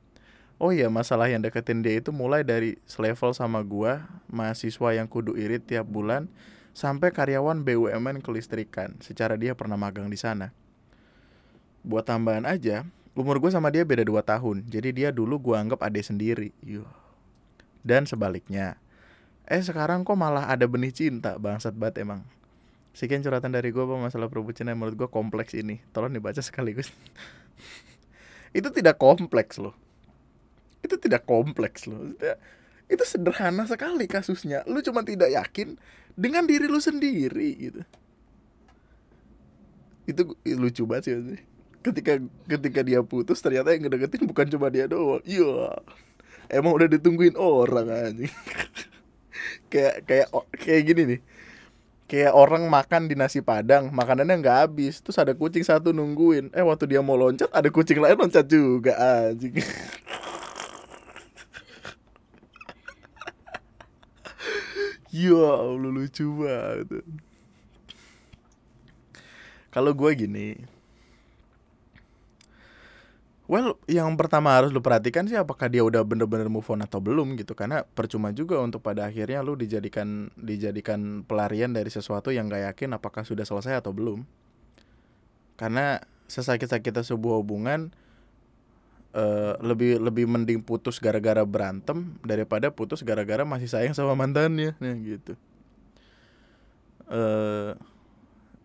Oh iya, masalah yang deketin dia itu mulai dari selevel sama gua, mahasiswa yang kudu irit tiap bulan, sampai karyawan BUMN kelistrikan. Secara dia pernah magang di sana. Buat tambahan aja, umur gue sama dia beda 2 tahun. Jadi dia dulu gua anggap adik sendiri. Yuh. Dan sebaliknya. Eh sekarang kok malah ada benih cinta, bangsat banget emang. Sekian curhatan dari gue masalah perbucinan menurut gue kompleks ini. Tolong dibaca sekaligus. itu tidak kompleks loh itu tidak kompleks loh. Itu sederhana sekali kasusnya. Lu cuma tidak yakin dengan diri lu sendiri gitu. Itu lucu banget sih ketika ketika dia putus ternyata yang ngedeketin bukan cuma dia doang. Iya. Emang udah ditungguin orang aja kayak kayak kayak gini nih. Kayak orang makan di nasi padang makanannya nggak habis. Terus ada kucing satu nungguin. Eh waktu dia mau loncat ada kucing lain loncat juga anjing Ya Allah lucu banget. Kalau gue gini, Well, yang pertama harus lu perhatikan sih apakah dia udah bener-bener move on atau belum gitu karena percuma juga untuk pada akhirnya lu dijadikan dijadikan pelarian dari sesuatu yang gak yakin apakah sudah selesai atau belum. Karena sesakit-sakitnya sebuah hubungan uh, lebih lebih mending putus gara-gara berantem daripada putus gara-gara masih sayang sama mantannya. Nah, gitu. Uh,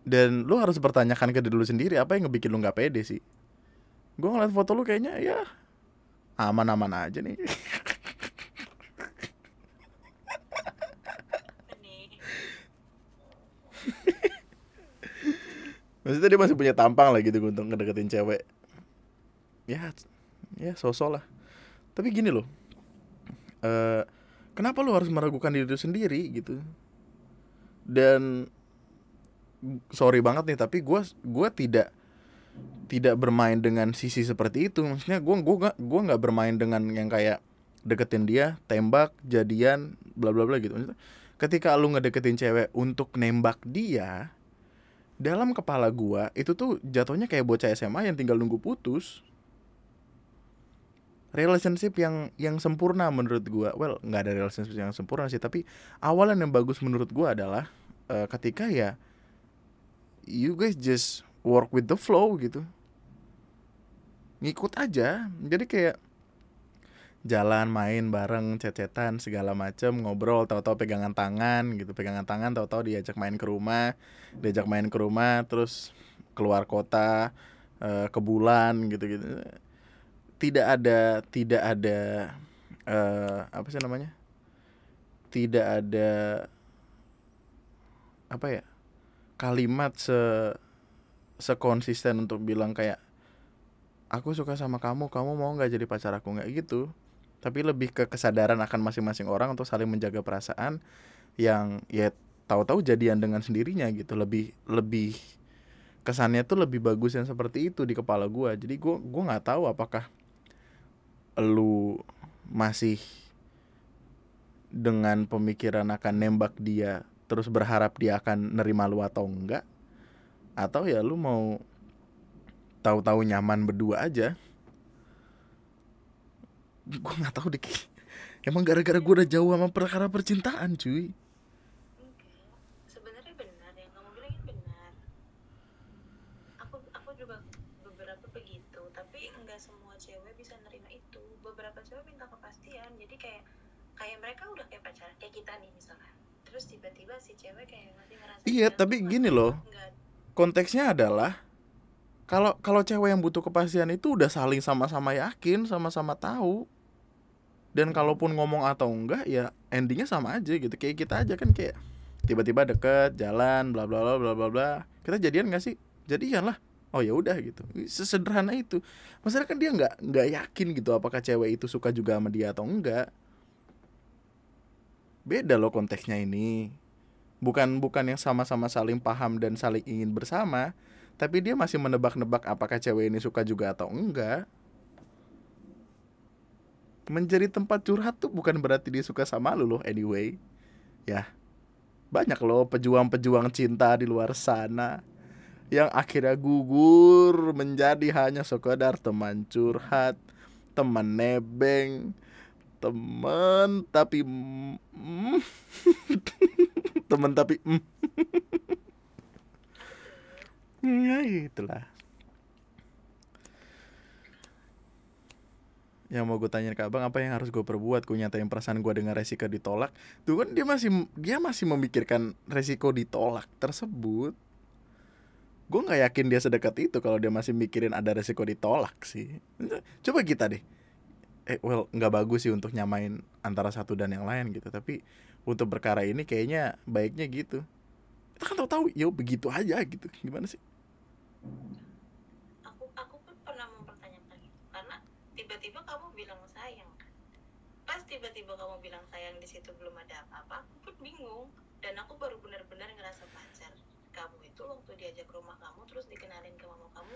dan lu harus pertanyakan ke diri lu sendiri apa yang ngebikin lu nggak pede sih? Gue ngeliat foto lu kayaknya ya aman-aman aja nih. Maksudnya dia masih punya tampang lah gitu untuk ngedeketin cewek. Ya ya sosok lah. Tapi gini loh uh, kenapa lo harus meragukan diri lu sendiri gitu? Dan sorry banget nih tapi gue gua tidak tidak bermain dengan sisi seperti itu. Maksudnya gue gue gak gue nggak bermain dengan yang kayak deketin dia tembak jadian bla bla bla gitu. Maksudnya, ketika lu ngedeketin cewek untuk nembak dia dalam kepala gue itu tuh jatuhnya kayak bocah SMA yang tinggal nunggu putus relationship yang yang sempurna menurut gua. Well nggak ada relationship yang sempurna sih tapi awalan yang bagus menurut gua adalah uh, ketika ya you guys just work with the flow gitu. Ngikut aja. Jadi kayak jalan main bareng cecetan segala macem ngobrol tahu-tahu pegangan tangan gitu. Pegangan tangan tahu-tahu diajak main ke rumah diajak main ke rumah terus keluar kota uh, ke bulan gitu gitu tidak ada tidak ada uh, apa sih namanya? Tidak ada apa ya? Kalimat se sekonsisten untuk bilang kayak aku suka sama kamu kamu mau nggak jadi pacar aku? Nggak gitu. Tapi lebih ke kesadaran akan masing-masing orang untuk saling menjaga perasaan yang ya tahu-tahu jadian dengan sendirinya gitu. Lebih lebih kesannya tuh lebih bagus yang seperti itu di kepala gua. Jadi gua gua nggak tahu apakah lu masih dengan pemikiran akan nembak dia terus berharap dia akan nerima lu atau enggak? Atau ya lu mau tahu-tahu nyaman berdua aja? Gue nggak tahu deh emang gara-gara gue udah jauh sama perkara percintaan cuy enggak sebenarnya benar yang kamu bilang itu benar aku aku juga beberapa begitu tapi enggak semua cewek bisa nerima itu beberapa cewek minta kepastian jadi kayak kayak mereka udah kayak pacaran kayak kita nih misalkan. Terus tiba-tiba si cewek kayak masih ngerasa Iya, tapi gini loh. Enggak, konteksnya adalah kalau kalau cewek yang butuh kepastian itu udah saling sama-sama yakin sama-sama tahu. Dan kalaupun ngomong atau enggak ya endingnya sama aja gitu. Kayak kita aja kan kayak tiba-tiba deket jalan bla bla bla bla bla bla. Kita jadian gak sih? Jadian lah. Oh ya udah gitu. Sesederhana itu. Masalah kan dia nggak nggak yakin gitu apakah cewek itu suka juga sama dia atau enggak beda loh konteksnya ini. Bukan bukan yang sama-sama saling paham dan saling ingin bersama tapi dia masih menebak-nebak apakah cewek ini suka juga atau enggak. Menjadi tempat curhat tuh bukan berarti dia suka sama lu loh anyway. Ya banyak loh pejuang-pejuang cinta di luar sana yang akhirnya gugur menjadi hanya sekedar teman curhat teman nebeng teman tapi mm, teman tapi mm. ya itulah. Yang mau gue tanyain ke abang apa yang harus gue perbuat? Gue nyatain perasaan gue dengan resiko ditolak. Tuh kan dia masih dia masih memikirkan resiko ditolak tersebut. Gue nggak yakin dia sedekat itu kalau dia masih mikirin ada resiko ditolak sih. Coba kita deh eh well nggak bagus sih untuk nyamain antara satu dan yang lain gitu. Tapi untuk perkara ini kayaknya baiknya gitu. Kita kan tahu-tahu yo begitu aja gitu. Gimana sih? Aku aku pun pernah mempertanyakan itu. Karena tiba-tiba kamu bilang sayang. Pas tiba-tiba kamu bilang sayang di situ belum ada apa-apa aku pun bingung. Dan aku baru benar-benar ngerasa pacar kamu itu waktu diajak ke rumah kamu terus dikenalin ke mama kamu.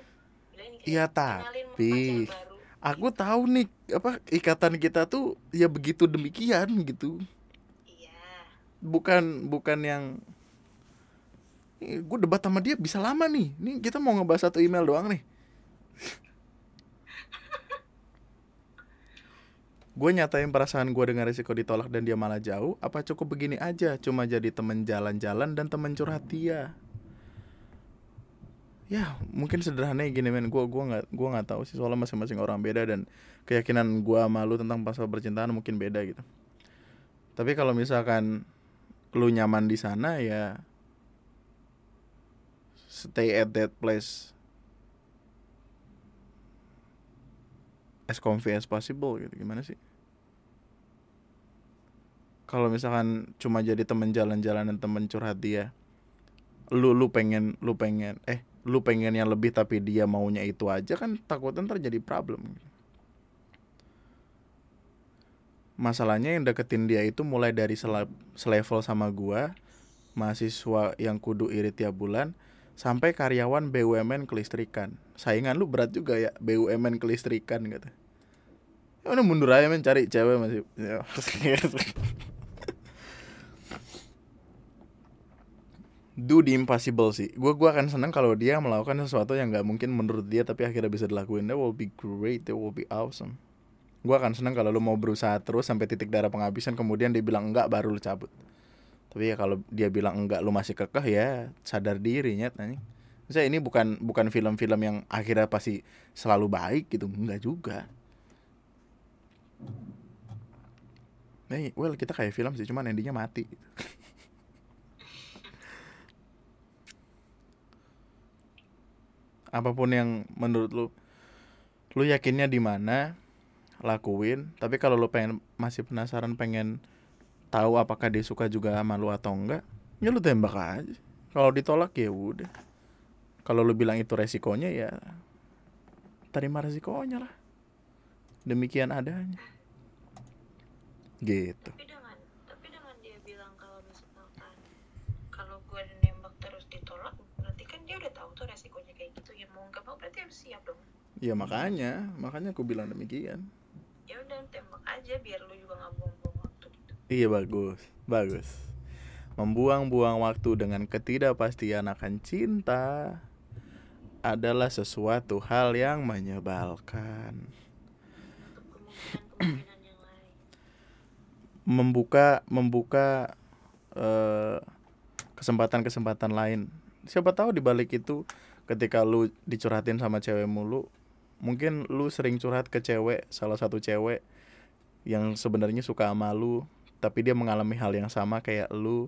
Bilang kayak Iya, kenalin tapi pacar baru aku tahu nih apa ikatan kita tuh ya begitu demikian gitu. Iya. Bukan bukan yang gue debat sama dia bisa lama nih. Nih kita mau ngebahas satu email doang nih. Gue nyatain perasaan gue dengan risiko ditolak dan dia malah jauh apa cukup begini aja? Cuma jadi temen jalan-jalan dan temen curhat dia ya mungkin sederhananya gini men. Gue gua nggak gua nggak tahu sih soalnya masing-masing orang beda dan keyakinan gue malu tentang pasal percintaan mungkin beda gitu. Tapi kalau misalkan lu nyaman di sana ya stay at that place as comfy as possible gitu. Gimana sih? Kalau misalkan cuma jadi temen jalan-jalan dan temen curhat dia lu lu pengen lu pengen eh lu pengen yang lebih tapi dia maunya itu aja kan takutnya ntar jadi problem. Masalahnya yang deketin dia itu mulai dari sele- selevel sama gua mahasiswa yang kudu irit tiap bulan sampai karyawan BUMN kelistrikan. Saingan lu berat juga ya BUMN kelistrikan gitu. Ya udah mundur aja men cari cewek masih ya. Do the impossible sih. Gue gua akan seneng kalau dia melakukan sesuatu yang nggak mungkin menurut dia tapi akhirnya bisa dilakuin. That will be great that will be awesome. Gue akan seneng kalau lu mau berusaha terus sampai titik darah penghabisan kemudian dia bilang enggak baru lu cabut. Tapi ya kalau dia bilang enggak lu masih kekeh ya sadar diri nyet anjing Maksudnya ini bukan bukan film-film yang akhirnya pasti selalu baik gitu. Enggak juga. Nah, well kita kayak film sih cuman endingnya mati apa pun yang menurut lu lu yakinnya di mana lakuin. Tapi kalau lu pengen masih penasaran pengen tahu apakah dia suka juga sama lu atau enggak ya lu tembak aja. Kalau ditolak ya udah. Kalau lu bilang itu resikonya ya terima resikonya lah. Demikian adanya. Gitu tapi dengan tapi dengan dia bilang kalau misalkan kalau gue nembak terus ditolak berarti kan dia udah tahu tuh resikonya kayak gitu ya mau nggak mau berarti harus siap dong ya makanya. Makanya aku bilang demikian. Ya udah tembak aja biar lu juga nggak buang-buang waktu gitu. Iya bagus. Bagus. Membuang-buang waktu dengan ketidakpastian akan cinta adalah sesuatu hal yang menyebalkan. Yang membuka membuka eh, kesempatan-kesempatan lain. Siapa tahu di balik itu ketika lu dicurhatin sama cewek mulu mungkin lu sering curhat ke cewek salah satu cewek yang sebenarnya suka sama lu tapi dia mengalami hal yang sama kayak lu.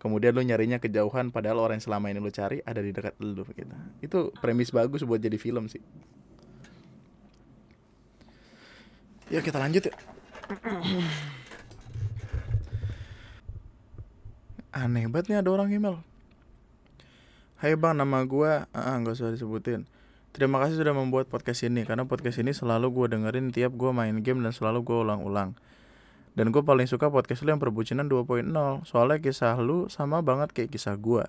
Kemudian lu nyarinya kejauhan padahal orang yang selama ini lu cari ada di dekat lu gitu. Itu premis bagus buat jadi film sih. Ya kita lanjut ya aneh banget nih ada orang email. Hai bang nama gue ah nggak usah disebutin Terima kasih sudah membuat podcast ini Karena podcast ini selalu gue dengerin tiap gue main game dan selalu gue ulang-ulang. Dan gue paling suka podcast lu yang perbucinan 2.0 Soalnya kisah lu sama banget kayak kisah gue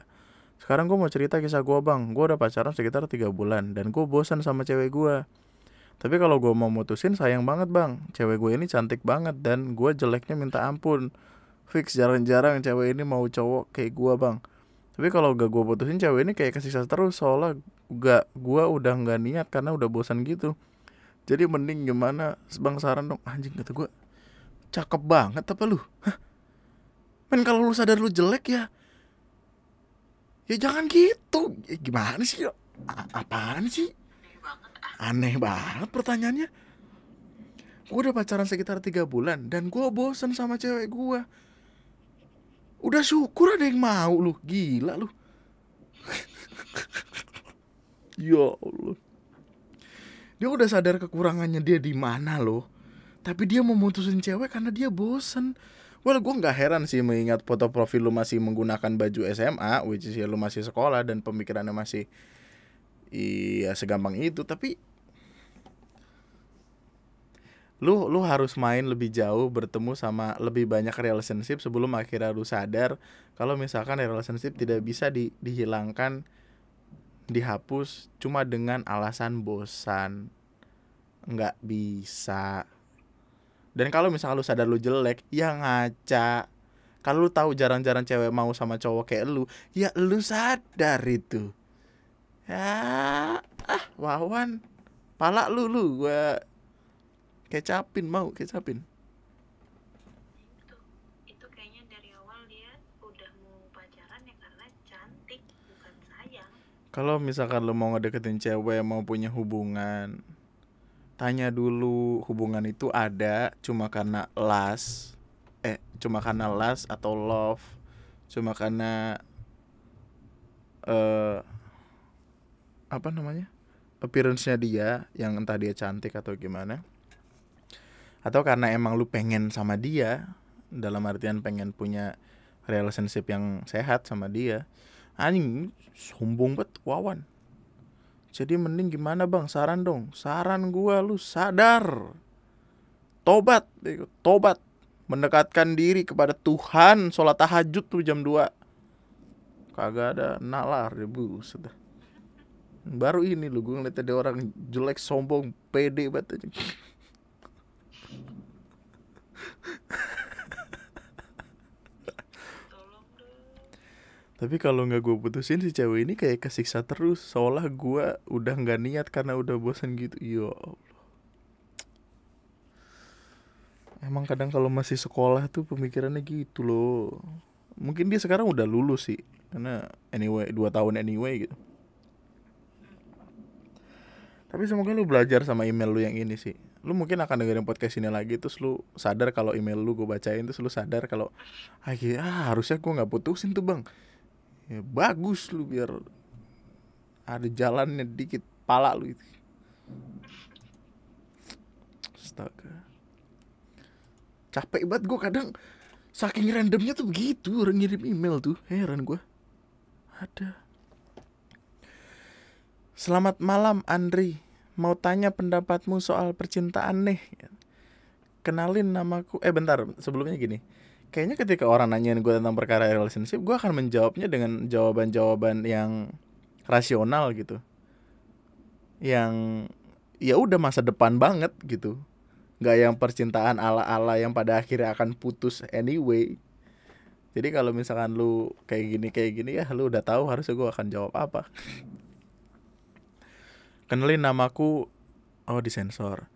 Sekarang gue mau cerita kisah gue bang. Gue udah pacaran sekitar 3 bulan Dan gue bosan sama cewek gue Tapi kalau gue mau mutusin sayang banget bang. Cewek gue ini cantik banget Dan gue jeleknya minta ampun. Fix jarang-jarang cewek ini mau cowok kayak gue bang. Tapi kalau gak gue putusin cewek ini kayak kesiksa terus soalnya gak gue udah nggak niat karena udah bosan gitu. Jadi mending gimana bang saran dong. Anjing kata gue cakep banget apa lu? Men kalau lu sadar lu jelek ya. Ya jangan gitu. Ya, gimana sih apaan sih? Aneh banget pertanyaannya. Gue udah pacaran sekitar tiga bulan dan gue bosen sama cewek gue udah syukur ada yang mau lu gila lu ya allah. Dia udah sadar kekurangannya dia di mana loh. Tapi dia mau mutusin cewek karena dia bosen. Well, gue nggak heran sih mengingat foto profil lu masih menggunakan baju SMA, which is ya lu masih sekolah dan pemikirannya masih iya segampang itu. Tapi lu lu harus main lebih jauh bertemu sama lebih banyak relationship sebelum akhirnya lu sadar kalau misalkan relationship tidak bisa di, dihilangkan dihapus cuma dengan alasan bosan. Nggak bisa. Dan kalau misalkan lu sadar lu jelek ya ngaca. Kalau lu tahu jarang-jarang cewek mau sama cowok kayak lu ya lu sadar itu. Ya ah wawan. Pala lu lu gua kecapin mau kecapin itu itu kayaknya dari awal dia udah mau pacaran ya karena cantik bukan sayang kalau misalkan lu mau ngedeketin cewek mau punya hubungan tanya dulu hubungan itu ada cuma karena las eh cuma karena las atau love cuma karena eh apa namanya appearance-nya dia yang entah dia cantik atau gimana atau karena emang lu pengen sama dia dalam artian pengen punya relationship yang sehat sama dia anjing sombong banget wawan jadi mending gimana bang saran dong saran gua lu sadar tobat bego. tobat mendekatkan diri kepada Tuhan sholat tahajud tuh jam 2 kagak ada nalar ya buset dah. baru ini lu gue ngeliat ada orang jelek sombong pede banget aja. tolong dong Tapi kalau nggak gue putusin si cewek ini kayak kesiksa terus. Seolah gue udah nggak niat karena udah bosan gitu. Ya Allah. Emang kadang kalau masih sekolah tuh pemikirannya gitu loh. Mungkin dia sekarang udah lulus sih. Karena anyway, dua tahun anyway gitu. Tapi semoga lu belajar sama email lu yang ini sih. Lu mungkin akan dengerin podcast ini lagi Terus lu sadar kalau email lu gue bacain Terus lu sadar kalau ah, ah harusnya gue nggak putusin tuh bang ya bagus lu biar ada jalannya dikit pala lu itu. Astaga. Capek banget gue kadang. Saking randomnya tuh begitu orang ngirim email tuh. Heran gue ada. Selamat malam Andri. Mau tanya pendapatmu soal percintaan nih. Kenalin namaku. Eh bentar. Sebelumnya gini kayaknya ketika orang nanyain gue tentang perkara relationship gue akan menjawabnya dengan jawaban-jawaban yang rasional gitu. Yang ya udah masa depan banget gitu. Nggak yang percintaan ala-ala yang pada akhirnya akan putus anyway. Jadi kalau misalkan lu kayak gini kayak gini ya lu udah tahu harusnya gue akan jawab apa. Kenalin namaku oh disensor.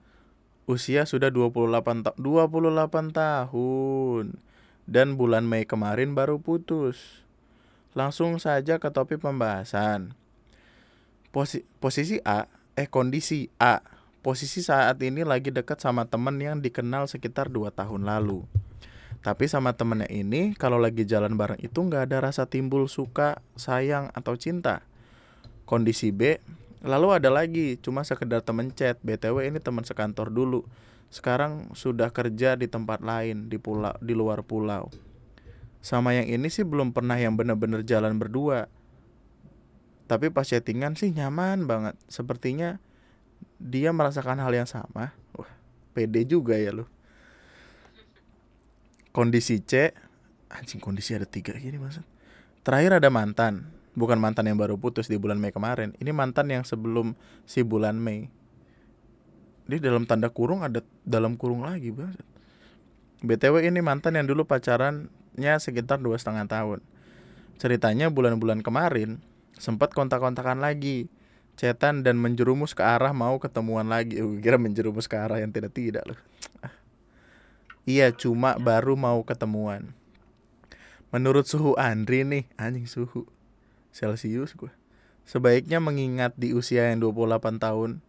Usia sudah 28 ta 28 tahun dan bulan Mei kemarin baru putus langsung saja ke topik pembahasan Posi posisi A eh kondisi A posisi saat ini lagi dekat sama temen yang dikenal sekitar 2 tahun lalu. Tapi sama temennya ini kalau lagi jalan bareng itu nggak ada rasa timbul suka, sayang, atau cinta. Kondisi B, lalu ada lagi cuma sekedar temen chat, BTW ini teman sekantor dulu. Sekarang sudah kerja di tempat lain, di pulau, di luar pulau. Sama yang ini sih belum pernah yang bener-bener jalan berdua. Tapi pas chattingan sih nyaman banget. Sepertinya dia merasakan hal yang sama wah pede juga ya lo kondisi C anjing kondisi ada tiga gini maksud terakhir ada mantan bukan mantan yang baru putus di bulan Mei kemarin ini mantan yang sebelum si bulan Mei di dalam tanda kurung ada dalam kurung lagi banget btw ini mantan yang dulu pacarannya sekitar dua setengah tahun ceritanya bulan-bulan kemarin sempat kontak-kontakan lagi cetan dan menjerumus ke arah mau ketemuan lagi. Uh, kira menjerumus ke arah yang tidak tidak loh. Iya, cuma baru mau ketemuan. Menurut suhu Andri nih, anjing suhu Celsius gue. Sebaiknya mengingat di usia yang 28 tahun,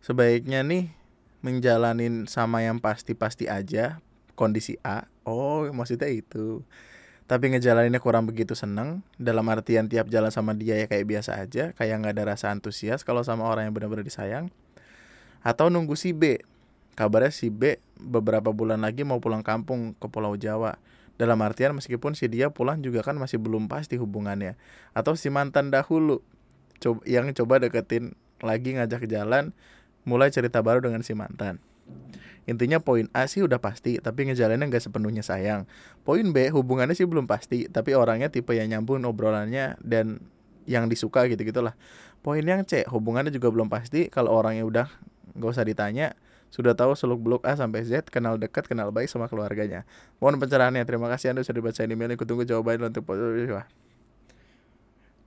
sebaiknya nih menjalanin sama yang pasti-pasti aja, kondisi A. Oh, maksudnya itu. Tapi ngejalaninnya kurang begitu seneng dalam artian tiap jalan sama dia ya kayak biasa aja kayak nggak ada rasa antusias kalau sama orang yang benar-benar disayang. Atau nunggu si B. Kabarnya si B beberapa bulan lagi mau pulang kampung ke Pulau Jawa. Dalam artian meskipun si dia pulang juga kan masih belum pasti hubungannya. Atau si mantan dahulu yang coba deketin lagi ngajak jalan mulai cerita baru dengan si mantan Intinya poin A sih udah pasti, tapi ngejalaninnya nggak sepenuhnya sayang. Poin B hubungannya sih belum pasti, tapi orangnya tipe yang nyambung obrolannya dan yang disuka gitu gitulah. Poin yang C hubungannya juga belum pasti. Kalau orangnya udah nggak usah ditanya, sudah tahu seluk beluk A sampai Z, kenal dekat, kenal baik sama keluarganya. Mohon pencerahannya. Terima kasih Anda sudah dibaca email. Aku tunggu jawabannya untuk.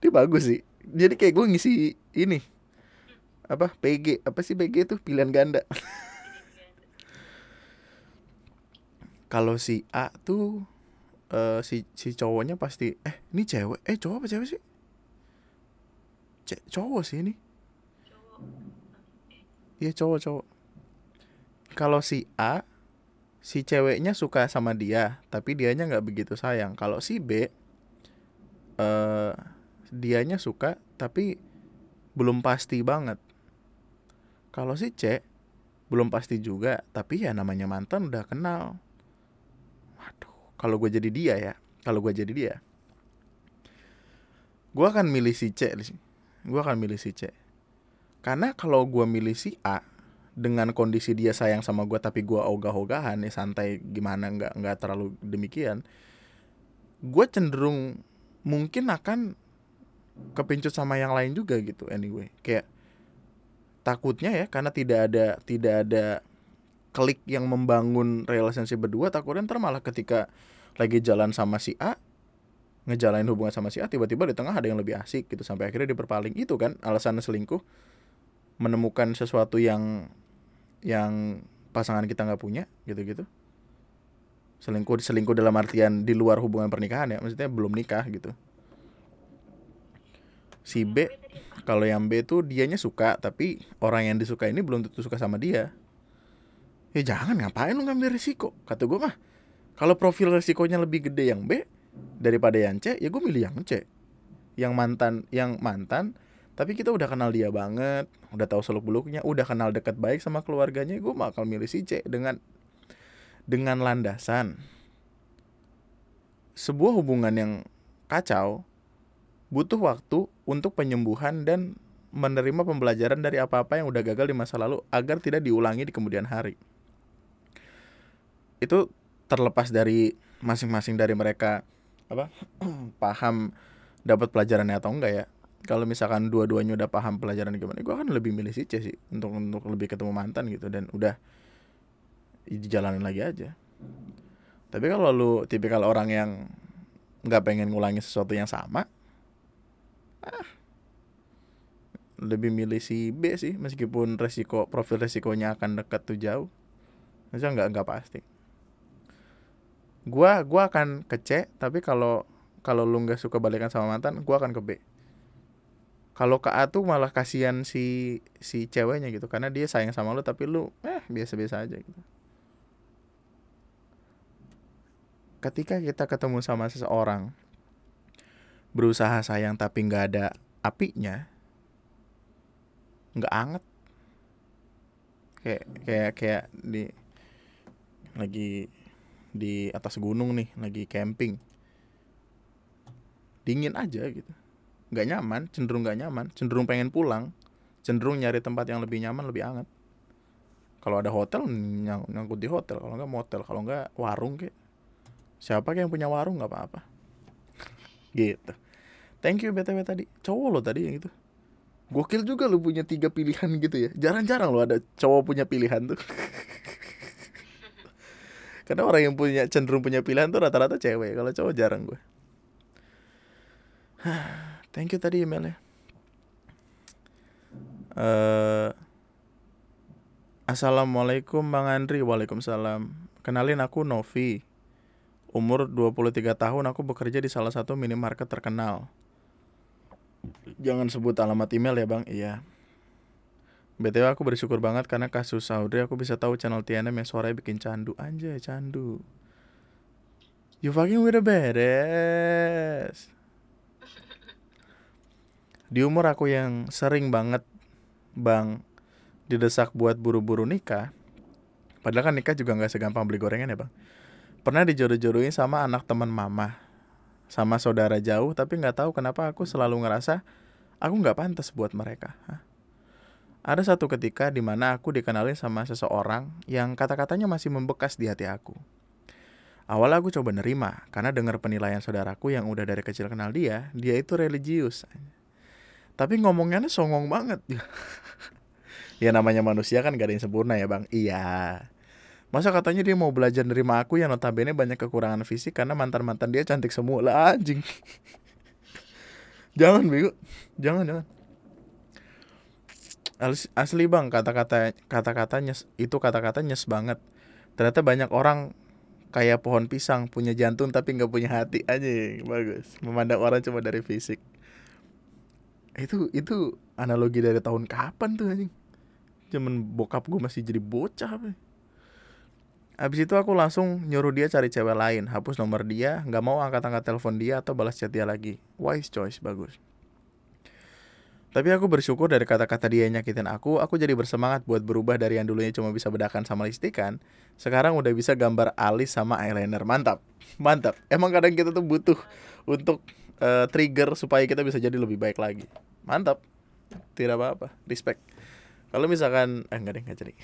Ini bagus sih. Jadi kayak gue ngisi ini apa PG apa sih PG itu pilihan ganda. Kalau si A tuh uh, si si cowoknya pasti eh ini cewek eh cowok apa cewek sih? C cowok sih ini. Iya cowok cowok. Kalau si A si ceweknya suka sama dia tapi dianya nggak begitu sayang. Kalau si B uh, dianya suka tapi belum pasti banget kalau si C belum pasti juga tapi ya namanya mantan udah kenal. Kalau gue jadi dia ya kalau gue jadi dia gue akan milih si C gue akan milih si C. Karena kalau gue milih si A dengan kondisi dia sayang sama gue tapi gue ogah-ogahan nih santai gimana nggak nggak terlalu demikian gue cenderung mungkin akan kepincut sama yang lain juga gitu anyway. Kayak takutnya ya karena tidak ada tidak ada klik yang membangun relationship berdua takutnya ntar malah ketika lagi jalan sama si A ngejalanin hubungan sama si A tiba-tiba di tengah ada yang lebih asik gitu sampai akhirnya diperpaling. Itu kan alasan selingkuh menemukan sesuatu yang yang pasangan kita nggak punya gitu-gitu. Selingkuh selingkuh dalam artian di luar hubungan pernikahan ya maksudnya belum nikah gitu si B kalau yang B tuh dianya suka tapi orang yang disuka ini belum tentu suka sama dia. Ya jangan ngapain lu ngambil risiko? Kata gue mah kalau profil resikonya lebih gede yang B daripada yang C, ya gue milih yang C. Yang mantan, yang mantan, tapi kita udah kenal dia banget, udah tahu seluk beluknya, udah kenal dekat baik sama keluarganya, gue bakal milih si C dengan dengan landasan. Sebuah hubungan yang kacau butuh waktu untuk penyembuhan dan menerima pembelajaran dari apa-apa yang udah gagal di masa lalu agar tidak diulangi di kemudian hari. Itu terlepas dari masing-masing dari mereka apa paham dapat pelajarannya atau enggak ya. Kalau misalkan dua-duanya udah paham pelajaran gimana gue kan lebih milih si C sih untuk untuk lebih ketemu mantan gitu dan udah dijalanin lagi aja. Tapi kalau lu tipikal orang yang nggak pengen ngulangi sesuatu yang sama ah. Lebih milih si B sih meskipun resiko profil resikonya akan dekat tuh jauh. Masa nggak nggak pasti. Gua gua akan ke C tapi kalau kalau lu nggak suka balikan sama mantan gua akan ke B. Kalau ke A tuh malah kasihan si si ceweknya gitu karena dia sayang sama lu tapi lu eh biasa-biasa aja gitu. Ketika kita ketemu sama seseorang berusaha sayang tapi nggak ada apinya nggak anget. Kayak kayak kayak di lagi di atas gunung nih lagi camping. Dingin aja gitu. Nggak nyaman cenderung nggak nyaman cenderung pengen pulang cenderung nyari tempat yang lebih nyaman lebih hangat kalau ada hotel nyang nyangkut di hotel. Kalau nggak motel. Kalau nggak warung kayak siapa yang punya warung? Nggak apa-apa. Gitu thank you btw tadi. Cowok lo tadi yang itu. Gokil juga lo punya tiga pilihan gitu ya. Jarang-jarang lo ada cowok punya pilihan tuh. Karena orang yang punya cenderung punya pilihan tuh rata-rata cewek. Kalau cowok jarang gue. Thank you tadi emailnya. Uh, Assalamualaikum Bang Andri. Waalaikumsalam. Kenalin aku Novi. Umur 23 tahun. Aku bekerja di salah satu minimarket terkenal Jangan sebut alamat email ya bang. Iya. BTW aku bersyukur banget karena kasus Saudri aku bisa tahu channel TNM yang suaranya bikin candu. Anjay candu. You fucking with the badass. Di umur aku yang sering banget bang didesak buat buru-buru nikah padahal kan nikah juga nggak segampang beli gorengan ya bang. Pernah dijodoh-jodohin sama anak teman mama sama saudara jauh tapi nggak tahu kenapa aku selalu ngerasa aku nggak pantas buat mereka ada satu ketika di mana aku dikenalin sama seseorang yang kata-katanya masih membekas di hati aku. Awal aku coba nerima, karena dengar penilaian saudaraku yang udah dari kecil kenal dia, dia itu religius. Tapi ngomongnya songong banget. Ya namanya manusia kan gak ada yang sempurna ya bang. Iya masa katanya dia mau belajar nerima aku yang notabene banyak kekurangan fisik karena mantan mantan dia cantik semua. Lah anjing. Jangan bego. Jangan jangan. Asli bang kata-kata kata-katanya itu kata-kata nyes banget. Ternyata banyak orang kayak pohon pisang punya jantung tapi nggak punya hati. Aja bagus. Memandang orang cuma dari fisik. Itu itu analogi dari tahun kapan tuh anjing? Zaman bokap gue masih jadi bocah apa Abis itu aku langsung nyuruh dia cari cewek lain Hapus nomor dia nggak mau angkat-angkat telepon dia atau balas chat dia lagi Wise choice, bagus tapi aku bersyukur dari kata-kata dia yang nyakitin aku, aku jadi bersemangat buat berubah dari yang dulunya cuma bisa bedakan sama listikan, sekarang udah bisa gambar alis sama eyeliner. Mantap. Mantap. Emang kadang kita tuh butuh untuk uh, trigger supaya kita bisa jadi lebih baik lagi mantap tidak apa-apa respect kalau misalkan eh enggak deh enggak jadi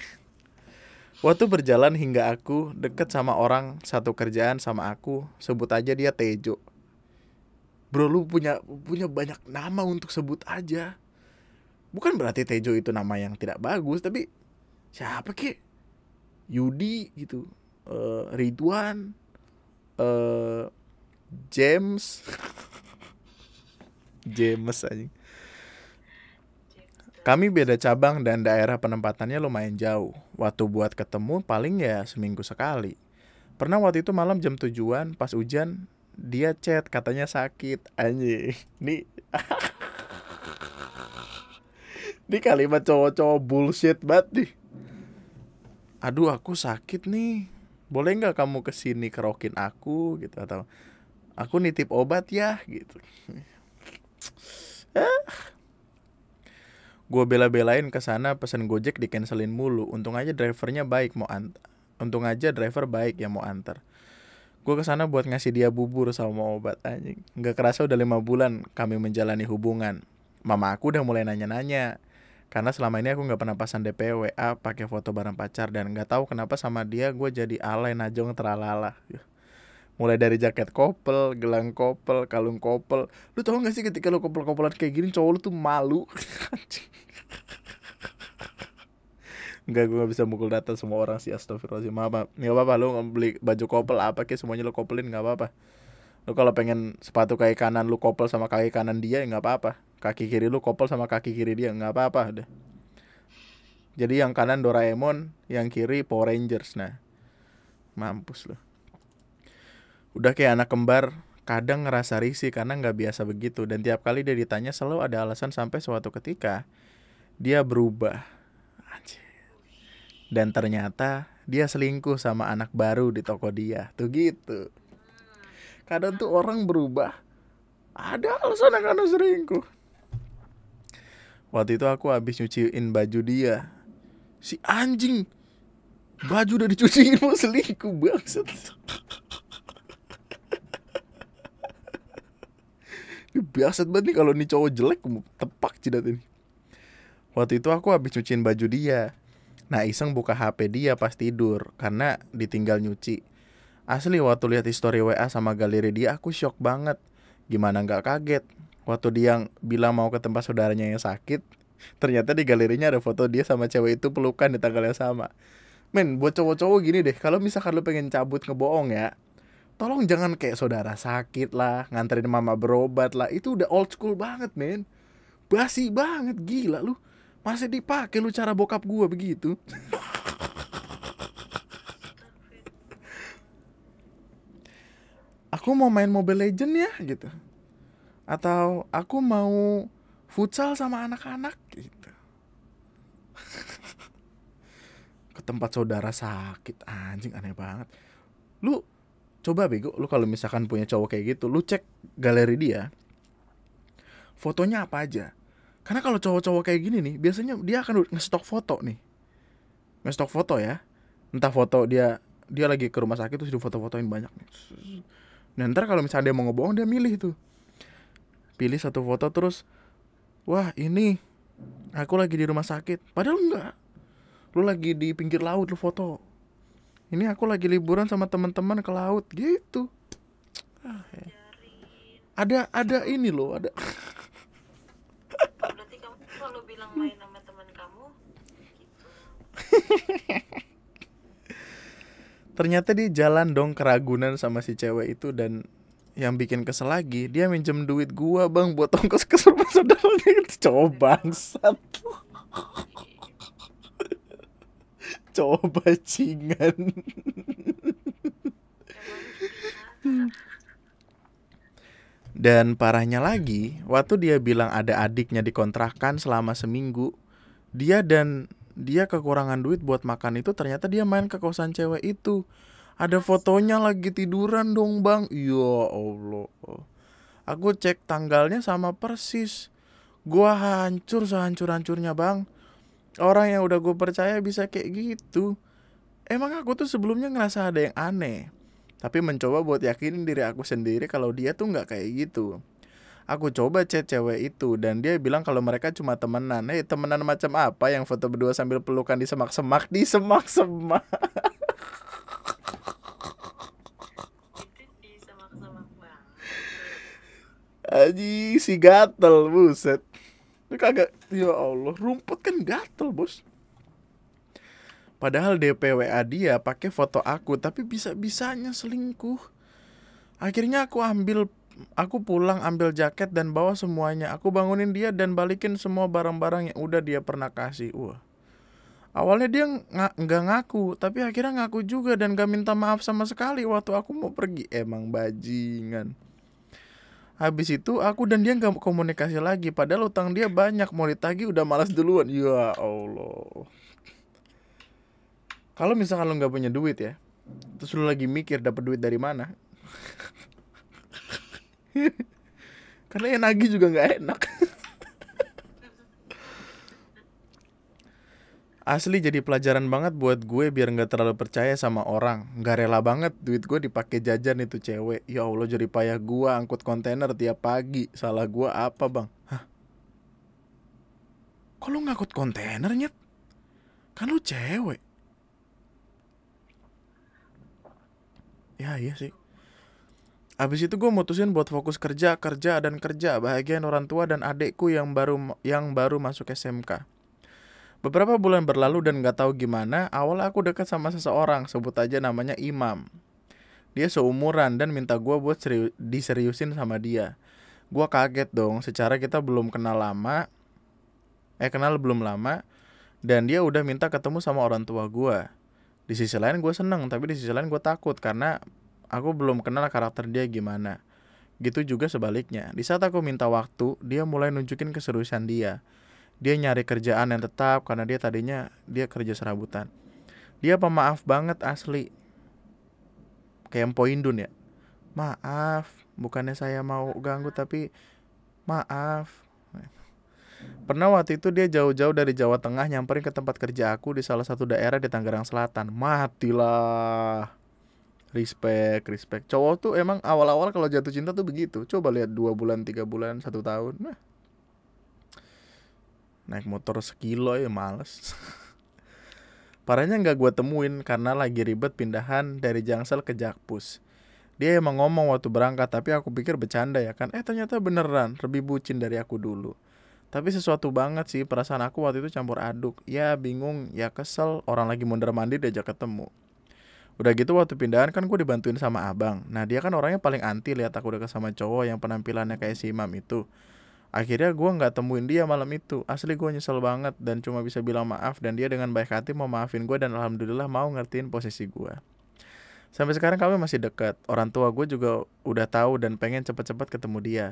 waktu berjalan hingga aku deket sama orang satu kerjaan sama aku sebut aja dia Tejo. Bro lu punya punya banyak nama untuk sebut aja. Bukan berarti Tejo itu nama yang tidak bagus tapi siapa ke Yudi gitu uh, Ridwan uh, James. James aja kami beda cabang dan daerah penempatannya lumayan jauh. Waktu buat ketemu paling ya seminggu sekali. Pernah waktu itu malam jam tujuan pas hujan dia chat katanya sakit anjing. Ini Ini kalimat cowok-cowok bullshit banget nih. Aduh aku sakit nih. Boleh nggak kamu ke sini kerokin aku gitu atau aku nitip obat ya gitu. gue bela-belain ke sana pesan gojek di cancelin mulu. Untung aja drivernya baik mau antar untung aja driver baik yang mau antar. Gue ke sana buat ngasih dia bubur sama obat anjing. Nggak kerasa udah lima bulan kami menjalani hubungan. Mama aku udah mulai nanya-nanya. Karena selama ini aku nggak pernah pasang DP WA pakai foto bareng pacar. Dan nggak tahu kenapa sama dia gue jadi alay najong teralala mulai dari jaket kopel, gelang kopel, kalung kopel. Lu tau gak sih ketika lu kopel-kopelan kayak gini cowok lu tuh malu. Enggak, gue gak bisa mukul data semua orang sih Astagfirullahaladzim. Maaf, maaf. Gak apa-apa, lu beli baju kopel apa kayak semuanya lu kopelin gak apa-apa. Lu kalau pengen sepatu kaki kanan lu kopel sama kaki kanan dia ya gak apa-apa. Kaki kiri lu kopel sama kaki kiri dia gak apa-apa udah. Jadi yang kanan Doraemon, yang kiri Power Rangers Nah, mampus lu Udah kayak anak kembar, kadang ngerasa risih karena nggak biasa begitu. Dan tiap kali dia ditanya selalu ada alasan sampai suatu ketika dia berubah. Dan ternyata dia selingkuh sama anak baru di toko dia. Tuh gitu. Kadang tuh orang berubah ada alasan karena selingkuh. Waktu itu aku habis nyuciin baju dia. Si anjing baju udah dicuciin mau selingkuh banget Ini biasa banget nih kalau nih cowok jelek tepak jidat ini. Waktu itu aku habis cuciin baju dia. Nah iseng buka HP dia pas tidur karena ditinggal nyuci. Asli waktu lihat history WA sama galeri dia aku shock banget. Gimana nggak kaget? Waktu dia bilang mau ke tempat saudaranya yang sakit, ternyata di galerinya ada foto dia sama cewek itu pelukan di tanggal yang sama. Men, buat cowok-cowok gini deh, kalau misalkan lu pengen cabut ngebohong ya, tolong jangan kayak saudara sakit lah, nganterin mama berobat lah. Itu udah old school banget, men. Basi banget, gila lu. Masih dipakai lu cara bokap gua begitu. aku mau main Mobile Legend ya gitu. Atau aku mau futsal sama anak-anak gitu. Ke tempat saudara sakit anjing aneh banget. Lu coba bego lu kalau misalkan punya cowok kayak gitu lu cek galeri dia fotonya apa aja. Karena kalau cowok-cowok kayak gini nih biasanya dia akan ngestok foto nih. Ngestok foto ya. Entah foto dia dia lagi ke rumah sakit terus di foto-fotoin banyak nih. Nah ntar kalau misalnya dia mau ngebohong dia milih tuh. Pilih satu foto terus wah ini aku lagi di rumah sakit. Padahal enggak. Lu lagi di pinggir laut lu foto ini aku lagi liburan sama teman-teman ke laut gitu ah, ya. ada ada ini loh ada berarti kamu kalau bilang main sama teman kamu gitu. ternyata di jalan dong keragunan sama si cewek itu dan yang bikin kesel lagi dia minjem duit gua bang buat ongkos ke rumah saudaranya itu cowok bangsat cowok bajingan dan parahnya lagi waktu dia bilang ada adiknya dikontrakan selama seminggu dia dan dia kekurangan duit buat makan itu ternyata dia main ke kosan cewek itu. Ada fotonya lagi tiduran dong bang. Ya allah. Aku cek tanggalnya sama persis. Gua hancur sehancur hancurnya bang orang yang udah gue percaya bisa kayak gitu. Emang aku tuh sebelumnya ngerasa ada yang aneh tapi mencoba buat yakinin diri aku sendiri kalau dia tuh nggak kayak gitu. Aku coba chat cewek itu dan dia bilang kalau mereka cuma temenan. Hei temenan macam apa yang foto berdua sambil pelukan di semak-semak? Di semak-semak. Aji si gatel buset kagak ya Allah rumput kan gatel bos. Padahal DP WA dia pakai foto aku tapi bisa bisanya selingkuh. Akhirnya aku ambil aku pulang ambil jaket dan bawa semuanya. Aku bangunin dia dan balikin semua barang-barang yang udah dia pernah kasih wah. Awalnya dia nggak ngaku tapi akhirnya ngaku juga dan gak minta maaf sama sekali waktu aku mau pergi. Emang bajingan Habis itu aku dan dia nggak komunikasi lagi Padahal utang dia banyak. Mau ditagi udah malas duluan. Ya Allah. Kalau misalkan lo nggak punya duit ya Terus lo lagi mikir dapat duit dari mana? Karena yang nagih juga nggak enak asli jadi pelajaran banget buat gue biar nggak terlalu percaya sama orang. Nggak rela banget duit gue dipakai jajan itu cewek. Ya allah jadi payah gue angkut kontainer tiap pagi. Salah gue apa bang? Hah? lu ngangkut kontainer nyet? Kan lu cewek. Ya iya sih. Abis itu gue mutusin buat fokus kerja, kerja dan kerja, bahagian orang tua dan adekku yang baru yang baru masuk SMK. Beberapa bulan berlalu dan gak tahu gimana, awal aku dekat sama seseorang, sebut aja namanya Imam. Dia seumuran dan minta gue buat seri diseriusin sama dia. Gue kaget dong, secara kita belum kenal lama, eh kenal belum lama, dan dia udah minta ketemu sama orang tua gue. Di sisi lain gue seneng, tapi di sisi lain gue takut karena aku belum kenal karakter dia gimana. Gitu juga sebaliknya. Di saat aku minta waktu, dia mulai nunjukin keseriusan dia. Dia nyari kerjaan yang tetap karena dia tadinya dia kerja serabutan. Dia pemaaf banget asli. Kayak Poindun ya. Maaf, bukannya saya mau ganggu tapi maaf. Pernah waktu itu dia jauh-jauh dari Jawa Tengah nyamperin ke tempat kerja aku di salah satu daerah di Tangerang Selatan. Matilah respect respect cowok tuh emang awal-awal kalau jatuh cinta tuh begitu coba lihat dua bulan tiga bulan satu tahun nah naik motor sekilo ya males. Parahnya nggak gue temuin karena lagi ribet pindahan dari Jangsel ke Jakpus. Dia emang ngomong waktu berangkat tapi aku pikir bercanda ya kan. Eh ternyata beneran lebih bucin dari aku dulu. Tapi sesuatu banget sih perasaan aku waktu itu campur aduk. Ya bingung ya kesel orang lagi mondar mandir diajak ketemu. Udah gitu waktu pindahan kan gue dibantuin sama abang. Nah dia kan orangnya paling anti lihat aku dekat sama cowok yang penampilannya kayak si Imam itu. Akhirnya gue nggak temuin dia malam itu. Asli gue nyesel banget dan cuma bisa bilang maaf dan dia dengan baik hati mau maafin gue dan alhamdulillah mau ngertiin posisi gue. Sampai sekarang kami masih dekat. Orang tua gue juga udah tahu dan pengen cepet-cepet ketemu dia.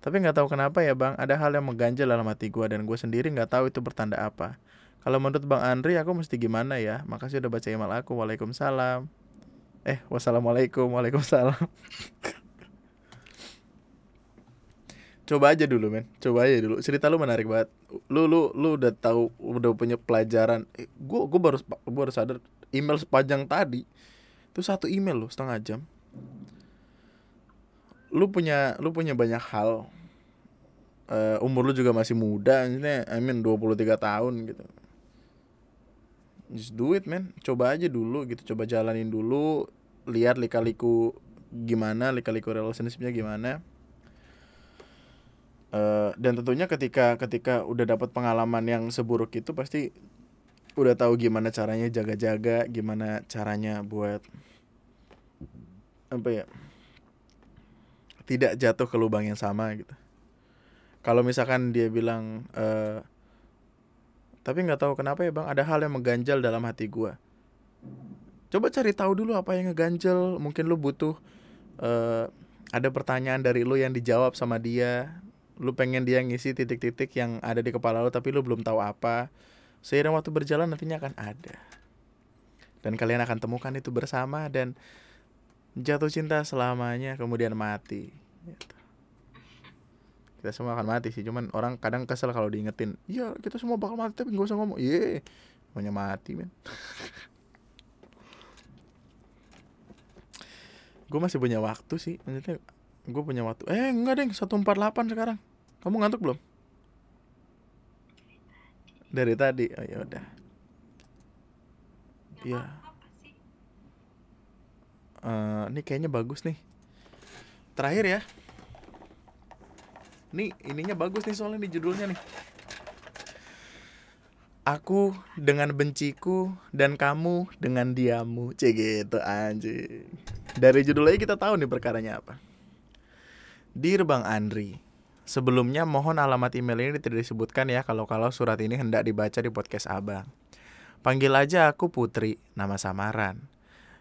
Tapi nggak tahu kenapa ya bang, ada hal yang mengganjal dalam hati gue dan gue sendiri nggak tahu itu bertanda apa. Kalau menurut Bang Andri aku mesti gimana ya? Makasih udah baca email aku. Waalaikumsalam. Eh, wassalamualaikum. Waalaikumsalam. Coba aja dulu, men. Coba aja dulu. Cerita lu menarik banget. Lu lu lu udah tahu udah punya pelajaran. Eh, gua baru gua baru sadar email sepanjang tadi itu satu email loh setengah jam. Lu punya lu punya banyak hal uh, umur lu juga masih muda ini I mean 23 tahun gitu just do it man coba aja dulu gitu coba jalanin dulu lihat lika-liku gimana lika-liku relationshipnya gimana uh, dan tentunya ketika ketika udah dapat pengalaman yang seburuk itu pasti udah tahu gimana caranya jaga-jaga gimana caranya buat apa ya tidak jatuh ke lubang yang sama gitu kalau misalkan dia bilang uh, tapi nggak tahu kenapa ya bang, ada hal yang mengganjal dalam hati gue. Coba cari tahu dulu apa yang ngeganjel. Mungkin lu butuh uh, ada pertanyaan dari lu yang dijawab sama dia. Lu pengen dia ngisi titik-titik yang ada di kepala lu tapi lu belum tahu apa. Seiring waktu berjalan nantinya akan ada. Dan kalian akan temukan itu bersama dan jatuh cinta selamanya kemudian mati. Gitu kita semua akan mati sih cuman orang kadang kesel kalau diingetin iya kita semua bakal mati tapi gak usah ngomong iya maunya mati men gue masih punya waktu sih maksudnya gue punya waktu eh enggak deh satu empat delapan sekarang kamu ngantuk belum dari tadi oh ya udah iya uh, ini kayaknya bagus nih terakhir ya Nih, ininya bagus nih soalnya di judulnya nih. Aku dengan benciku dan kamu dengan diamu. Cek gitu anjing. Dari judulnya kita tahu nih perkaranya apa. Dear Bang Andri, sebelumnya mohon alamat email ini tidak disebutkan ya kalau-kalau surat ini hendak dibaca di podcast Abang. Panggil aja aku Putri, nama samaran.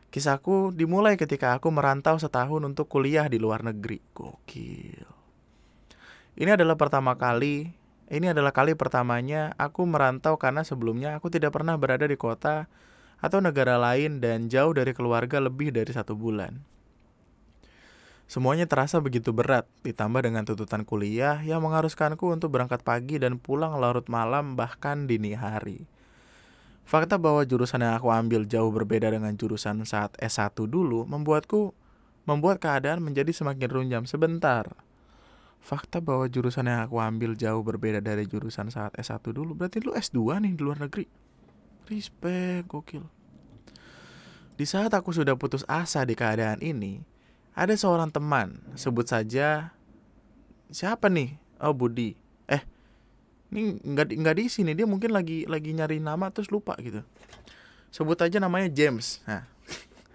Kisahku dimulai ketika aku merantau setahun untuk kuliah di luar negeri. Gokil. Ini adalah pertama kali, ini adalah kali pertamanya aku merantau karena sebelumnya aku tidak pernah berada di kota atau negara lain dan jauh dari keluarga lebih dari satu bulan. Semuanya terasa begitu berat, ditambah dengan tuntutan kuliah yang mengharuskanku untuk berangkat pagi dan pulang larut malam bahkan dini hari. Fakta bahwa jurusan yang aku ambil jauh berbeda dengan jurusan saat S1 dulu membuatku membuat keadaan menjadi semakin runjam sebentar. fakta bahwa jurusan yang aku ambil jauh berbeda dari jurusan saat S1 dulu. Berarti lu S2 nih di luar negeri. Respect, gokil. Di saat aku sudah putus asa di keadaan ini, ada seorang teman, sebut saja siapa nih? Oh, Budi. Eh, ini nggak nggak di sini dia mungkin lagi lagi nyari nama terus lupa gitu. Sebut aja namanya James. Nah,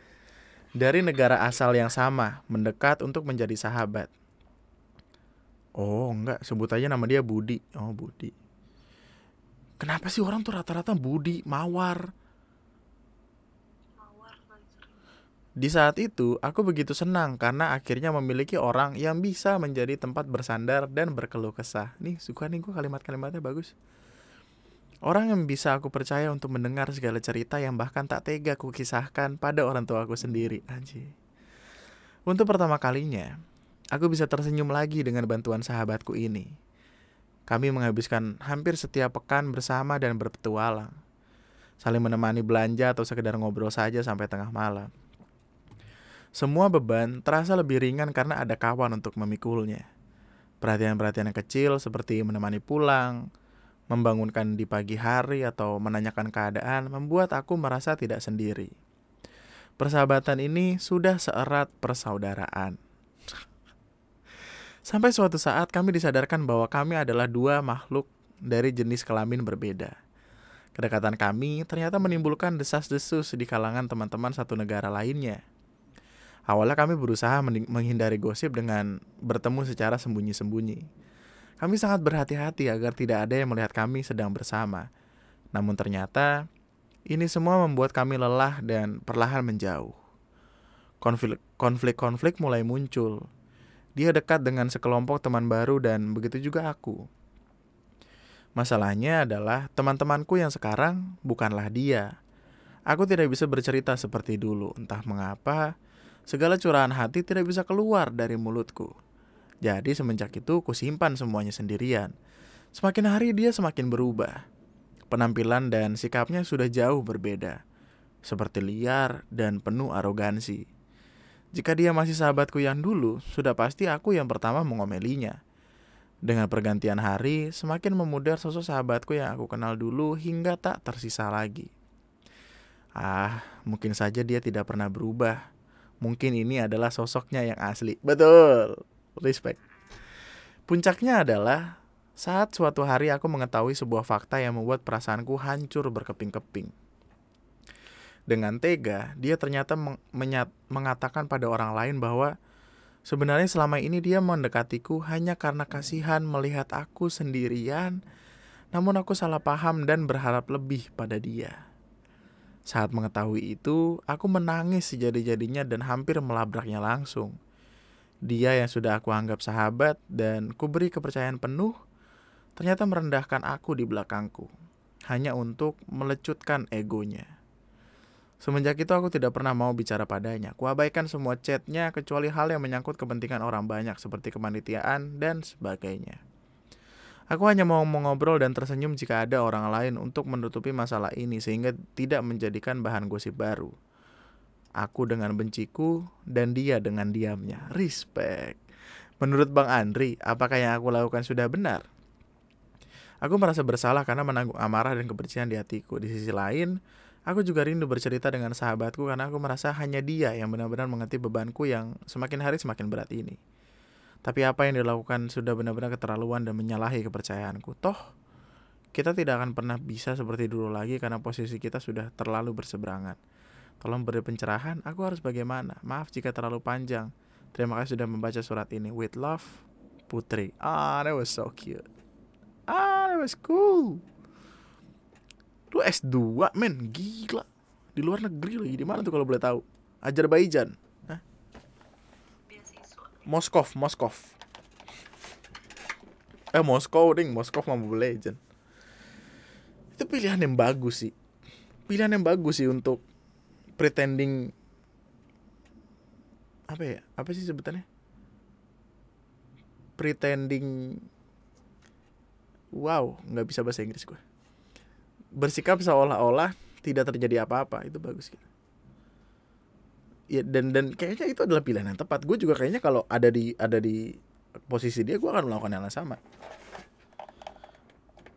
dari negara asal yang sama, mendekat untuk menjadi sahabat. Oh, enggak, sebut aja nama dia Budi. Oh, Budi. Kenapa sih orang tuh rata-rata Budi, Mawar? mawar paling sering Di saat itu, aku begitu senang karena akhirnya memiliki orang yang bisa menjadi tempat bersandar dan berkeluh kesah. Nih, suka nih gue kalimat-kalimatnya bagus. Orang yang bisa aku percaya untuk mendengar segala cerita yang bahkan tak tega ku kisahkan pada orang tua aku sendiri. Anjir. Untuk pertama kalinya, aku bisa tersenyum lagi dengan bantuan sahabatku ini. Kami menghabiskan hampir setiap pekan bersama dan berpetualang. Saling menemani belanja atau sekedar ngobrol saja sampai tengah malam. Semua beban terasa lebih ringan karena ada kawan untuk memikulnya. Perhatian-perhatian yang kecil seperti menemani pulang, membangunkan di pagi hari atau menanyakan keadaan membuat aku merasa tidak sendiri. Persahabatan ini sudah seerat persaudaraan. Sampai suatu saat kami disadarkan bahwa kami adalah dua makhluk dari jenis kelamin berbeda. Kedekatan kami ternyata menimbulkan desas-desus di kalangan teman-teman satu negara lainnya. Awalnya kami berusaha menghindari gosip dengan bertemu secara sembunyi-sembunyi. Kami sangat berhati-hati agar tidak ada yang melihat kami sedang bersama. Namun ternyata ini semua membuat kami lelah dan perlahan menjauh. Konflik- Konflik-konflik mulai muncul. Dia dekat dengan sekelompok teman baru dan begitu juga aku. Masalahnya adalah teman-temanku yang sekarang bukanlah dia. Aku tidak bisa bercerita seperti dulu, entah mengapa segala curahan hati tidak bisa keluar dari mulutku. Jadi semenjak itu kusimpan semuanya sendirian. Semakin hari dia semakin berubah. Penampilan dan sikapnya sudah jauh berbeda. Seperti liar dan penuh arogansi. Jika dia masih sahabatku yang dulu, sudah pasti aku yang pertama mengomelinya. Dengan pergantian hari, semakin memudar sosok sahabatku yang aku kenal dulu hingga tak tersisa lagi. Ah, mungkin saja dia tidak pernah berubah. Mungkin ini adalah sosoknya yang asli. Betul. Respect. Puncaknya adalah saat suatu hari aku mengetahui sebuah fakta yang membuat perasaanku hancur berkeping-keping. Dengan tega, dia ternyata meng- mengatakan pada orang lain bahwa sebenarnya selama ini dia mendekatiku hanya karena kasihan melihat aku sendirian, namun aku salah paham dan berharap lebih pada dia. Saat mengetahui itu, aku menangis sejadi-jadinya dan hampir melabraknya langsung. Dia yang sudah aku anggap sahabat dan kuberi kepercayaan penuh, ternyata merendahkan aku di belakangku, hanya untuk melecutkan egonya. Semenjak itu aku tidak pernah mau bicara padanya. Kuabaikan semua chatnya kecuali hal yang menyangkut kepentingan orang banyak seperti kemanitiaan dan sebagainya. Aku hanya mau mengobrol dan tersenyum jika ada orang lain untuk menutupi masalah ini sehingga tidak menjadikan bahan gosip baru. Aku dengan benciku dan dia dengan diamnya. Respect. Menurut Bang Andri, apakah yang aku lakukan sudah benar? Aku merasa bersalah karena menanggung amarah dan kebencian di hatiku. Di sisi lain, aku juga rindu bercerita dengan sahabatku karena aku merasa hanya dia yang benar-benar mengerti bebanku yang semakin hari semakin berat ini. Tapi apa yang dilakukan sudah benar-benar keterlaluan dan menyalahi kepercayaanku. Toh, kita tidak akan pernah bisa seperti dulu lagi karena posisi kita sudah terlalu berseberangan. Tolong beri pencerahan, aku harus bagaimana? Maaf jika terlalu panjang. Terima kasih sudah membaca surat ini. With love, Putri. Ah, that was so cute. Ah, that was cool. Lu S2, men. Gila. Di luar negeri lagi. Di mana tuh kalau boleh tahu? Azerbaijan. Moskov, Moskov. Eh, Moskow, ding. Moskov Mobile Legend. Itu pilihan yang bagus sih. Pilihan yang bagus sih untuk pretending apa ya? Apa sih sebutannya? Pretending Wow, nggak bisa bahasa Inggris gue. Bersikap seolah-olah tidak terjadi apa-apa, itu bagus gitu. Ya dan dan kayaknya itu adalah pilihan yang tepat. Gue juga kayaknya kalau ada di ada di posisi dia gue akan melakukan yang sama.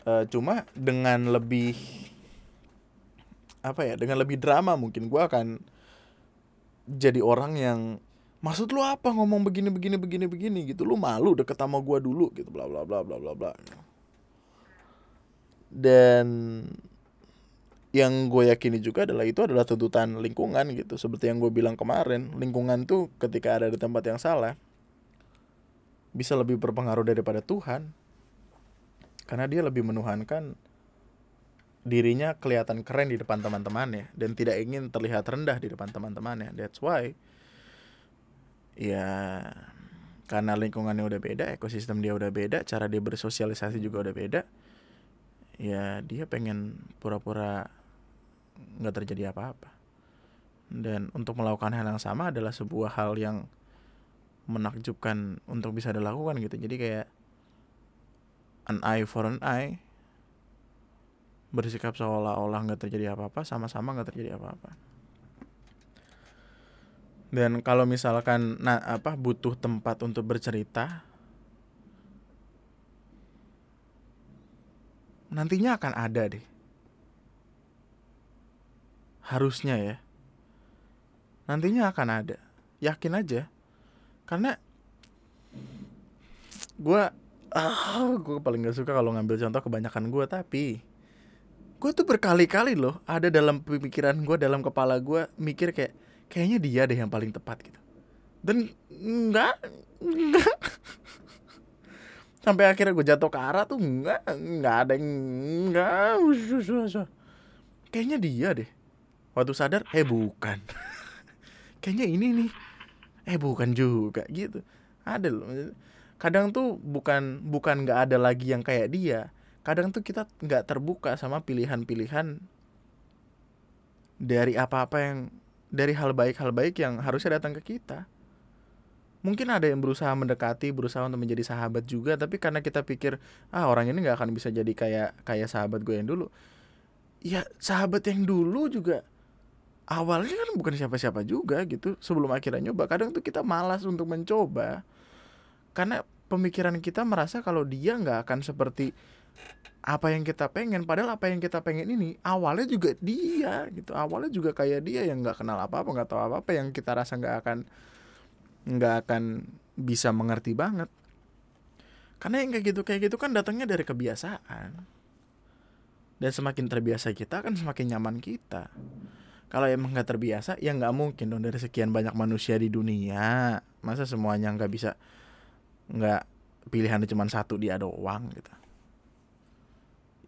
Uh, cuma dengan lebih apa ya dengan lebih drama mungkin gue akan jadi orang yang maksud lu apa ngomong begini begini begini begini? Gitu. Lu malu deket sama gue dulu gitu bla bla bla bla bla bla. Dan yang gue yakini juga adalah itu adalah tuntutan lingkungan gitu seperti yang gue bilang kemarin lingkungan tuh ketika ada di tempat yang salah bisa lebih berpengaruh daripada Tuhan karena dia lebih menuhankan dirinya kelihatan keren di depan teman-temannya dan tidak ingin terlihat rendah di depan teman-temannya. That's why ya karena lingkungannya udah beda, ekosistem dia udah beda, cara dia bersosialisasi juga udah beda. Ya dia pengen pura-pura nggak terjadi apa-apa. Dan untuk melakukan hal yang sama adalah sebuah hal yang menakjubkan untuk bisa dilakukan gitu. Jadi kayak an eye for an eye bersikap seolah-olah nggak terjadi apa-apa sama-sama nggak terjadi apa-apa dan kalau misalkan nah apa butuh tempat untuk bercerita nantinya akan ada deh harusnya ya nantinya akan ada. Yakin aja. Karena gue ah gue paling gak suka kalau ngambil contoh kebanyakan gue tapi gue tuh berkali-kali loh ada dalam pemikiran gue dalam kepala gue mikir kayak kayaknya dia deh yang paling tepat gitu. Dan enggak enggak sampai akhirnya gue jatuh ke arah tuh enggak enggak ada yang enggak kayaknya dia deh waktu sadar eh bukan. Kayaknya ini nih. Eh bukan juga gitu. Ada loh. Kadang tuh bukan bukan nggak ada lagi yang kayak dia. Kadang tuh kita nggak terbuka sama pilihan-pilihan dari apa-apa yang dari hal baik hal baik yang harusnya datang ke kita. Mungkin ada yang berusaha mendekati berusaha untuk menjadi sahabat juga tapi karena kita pikir ah orang ini nggak akan bisa jadi kayak kayak sahabat gue yang dulu. Ya sahabat yang dulu juga awalnya kan bukan siapa-siapa juga gitu sebelum akhirnya nyoba. Kadang tuh kita malas untuk mencoba karena pemikiran kita merasa kalau dia nggak akan seperti apa yang kita pengen. Padahal apa yang kita pengen ini awalnya juga dia gitu. Awalnya juga kayak dia yang nggak kenal apa apa nggak tahu apa apa yang kita rasa nggak akan nggak akan bisa mengerti banget. Karena yang kayak gitu kayak gitu kan datangnya dari kebiasaan. Dan semakin terbiasa kita kan semakin nyaman kita kalau emang nggak terbiasa ya nggak mungkin dong dari sekian banyak manusia di dunia. Masa semuanya nggak bisa nggak pilihannya cuma satu dia doang gitu.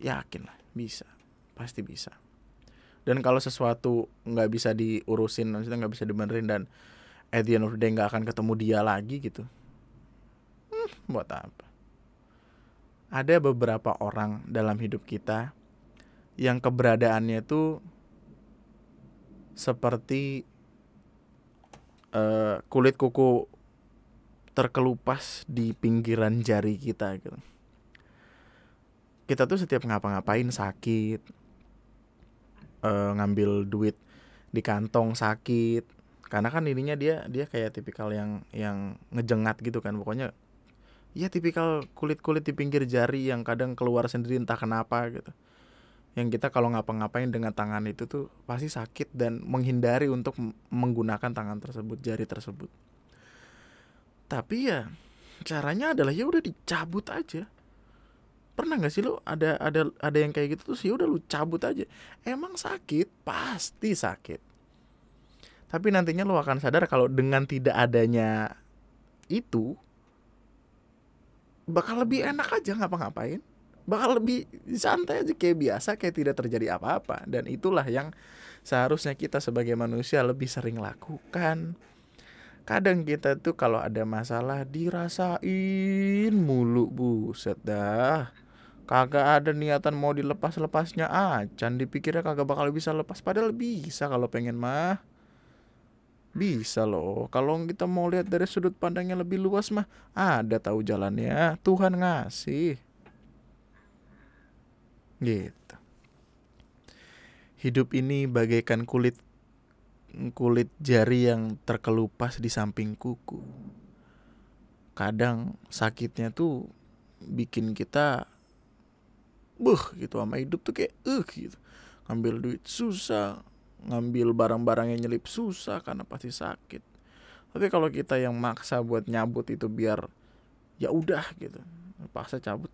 Yakin lah bisa. Pasti bisa. Dan kalau sesuatu nggak bisa diurusin maksudnya nggak bisa dibenerin dan at the end of the nggak akan ketemu dia lagi gitu. Hmm, buat apa? Ada beberapa orang dalam hidup kita yang keberadaannya tuh seperti uh, kulit kuku terkelupas di pinggiran jari kita gitu. Kita tuh setiap ngapa-ngapain sakit uh, ngambil duit di kantong sakit. Karena kan ininya dia dia kayak tipikal yang yang ngejengat gitu kan. Pokoknya ya tipikal kulit-kulit di pinggir jari yang kadang keluar sendiri entah kenapa gitu yang kita kalau ngapa-ngapain dengan tangan itu tuh pasti sakit dan menghindari untuk menggunakan tangan tersebut jari tersebut. Tapi ya caranya adalah ya udah dicabut aja. Pernah nggak sih lo ada ada ada yang kayak gitu tuh sih ya udah lu cabut aja? Emang sakit? Pasti sakit. Tapi nantinya lo akan sadar kalau dengan tidak adanya itu bakal lebih enak aja ngapa-ngapain bakal lebih santai aja kayak biasa kayak tidak terjadi apa-apa. Dan itulah yang seharusnya kita sebagai manusia lebih sering lakukan. Kadang kita tuh kalau ada masalah dirasain mulu buset dah. Kagak ada niatan mau dilepas-lepasnya acan dipikirnya kagak bakal bisa lepas. Padahal bisa kalau pengen mah. Bisa loh. Kalau kita mau lihat dari sudut pandangnya lebih luas mah ada tahu jalannya. Tuhan ngasih gitu. Hidup ini bagaikan kulit kulit jari yang terkelupas di samping kuku. Kadang sakitnya tuh bikin kita buh gitu sama hidup tuh kayak uh gitu. Ngambil duit susah ngambil barang-barang yang nyelip susah karena pasti sakit. Tapi kalau kita yang maksa buat nyabut itu biar ya udah gitu paksa cabut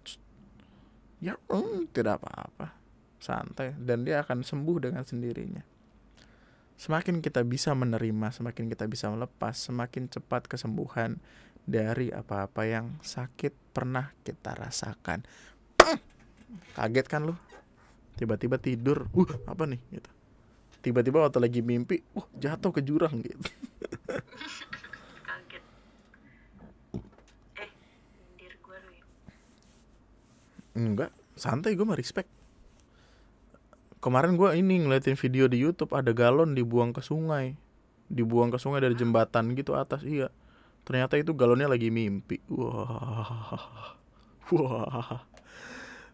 ya mm, tidak apa-apa. Santai. Dan dia akan sembuh dengan sendirinya. Semakin kita bisa menerima semakin kita bisa melepas semakin cepat kesembuhan dari apa-apa yang sakit pernah kita rasakan. Kaget kan lu? Tiba-tiba tidur. Uh apa nih? Gitu. Tiba-tiba waktu lagi mimpi uh jatuh ke jurang gitu kaget eh dir gue lu ya enggak santai gue mah respect. Kemarin gue ini ngeliatin video di YouTube ada galon dibuang ke sungai. Dibuang ke sungai dari jembatan gitu atas iya. Ternyata itu galonnya lagi mimpi. Wah. Wah.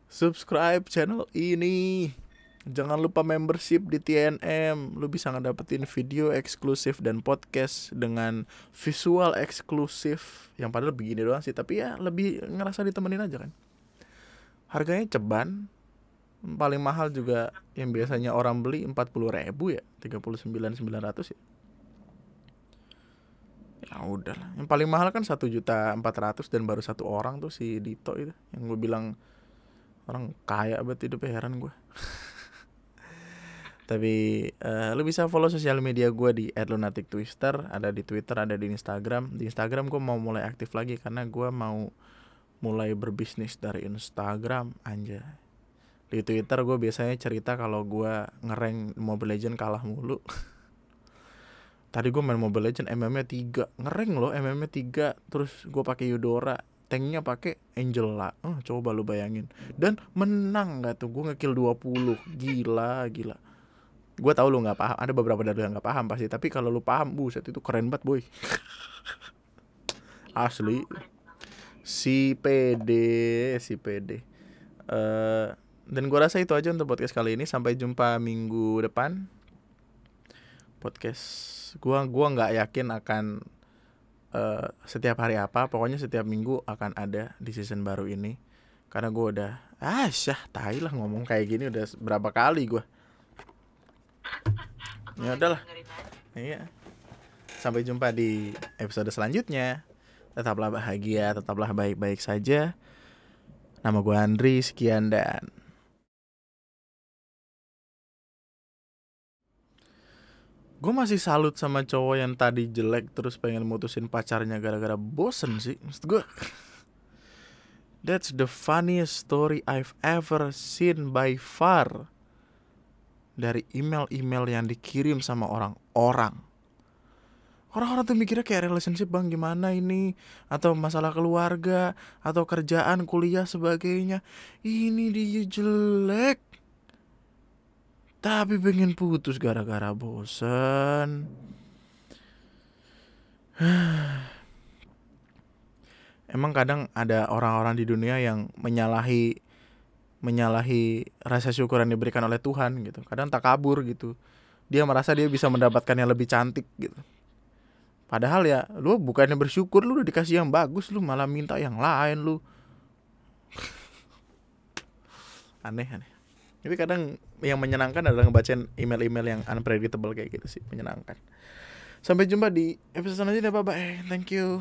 Subscribe channel ini. Jangan lupa membership di TNM lu bisa ngedapetin video eksklusif dan podcast dengan visual eksklusif. Yang padahal begini doang sih tapi ya lebih ngerasa ditemenin aja kan harganya ceban. Paling mahal juga yang biasanya orang beli 40 ribu ya 39 900 ya. Ya udah lah yang paling mahal kan satu juta empat ratus dan baru satu orang tuh si Dito itu. Yang gue bilang orang kaya banget hidupnya heran gue tapi uh, lu bisa follow sosial media gue di @lunatictwister ada di Twitter ada di Instagram. Di Instagram gue mau mulai aktif lagi karena gue mau mulai berbisnis dari Instagram aja di Twitter gue biasanya cerita kalau gue ngereng Mobile Legend kalah mulu. Tadi gue main Mobile Legend MM-nya 3 ngereng loh MM-nya 3 terus gue pakai Eudora. Tanknya pakai Angela oh, coba lu bayangin. Dan menang gak tuh? Gue ngekill 20 gila gila. Gue tau lu nggak paham. Ada beberapa dari yang nggak paham pasti. Tapi kalau lu paham buset itu keren banget boy. Asli si PD si PD uh, dan gue rasa itu aja untuk podcast kali ini. Sampai jumpa minggu depan. Podcast gua gua nggak yakin akan uh, setiap hari apa. Pokoknya setiap minggu akan ada di season baru ini. Karena gua udah ah syah tai lah ngomong kayak gini udah berapa kali gua. Ya udahlah. Iya. Sampai jumpa di episode selanjutnya tetaplah bahagia tetaplah baik-baik saja. Nama gua Andri sekian dan gue masih salut sama cowok yang tadi jelek terus pengen mutusin pacarnya gara-gara bosen sih maksud gue that's the funniest story I've ever seen by far. Dari email-email yang dikirim sama orang-orang orang-orang tuh mikirnya kayak relationship bang gimana ini atau masalah keluarga atau kerjaan kuliah sebagainya ini dia jelek tapi pengen putus gara-gara bosan. Emang kadang ada orang-orang di dunia yang menyalahi menyalahi rasa syukur yang diberikan oleh Tuhan gitu. Kadang tak kabur gitu. Dia merasa dia bisa mendapatkan yang lebih cantik gitu. Padahal ya lu bukannya bersyukur lu udah dikasih yang bagus lu malah minta yang lain lu. aneh aneh. Tapi kadang yang menyenangkan adalah ngebacain email-email yang unpredictable kayak gitu sih, menyenangkan. Sampai jumpa di episode selanjutnya, bye bye. Thank you.